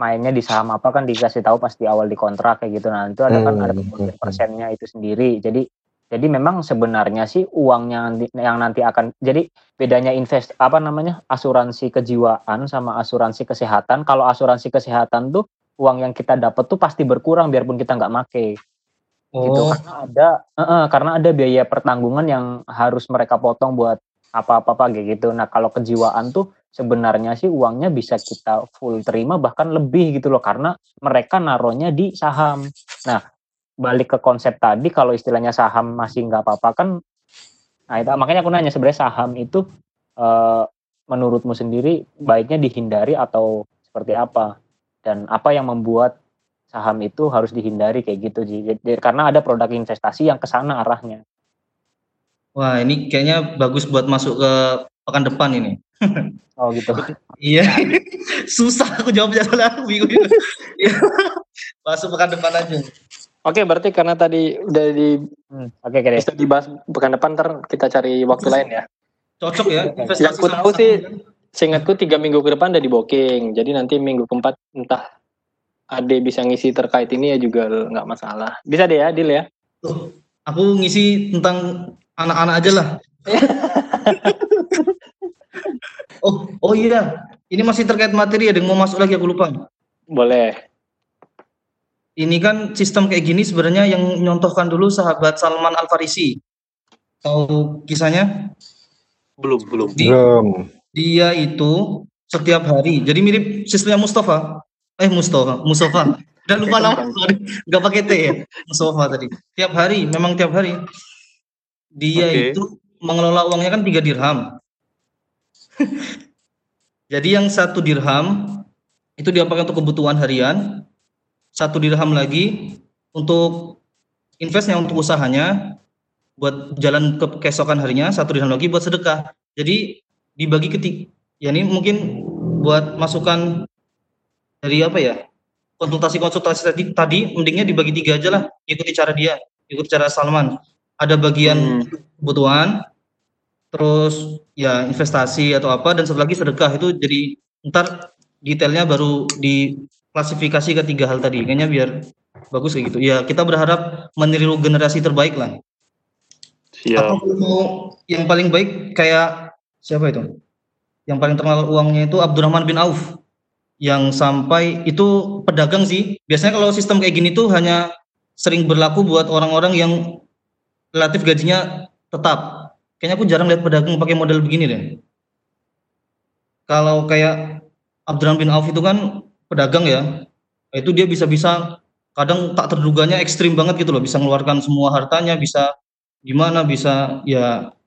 mainnya di saham apa kan dikasih tahu pas di awal di kontrak kayak gitu. Nah, itu ada kan ada Hmm, pembagian persennya itu sendiri. Jadi jadi memang sebenarnya sih uangnya nanti, yang nanti akan jadi bedanya invest apa namanya asuransi kejiwaan sama asuransi kesehatan. Kalau asuransi kesehatan tuh uang yang kita dapat tuh pasti berkurang biarpun kita nggak make gitu Oh. karena ada eh, eh, karena ada biaya pertanggungan yang harus mereka potong buat apa-apa kayak gitu. Nah kalau kejiwaan tuh sebenarnya sih uangnya bisa kita full terima bahkan lebih gitu loh karena mereka naruhnya di saham. Nah balik ke konsep tadi kalau istilahnya saham masih nggak apa-apa kan, nah itu makanya aku nanya sebenarnya saham itu eh, menurutmu sendiri baiknya dihindari atau seperti apa dan apa yang membuat saham itu harus dihindari kayak gitu. Jadi, karena ada produk investasi yang ke sana arahnya. Wah, ini kayaknya bagus buat masuk ke pekan depan ini. Oh gitu. Iya. Susah aku jawabnya soalnya aku bingung. Iya. Masuk pekan depan aja. Oke, berarti karena tadi udah di Oke, oke deh. bisa dibahas pekan depan ntar kita cari waktu lain ya. Cocok ya Yang aku sama tahu sih, seingatku tiga minggu ke depan udah di booking. Jadi nanti minggu keempat entah Ade bisa ngisi terkait ini ya juga nggak masalah. Bisa deh ya, Dil ya. Aku ngisi tentang anak-anak aja lah. oh, oh iya. Ini masih terkait materi ada yang mau masuk lagi aku lupa. Boleh. Ini kan sistem kayak gini sebenarnya yang nyontohkan dulu sahabat Salman Al Farisi. Tahu kisahnya? Belum, belum. Belum. Dia itu setiap hari. Jadi mirip sistemnya Mustafa. Eh Mustafa, Mustafa. Udah lupa nama, sorry. Nggak pakai T ya. Mustafa tadi. Tiap hari, memang tiap hari. Dia Oke. itu mengelola uangnya kan tiga dirham. Jadi yang satu dirham itu dia pakai untuk kebutuhan harian. Satu dirham lagi untuk investnya untuk usahanya buat jalan ke keesokan harinya satu dirham lagi buat sedekah. Jadi dibagi ketik ya ini mungkin buat masukan dari apa ya konsultasi-konsultasi tadi tadi mendingnya dibagi tiga aja lah ikuti cara dia ikuti cara Salman ada bagian hmm. kebutuhan terus ya investasi atau apa dan satu lagi sedekah itu jadi ntar detailnya baru diklasifikasi ke tiga hal tadi. Kayaknya biar bagus kayak gitu. Ya kita berharap meniru generasi terbaik lah. Siap. atau yang paling baik kayak siapa itu? Yang paling terkenal uangnya itu Abdurrahman bin Auf. Yang sampai itu pedagang sih. Biasanya kalau sistem kayak gini tuh hanya sering berlaku buat orang-orang yang relatif gajinya tetap. Kayaknya aku jarang lihat pedagang pakai model begini deh. Kalau kayak Abdurrahman bin Auf itu kan pedagang ya, itu dia bisa-bisa kadang tak terduganya ekstrim banget gitu loh, bisa mengeluarkan semua hartanya, bisa gimana, bisa ya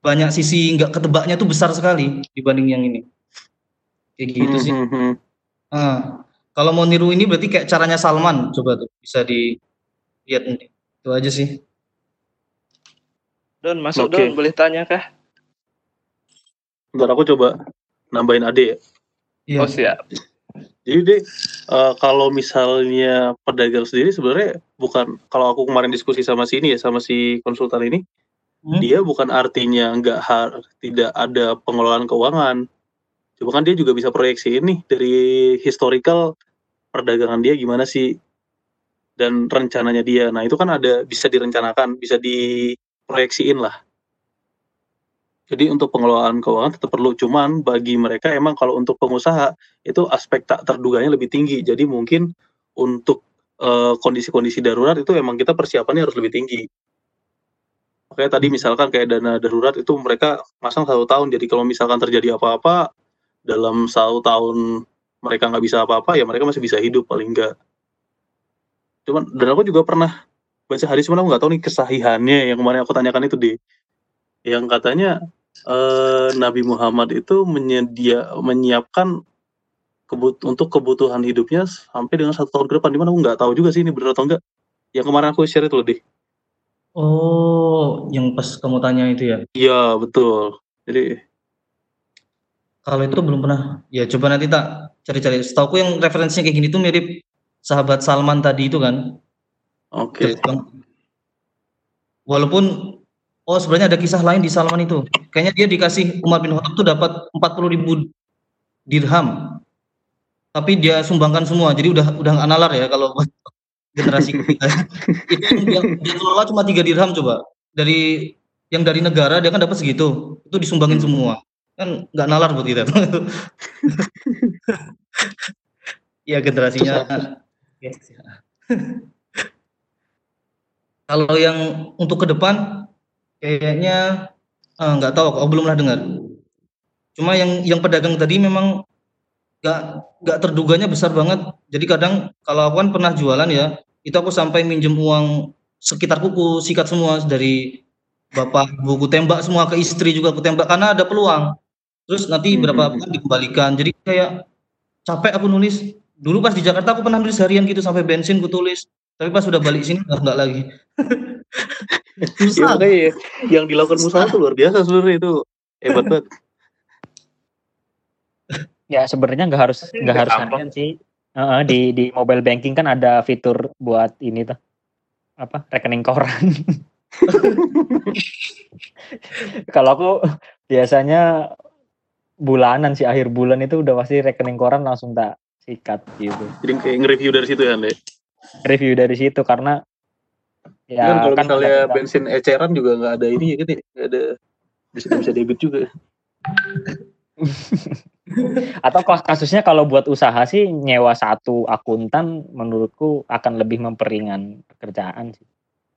banyak sisi nggak ketebaknya tuh besar sekali dibanding yang ini. Kayak gitu sih. Nah, kalau mau niru ini berarti kayak caranya Salman, coba tuh bisa dilihat ini. Itu aja sih. Don, masuk okay. Don, boleh tanya kah? Bentar aku coba nambahin Ade ya. Iya. Oh siap. Jadi deh, uh, kalau misalnya pedagang sendiri sebenarnya bukan kalau aku kemarin diskusi sama si ini ya sama si konsultan ini, hmm? dia bukan artinya nggak tidak ada pengelolaan keuangan. Cuma kan dia juga bisa proyeksi ini dari historical perdagangan dia gimana sih dan rencananya dia. Nah itu kan ada bisa direncanakan, bisa di proyeksiin lah. Jadi untuk pengelolaan keuangan tetap perlu, cuman bagi mereka emang kalau untuk pengusaha itu aspek tak terduganya lebih tinggi. Jadi mungkin untuk eh, kondisi-kondisi darurat itu emang kita persiapannya harus lebih tinggi. Oke tadi misalkan kayak dana darurat itu mereka masang satu tahun. Jadi kalau misalkan terjadi apa-apa dalam satu tahun mereka nggak bisa apa-apa ya mereka masih bisa hidup paling enggak. Cuman dan aku juga pernah baca hadis mana aku nggak tahu nih kesahihannya yang kemarin aku tanyakan itu di yang katanya eh, Nabi Muhammad itu menyedia menyiapkan kebut untuk kebutuhan hidupnya sampai dengan satu tahun ke depan. Di mana aku nggak tahu juga sih ini benar atau enggak yang kemarin aku share itu loh deh oh yang pas kamu tanya itu ya? Iya betul. Jadi kalau itu belum pernah. Ya coba nanti tak cari-cari. Setahu yang referensinya kayak gini tuh mirip sahabat Salman tadi itu kan? Oke. Okay. Walaupun oh sebenarnya ada kisah lain di Salman itu. Kayaknya dia dikasih Umar bin Khattab tuh dapat 40 ribu dirham. Tapi dia sumbangkan semua. Jadi udah udah nggak nalar ya kalau generasi kita. itu yang dia kelola cuma tiga dirham coba. Dari yang dari negara dia kan dapat segitu. Itu disumbangin semua. Kan nggak nalar buat kita. Iya generasinya. Kalau yang untuk ke depan kayaknya eh, nggak uh, tahu, aku belum lah dengar. Cuma yang yang pedagang tadi memang nggak nggak terduganya besar banget. Jadi kadang kalau aku kan pernah jualan ya, itu aku sampai minjem uang sekitar kuku sikat semua dari bapak buku tembak semua ke istri juga aku tembak karena ada peluang. Terus nanti hmm. berapa bulan dikembalikan. Jadi kayak capek aku nulis. Dulu pas di Jakarta aku pernah nulis harian gitu sampai bensin ku tulis. Tapi pas sudah balik sini enggak, lagi. Susah. Ya, yang dilakukan Musa itu luar biasa sebenarnya itu hebat banget. Ya sebenarnya nggak harus nggak harus harian sih. Uh, di di mobile banking kan ada fitur buat ini tuh apa rekening koran. Kalau aku biasanya bulanan sih akhir bulan itu udah pasti rekening koran langsung tak sikat gitu. Jadi kayak nge-review dari situ ya, Dek? review dari situ karena ya kan kalau kan misalnya kita... bensin eceran juga nggak ada ini ya gitu nggak ada bisa bisa debit juga. Atau kasusnya kalau buat usaha sih nyewa satu akuntan menurutku akan lebih memperingan pekerjaan sih.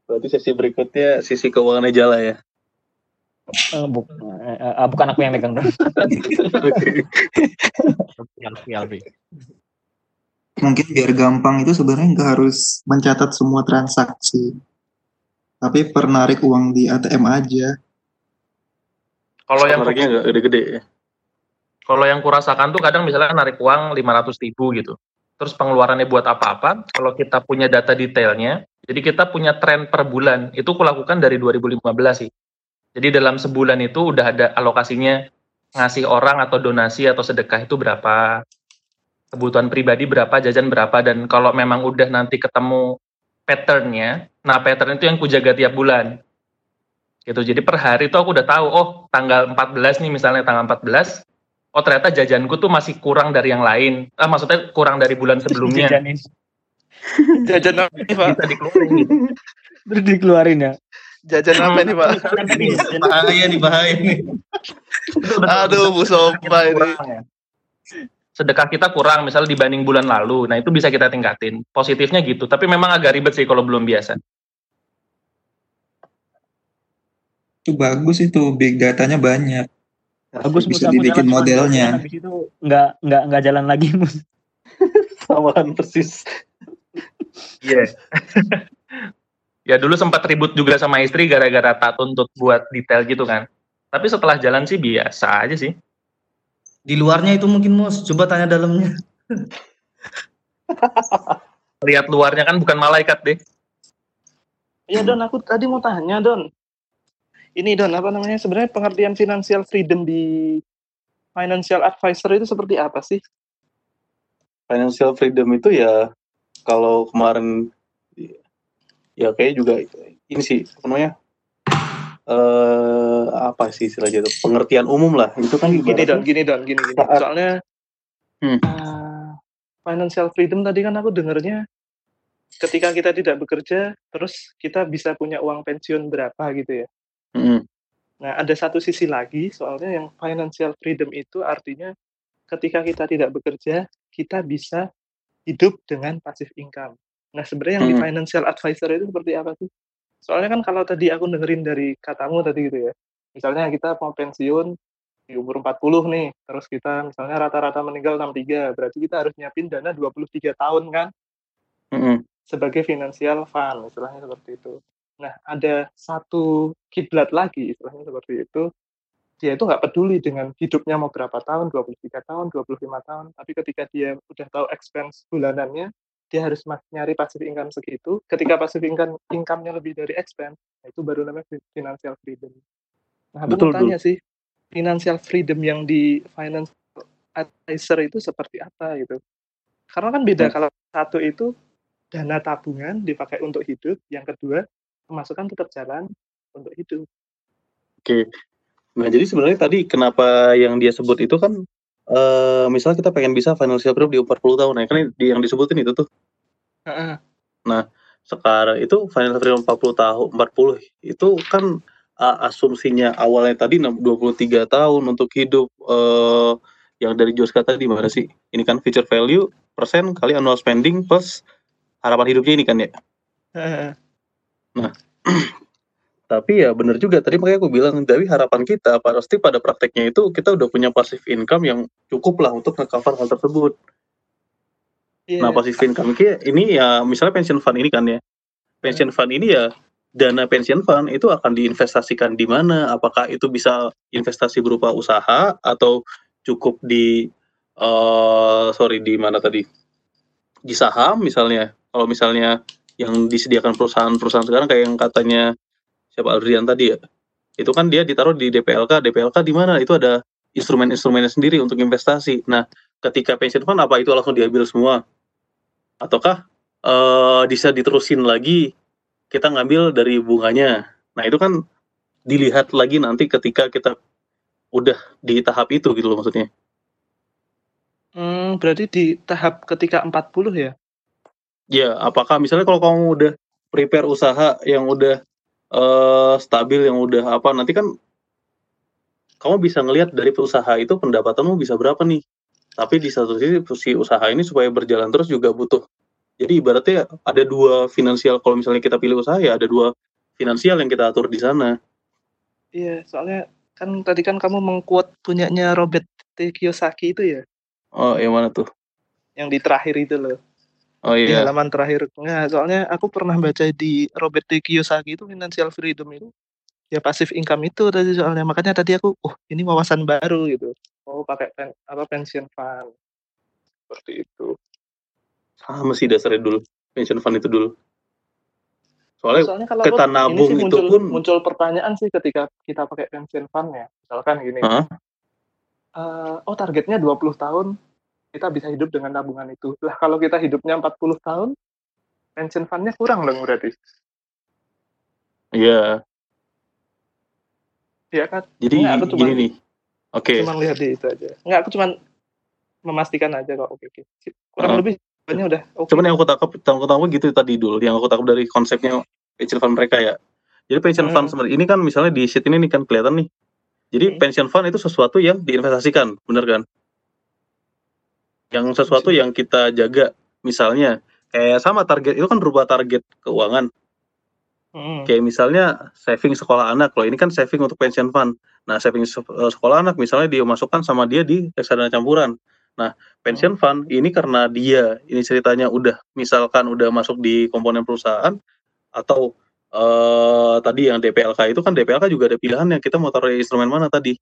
Berarti sesi berikutnya sisi keuangannya jala ya? Uh, bu uh, uh, bukan aku yang megang dong. mungkin biar gampang itu sebenarnya nggak harus mencatat semua transaksi tapi per narik uang di ATM aja. Kalau yang nariknya nggak gede-gede ya. Kalau yang kurasakan tuh kadang misalnya narik uang lima ratus ribu gitu. Terus pengeluarannya buat apa-apa, kalau kita punya data detailnya, jadi kita punya tren per bulan, itu kulakukan dari 2015 sih. Jadi dalam sebulan itu udah ada alokasinya ngasih orang atau donasi atau sedekah itu berapa, kebutuhan pribadi berapa, jajan berapa, dan kalau memang udah nanti ketemu patternnya, nah pattern itu yang kujaga tiap bulan. Gitu. Jadi per hari itu aku udah tahu, oh tanggal 14 nih misalnya tanggal 14, oh ternyata jajanku tuh masih kurang dari yang lain. Ah, maksudnya kurang dari bulan sebelumnya. Jajanin. Jajan apa nih Pak? Bisa dikeluarin gitu. Terus dikeluarin ya. Jajan apa nih Pak? bahaya nih bahaya nih. Aduh Bu Sofa ini. Sedekah kita kurang misalnya dibanding bulan lalu. Nah, itu bisa kita tingkatin. Positifnya gitu, tapi memang agak ribet sih kalau belum biasa. Itu bagus itu big datanya banyak. Bagus bisa dibikin jalan modelnya. Habis itu nggak nggak nggak jalan lagi mus. Samaan persis. Iya. ya dulu sempat ribut juga sama istri gara-gara tak tuntut buat detail gitu kan. Tapi setelah jalan sih biasa aja sih. Di luarnya itu mungkin mus, coba tanya dalamnya. Lihat luarnya kan bukan malaikat deh. Iya Don, aku tadi mau tanya Don. Ini Don, apa namanya sebenarnya pengertian financial freedom di financial advisor itu seperti apa sih? Financial freedom itu ya kalau kemarin ya kayak juga ini sih namanya eh apa sih istilahnya itu pengertian umum lah itu kan Gini ibaratnya Don, gini Don, gini gini. Soalnya Hmm. eh, financial freedom tadi kan aku dengarnya ketika kita tidak bekerja, terus kita bisa punya uang pensiun berapa gitu ya. Mm. Nah, ada satu sisi lagi, soalnya yang financial freedom itu artinya ketika kita tidak bekerja, kita bisa hidup dengan passive income. Nah, sebenarnya yang di Hmm. financial advisor itu seperti apa sih? Soalnya kan kalau tadi aku dengerin dari katamu tadi gitu ya, misalnya kita mau pensiun di umur 40 nih, terus kita misalnya rata-rata meninggal 63, berarti kita harus nyiapin dana 23 tahun kan? Mm-mm. sebagai financial fund, istilahnya seperti itu. Nah, ada satu kiblat lagi, istilahnya seperti itu. Dia itu nggak peduli dengan hidupnya mau berapa tahun, 23 tahun, 25 tahun, tapi ketika dia udah tahu expense bulanannya, dia harus nyari passive income segitu. Ketika passive income income-nya lebih dari expense, nah itu baru namanya fi- financial freedom. Nah, aku Betul, mau tanya sih, financial freedom yang di financial advisor itu seperti apa gitu? Karena kan beda Hmm. kalau satu itu dana tabungan dipakai untuk hidup, yang kedua pemasukan tetap jalan untuk hidup. Oke. Nah, jadi sebenarnya tadi kenapa yang dia sebut itu kan eh misalnya kita pengen bisa financial freedom di umur 40 tahun ya kan di yang disebutin itu tuh. Nah, sekarang itu financial freedom 40 tahun 40 itu kan a- asumsinya awalnya tadi 6 23 tahun untuk hidup eh yang dari Joska tadi mana sih? Ini kan future value persen kali annual spending plus harapan hidupnya ini kan ya. Nah, tapi ya bener juga tadi makanya aku bilang dari harapan kita pasti pada prakteknya itu kita udah punya passive income yang cukup lah untuk nge-cover hal tersebut. Iya. Nah, passive income ini ya misalnya pension fund ini kan ya. Pension fund ini ya dana pension fund itu akan diinvestasikan di mana? Apakah itu bisa investasi berupa usaha atau cukup di eh sorry di mana tadi? Di saham misalnya. Kalau misalnya yang disediakan perusahaan-perusahaan sekarang kayak yang katanya siapa Adrian tadi ya. Itu kan dia ditaruh di DPLK. DPLK di mana? Itu ada instrumen-instrumennya sendiri untuk investasi. Nah, ketika pension fund apa itu langsung diambil semua? Ataukah eh bisa diterusin lagi kita ngambil dari bunganya? Nah, itu kan dilihat lagi nanti ketika kita udah di tahap itu gitu loh maksudnya. Hmm, berarti di tahap ketika 40 ya? Ya, apakah misalnya kalau kamu udah prepare usaha yang udah eh stabil, yang udah apa, nanti kan kamu bisa ngelihat dari usaha itu pendapatanmu bisa berapa nih. Tapi di satu sisi si usaha ini supaya berjalan terus juga butuh. Jadi ibaratnya ada dua finansial kalau misalnya kita pilih usaha ya ada dua finansial yang kita atur di sana. Iya, soalnya kan tadi kan kamu mengquote punyanya Robert T. Kiyosaki itu ya, Oh, yang mana tuh? yang di terakhir itu loh. Oh Di iya. halaman terakhir. Nggak, soalnya aku pernah baca di Robert T. Kiyosaki itu financial freedom itu ya passive income itu tadi soalnya makanya tadi aku oh ini wawasan baru gitu. Oh pakai pen, apa pension fund seperti itu. sama sih dasarnya dulu pension fund itu dulu soalnya, Soalnya kalau kita aku- nabung sih itu muncul, pun muncul pertanyaan sih ketika kita pakai pension fund ya. Misalkan gini. Hah? eh, oh targetnya 20 tahun kita bisa hidup dengan tabungan itu. Lah kalau kita hidupnya 40 tahun pension fund-nya kurang dong berarti. iya Iya kan? jadi Enggak, aku gini cuman- nih oke Cuman lihat di itu aja. Enggak, aku cuman memastikan aja kok. Oke, oke. Kurang Heeh. lebih jawabannya udah oke. Cuman yang aku tangkap, yang aku tangkap gitu tadi dulu, yang aku tangkap dari konsepnya pension fund mereka ya. Jadi pension fund Hmm. sebenarnya ini kan misalnya di sheet ini nih kan kelihatan nih. Jadi pension fund itu sesuatu yang diinvestasikan, bener kan? Yang sesuatu yang kita jaga, misalnya kayak sama target itu kan berubah target keuangan. Hmm. Kayak misalnya saving sekolah anak loh, ini kan saving untuk pension fund. Nah, saving eh, sekolah anak misalnya dia masukkan sama dia di reksadana campuran. Nah, pension fund ini karena dia ini ceritanya udah misalkan udah masuk di komponen perusahaan atau eh tadi yang DPLK itu kan DPLK juga ada pilihannya kita mau taruh instrumen mana tadi.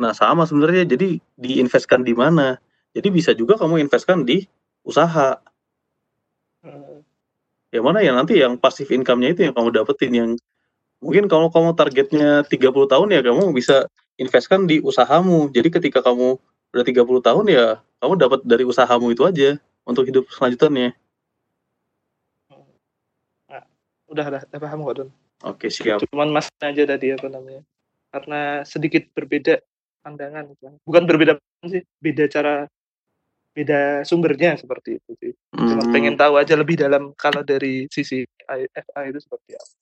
Nah, sama sebenarnya jadi diinvestkan di mana. Jadi bisa juga kamu investkan di usaha. Yang mana ya nanti yang pasif income-nya itu yang kamu dapetin yang mungkin kalau kamu targetnya 30 tahun ya kamu bisa investkan di usahamu. Jadi ketika kamu udah 30 tahun ya kamu dapat dari usahamu itu aja untuk hidup selanjutnya. Udah, udah, udah paham kok, Don. Oke, siap. Cuman mas aja tadi apa namanya. Karena sedikit berbeda pandangan. kan. Bukan berbeda sih, beda cara beda sumbernya seperti itu sih. Cuma Hmm. pengen tahu aja lebih dalam kalau dari sisi IFA itu seperti apa.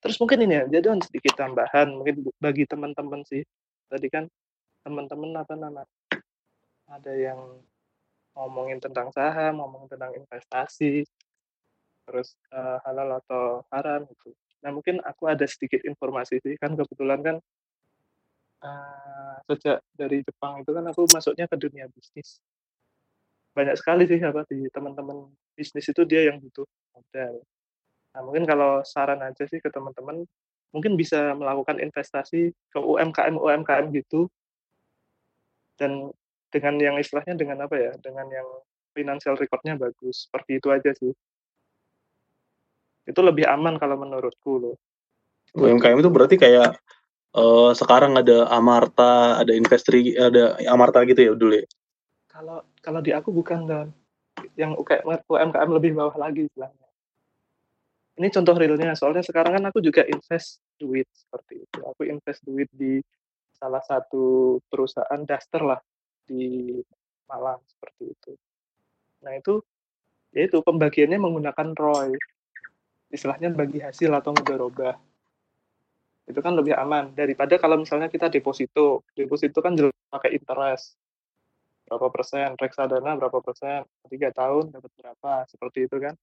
Terus mungkin ini ya, jadi sedikit tambahan mungkin bagi teman-teman sih. Tadi kan teman-teman apa nama ada yang ngomongin tentang saham, ngomongin tentang investasi, terus eh, halal atau haram gitu. Nah mungkin aku ada sedikit informasi sih kan kebetulan kan eh, sejak dari Jepang itu kan aku masuknya ke dunia bisnis. Banyak sekali sih apa di teman-teman bisnis itu dia yang butuh modal. Nah mungkin kalau saran aja sih ke teman-teman mungkin bisa melakukan investasi ke UMKM UMKM gitu dan dengan yang istilahnya dengan apa ya dengan yang financial recordnya bagus seperti itu aja sih itu lebih aman kalau menurutku loh UMKM itu berarti kayak eh, sekarang ada Amarta, ada Investri, ada Amarta gitu ya dulu ya. Kalau kalau di aku bukan dan yang UMKM lebih bawah lagi istilahnya. Ini contoh realnya. Soalnya sekarang kan aku juga invest duit seperti itu. Aku invest duit di salah satu perusahaan daster lah di Malang seperti itu. Nah itu yaitu pembagiannya menggunakan ROI. Istilahnya bagi hasil atau mudharobah itu kan lebih aman. Daripada kalau misalnya kita deposito. Deposito kan jelas pakai interest berapa persen reksadana berapa persen tiga tahun dapat berapa seperti itu kan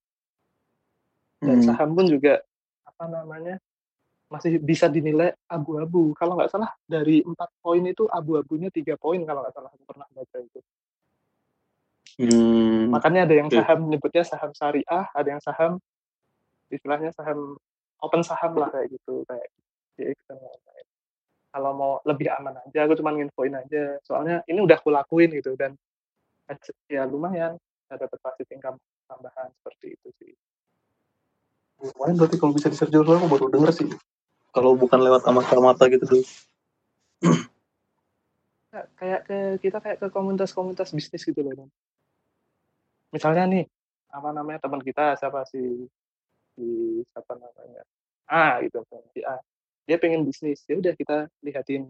dan Hmm. saham pun juga apa namanya masih bisa dinilai abu-abu kalau nggak salah dari empat poin itu abu-abunya tiga poin kalau nggak salah aku pernah baca itu Hmm. makanya ada yang saham nyebutnya saham syariah ada yang saham istilahnya saham open saham lah kayak gitu kayak GX dan lain-lain kalau mau lebih aman aja aku cuma nginfoin aja. Soalnya ini udah aku lakuin gitu dan ya lumayan ada dapat income tambahan seperti itu sih. Kemarin berarti kalau bisa di dulu aku baru denger sih. Kalau bukan lewat amata-mata gitu dulu. Nggak, kayak ke kita kayak ke komunitas-komunitas bisnis gitu loh misalnya nih apa namanya teman kita siapa si si siapa namanya? A gitu misalnya, si A dia pengen bisnis ya udah kita lihatin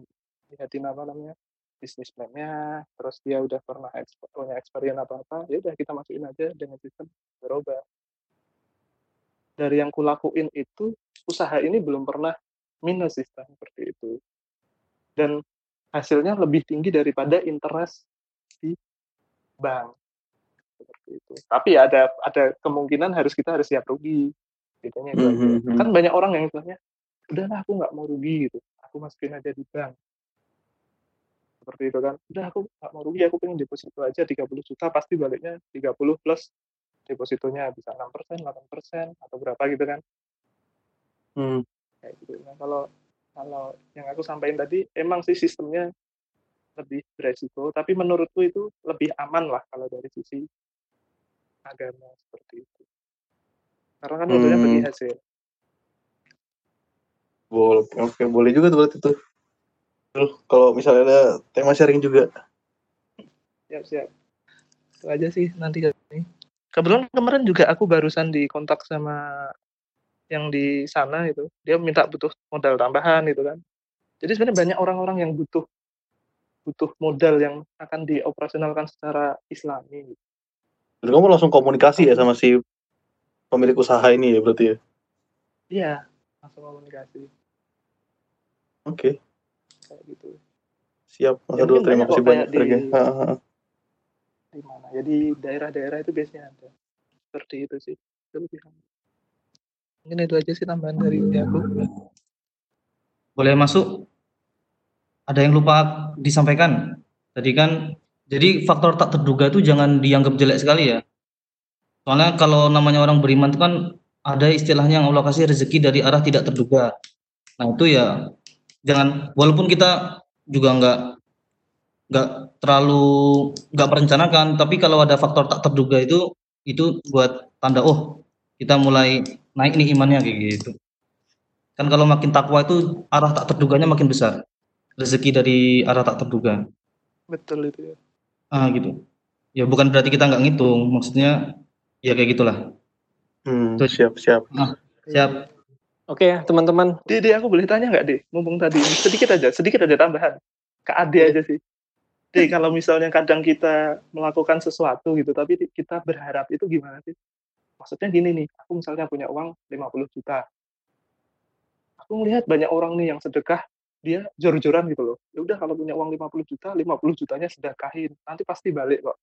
lihatin apa namanya bisnis plan-nya terus dia udah pernah eksper, punya experience apa apa ya udah kita masukin aja dengan sistem berubah dari yang kulakuin itu usaha ini belum pernah minus sistem seperti itu dan hasilnya lebih tinggi daripada interest di bank seperti itu. Tapi ada ada kemungkinan harus kita harus siap rugi. Bedanya itu aja. Mhm. Kan banyak orang yang istilahnya, udahlah aku nggak mau rugi gitu. Aku masukin aja di bank. Seperti itu kan. Udah aku nggak mau rugi, aku pengen deposito aja 30 juta, pasti baliknya 30 plus depositonya bisa 6%, 8% atau berapa gitu kan. Hmm. Kayak gitu. Nah, kalau kalau yang aku sampaikan tadi emang sih sistemnya lebih beresiko, tapi menurutku itu lebih aman lah kalau dari sisi agama seperti itu. Karena kan bagi Hmm. hasil. Boleh, oke, boleh juga tuh berarti tuh. Terus kalau misalnya ada tema sharing juga. Siap, siap. Itu aja sih nanti ini. Kebetulan kemarin juga aku barusan di kontak sama yang di sana itu. Dia minta butuh modal tambahan gitu kan. Jadi sebenarnya banyak orang-orang yang butuh butuh modal yang akan dioperasionalkan secara islami. Gitu. Dan kamu langsung komunikasi ya sama si pemilik usaha ini ya berarti ya? Iya, langsung komunikasi Oke, kayak gitu. siap. Mas Ya, Adul, terima banyak kasih banyak. di di mana? Ya di daerah-daerah itu biasanya ada. Seperti itu sih. Kelebihan. Mungkin itu aja sih tambahan dari aku. Boleh masuk? Ada yang lupa disampaikan? Tadi kan, jadi faktor tak terduga itu jangan dianggap jelek sekali ya. Soalnya kalau namanya orang beriman itu kan ada istilahnya yang Allah kasih rezeki dari arah tidak terduga. Nah itu ya jangan walaupun kita juga nggak nggak terlalu nggak merencanakan, tapi kalau ada faktor tak terduga itu itu buat tanda oh kita mulai naik nih imannya kayak gitu. Kan kalau makin takwa itu arah tak terduganya makin besar. Rezeki dari arah tak terduga. Betul itu ya. Ah gitu. Ya bukan berarti kita nggak ngitung, maksudnya ya kayak gitulah. Hmm, siap, siap. Ah, siap. Oke, teman-teman. Dede, aku boleh tanya nggak, deh? Mumpung tadi sedikit aja, sedikit aja tambahan. Ke Ade aja sih. Deh, kalau misalnya kadang kita melakukan sesuatu gitu, tapi kita berharap itu gimana sih? Maksudnya gini nih, aku misalnya punya uang 50 juta. Aku melihat banyak orang nih yang sedekah, dia jor-joran gitu loh. Ya udah kalau punya uang 50 juta, 50 jutanya sedekahin, nanti pasti balik kok.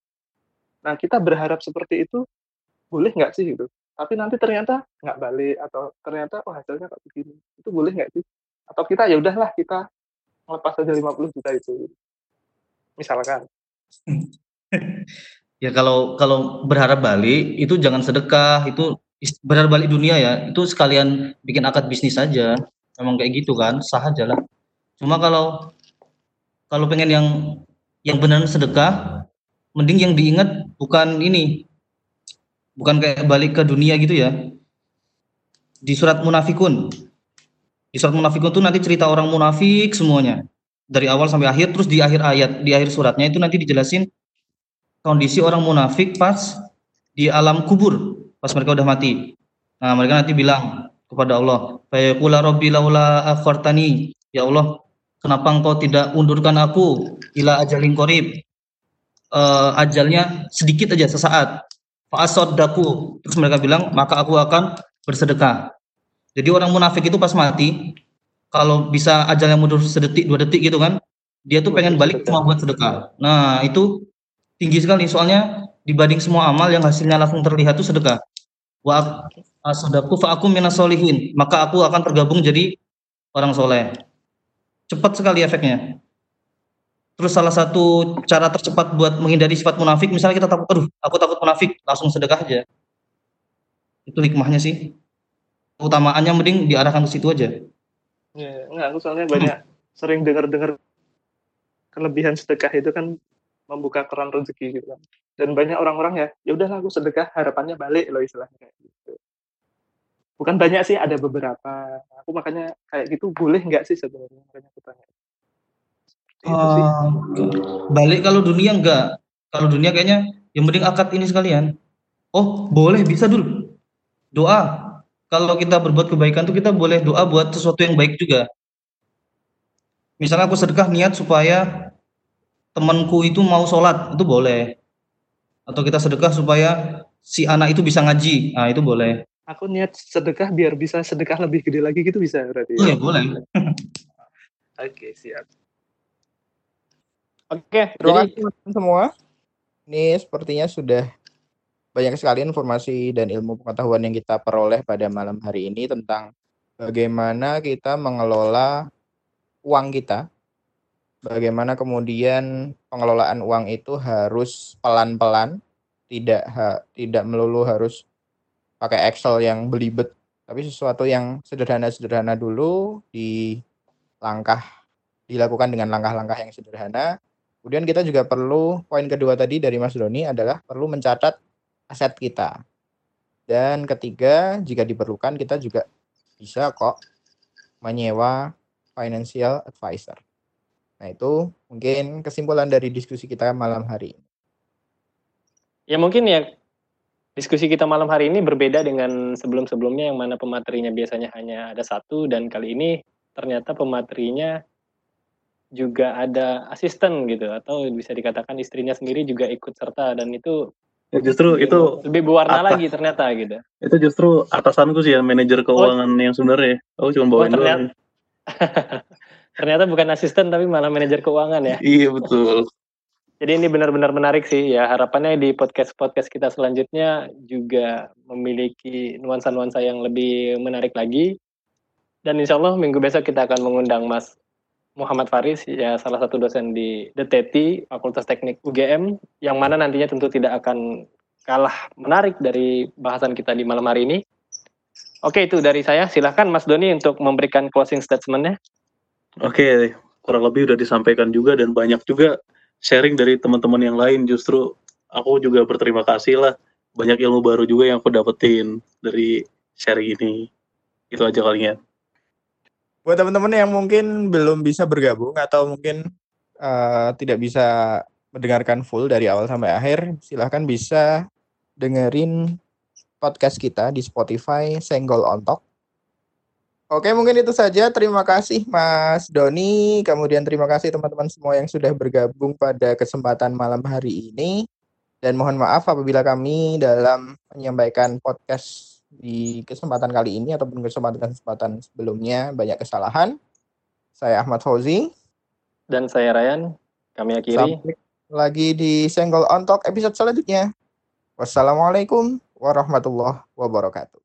Nah, kita berharap seperti itu boleh nggak sih gitu? Tapi nanti ternyata nggak balik atau ternyata oh hasilnya kok begini. Itu boleh nggak sih? Atau kita ya udahlah kita ngelepas aja 50 juta itu. Misalkan. Ya kalau kalau berharap balik itu jangan sedekah, itu berharap balik dunia ya, itu sekalian bikin akad bisnis saja. Memang kayak gitu kan, sah aja lah. Cuma kalau kalau pengen yang yang benar sedekah, mending yang diingat bukan ini, bukan kayak balik ke dunia gitu ya. Di surat Munafikun, di surat Munafikun tuh nanti cerita orang munafik semuanya dari awal sampai akhir, terus di akhir ayat, di akhir suratnya itu nanti dijelasin kondisi orang munafik pas di alam kubur pas mereka udah mati. Nah, mereka nanti bilang kepada Allah, "Fayaqula rabbi laula akhartani." Ya Allah, kenapa engkau tidak undurkan aku ila ajalin qarib? Eh, ajalnya sedikit aja sesaat. Fa'asaddaku. Terus mereka bilang, "Maka aku akan bersedekah." Jadi orang munafik itu pas mati kalau bisa ajalnya mundur sedetik dua detik gitu kan, dia tuh pengen balik cuma buat sedekah. Nah, itu tinggi sekali soalnya dibanding semua amal yang hasilnya langsung terlihat itu sedekah. Wa fa aku minas solihin. Maka aku akan tergabung jadi orang soleh. Cepat sekali efeknya. Terus salah satu cara tercepat buat menghindari sifat munafik, misalnya kita takut, aduh, aku takut munafik, langsung sedekah aja. Itu hikmahnya sih. Utamaannya mending diarahkan ke situ aja. Ya, enggak, aku soalnya banyak sering dengar-dengar kelebihan sedekah itu kan membuka keran rezeki gitu kan. Dan banyak orang-orang ya, ya udahlah aku sedekah harapannya balik loh istilahnya kayak gitu. Bukan banyak sih, ada beberapa. Aku makanya kayak gitu boleh nggak sih sebenarnya? Makanya aku tanya. Ah, balik kalau dunia enggak. Kalau dunia kayaknya yang penting akad ini sekalian. Oh, boleh bisa dulu. Doa. Kalau kita berbuat kebaikan tuh kita boleh doa buat sesuatu yang baik juga. Misalnya aku sedekah niat supaya temanku itu mau sholat, itu boleh. Atau kita sedekah supaya si anak itu bisa ngaji, nah itu boleh. Aku niat sedekah biar bisa sedekah lebih gede lagi gitu bisa berarti. Oh ya boleh. Oke, siap. Oke, terima kasih semua. Ini sepertinya sudah banyak sekali informasi dan ilmu pengetahuan yang kita peroleh pada malam hari ini tentang bagaimana kita mengelola uang kita. Bagaimana kemudian pengelolaan uang itu harus pelan-pelan, tidak ha- tidak melulu harus pakai Excel yang belibet, tapi sesuatu yang sederhana-sederhana dulu di langkah dilakukan dengan langkah-langkah yang sederhana. Kemudian kita juga perlu poin kedua tadi dari Mas Doni adalah perlu mencatat aset kita. Dan ketiga, jika diperlukan kita juga bisa kok menyewa financial advisor. Nah, itu mungkin kesimpulan dari diskusi kita malam hari ini. Ya mungkin ya diskusi kita malam hari ini berbeda dengan sebelum-sebelumnya yang mana pematerinya biasanya hanya ada satu dan kali ini ternyata pematerinya juga ada asisten gitu atau bisa dikatakan istrinya sendiri juga ikut serta dan itu ya, justru itu lebih berwarna atas, lagi ternyata gitu. Itu justru atasanku sih ya manajer keuangan oh, yang sebenarnya. Aku cuma bawain oh, ternyata, doang. ternyata bukan asisten tapi malah manajer keuangan ya. Iya betul. Jadi ini benar-benar menarik sih ya harapannya di podcast-podcast kita selanjutnya juga memiliki nuansa-nuansa yang lebih menarik lagi. Dan insya Allah minggu besok kita akan mengundang Mas Muhammad Faris ya salah satu dosen di DTT Fakultas Teknik UGM yang mana nantinya tentu tidak akan kalah menarik dari bahasan kita di malam hari ini. Oke itu dari saya. Silahkan Mas Doni untuk memberikan closing statementnya. Oke kurang lebih udah disampaikan juga dan banyak juga sharing dari teman-teman yang lain justru aku juga berterima kasih lah banyak ilmu baru juga yang aku dapetin dari sharing ini itu aja kalinya buat teman-teman yang mungkin belum bisa bergabung atau mungkin uh, tidak bisa mendengarkan full dari awal sampai akhir silahkan bisa dengerin podcast kita di Spotify Senggol Ontok Oke, mungkin itu saja. Terima kasih Mas Doni. Kemudian terima kasih teman-teman semua yang sudah bergabung pada kesempatan malam hari ini. Dan mohon maaf apabila kami dalam menyampaikan podcast di kesempatan kali ini ataupun kesempatan-kesempatan sebelumnya banyak kesalahan. Saya Ahmad Fauzi. Dan saya Ryan. Kami akhiri. Sampai lagi di Senggol On Talk episode selanjutnya. Wassalamualaikum warahmatullahi wabarakatuh.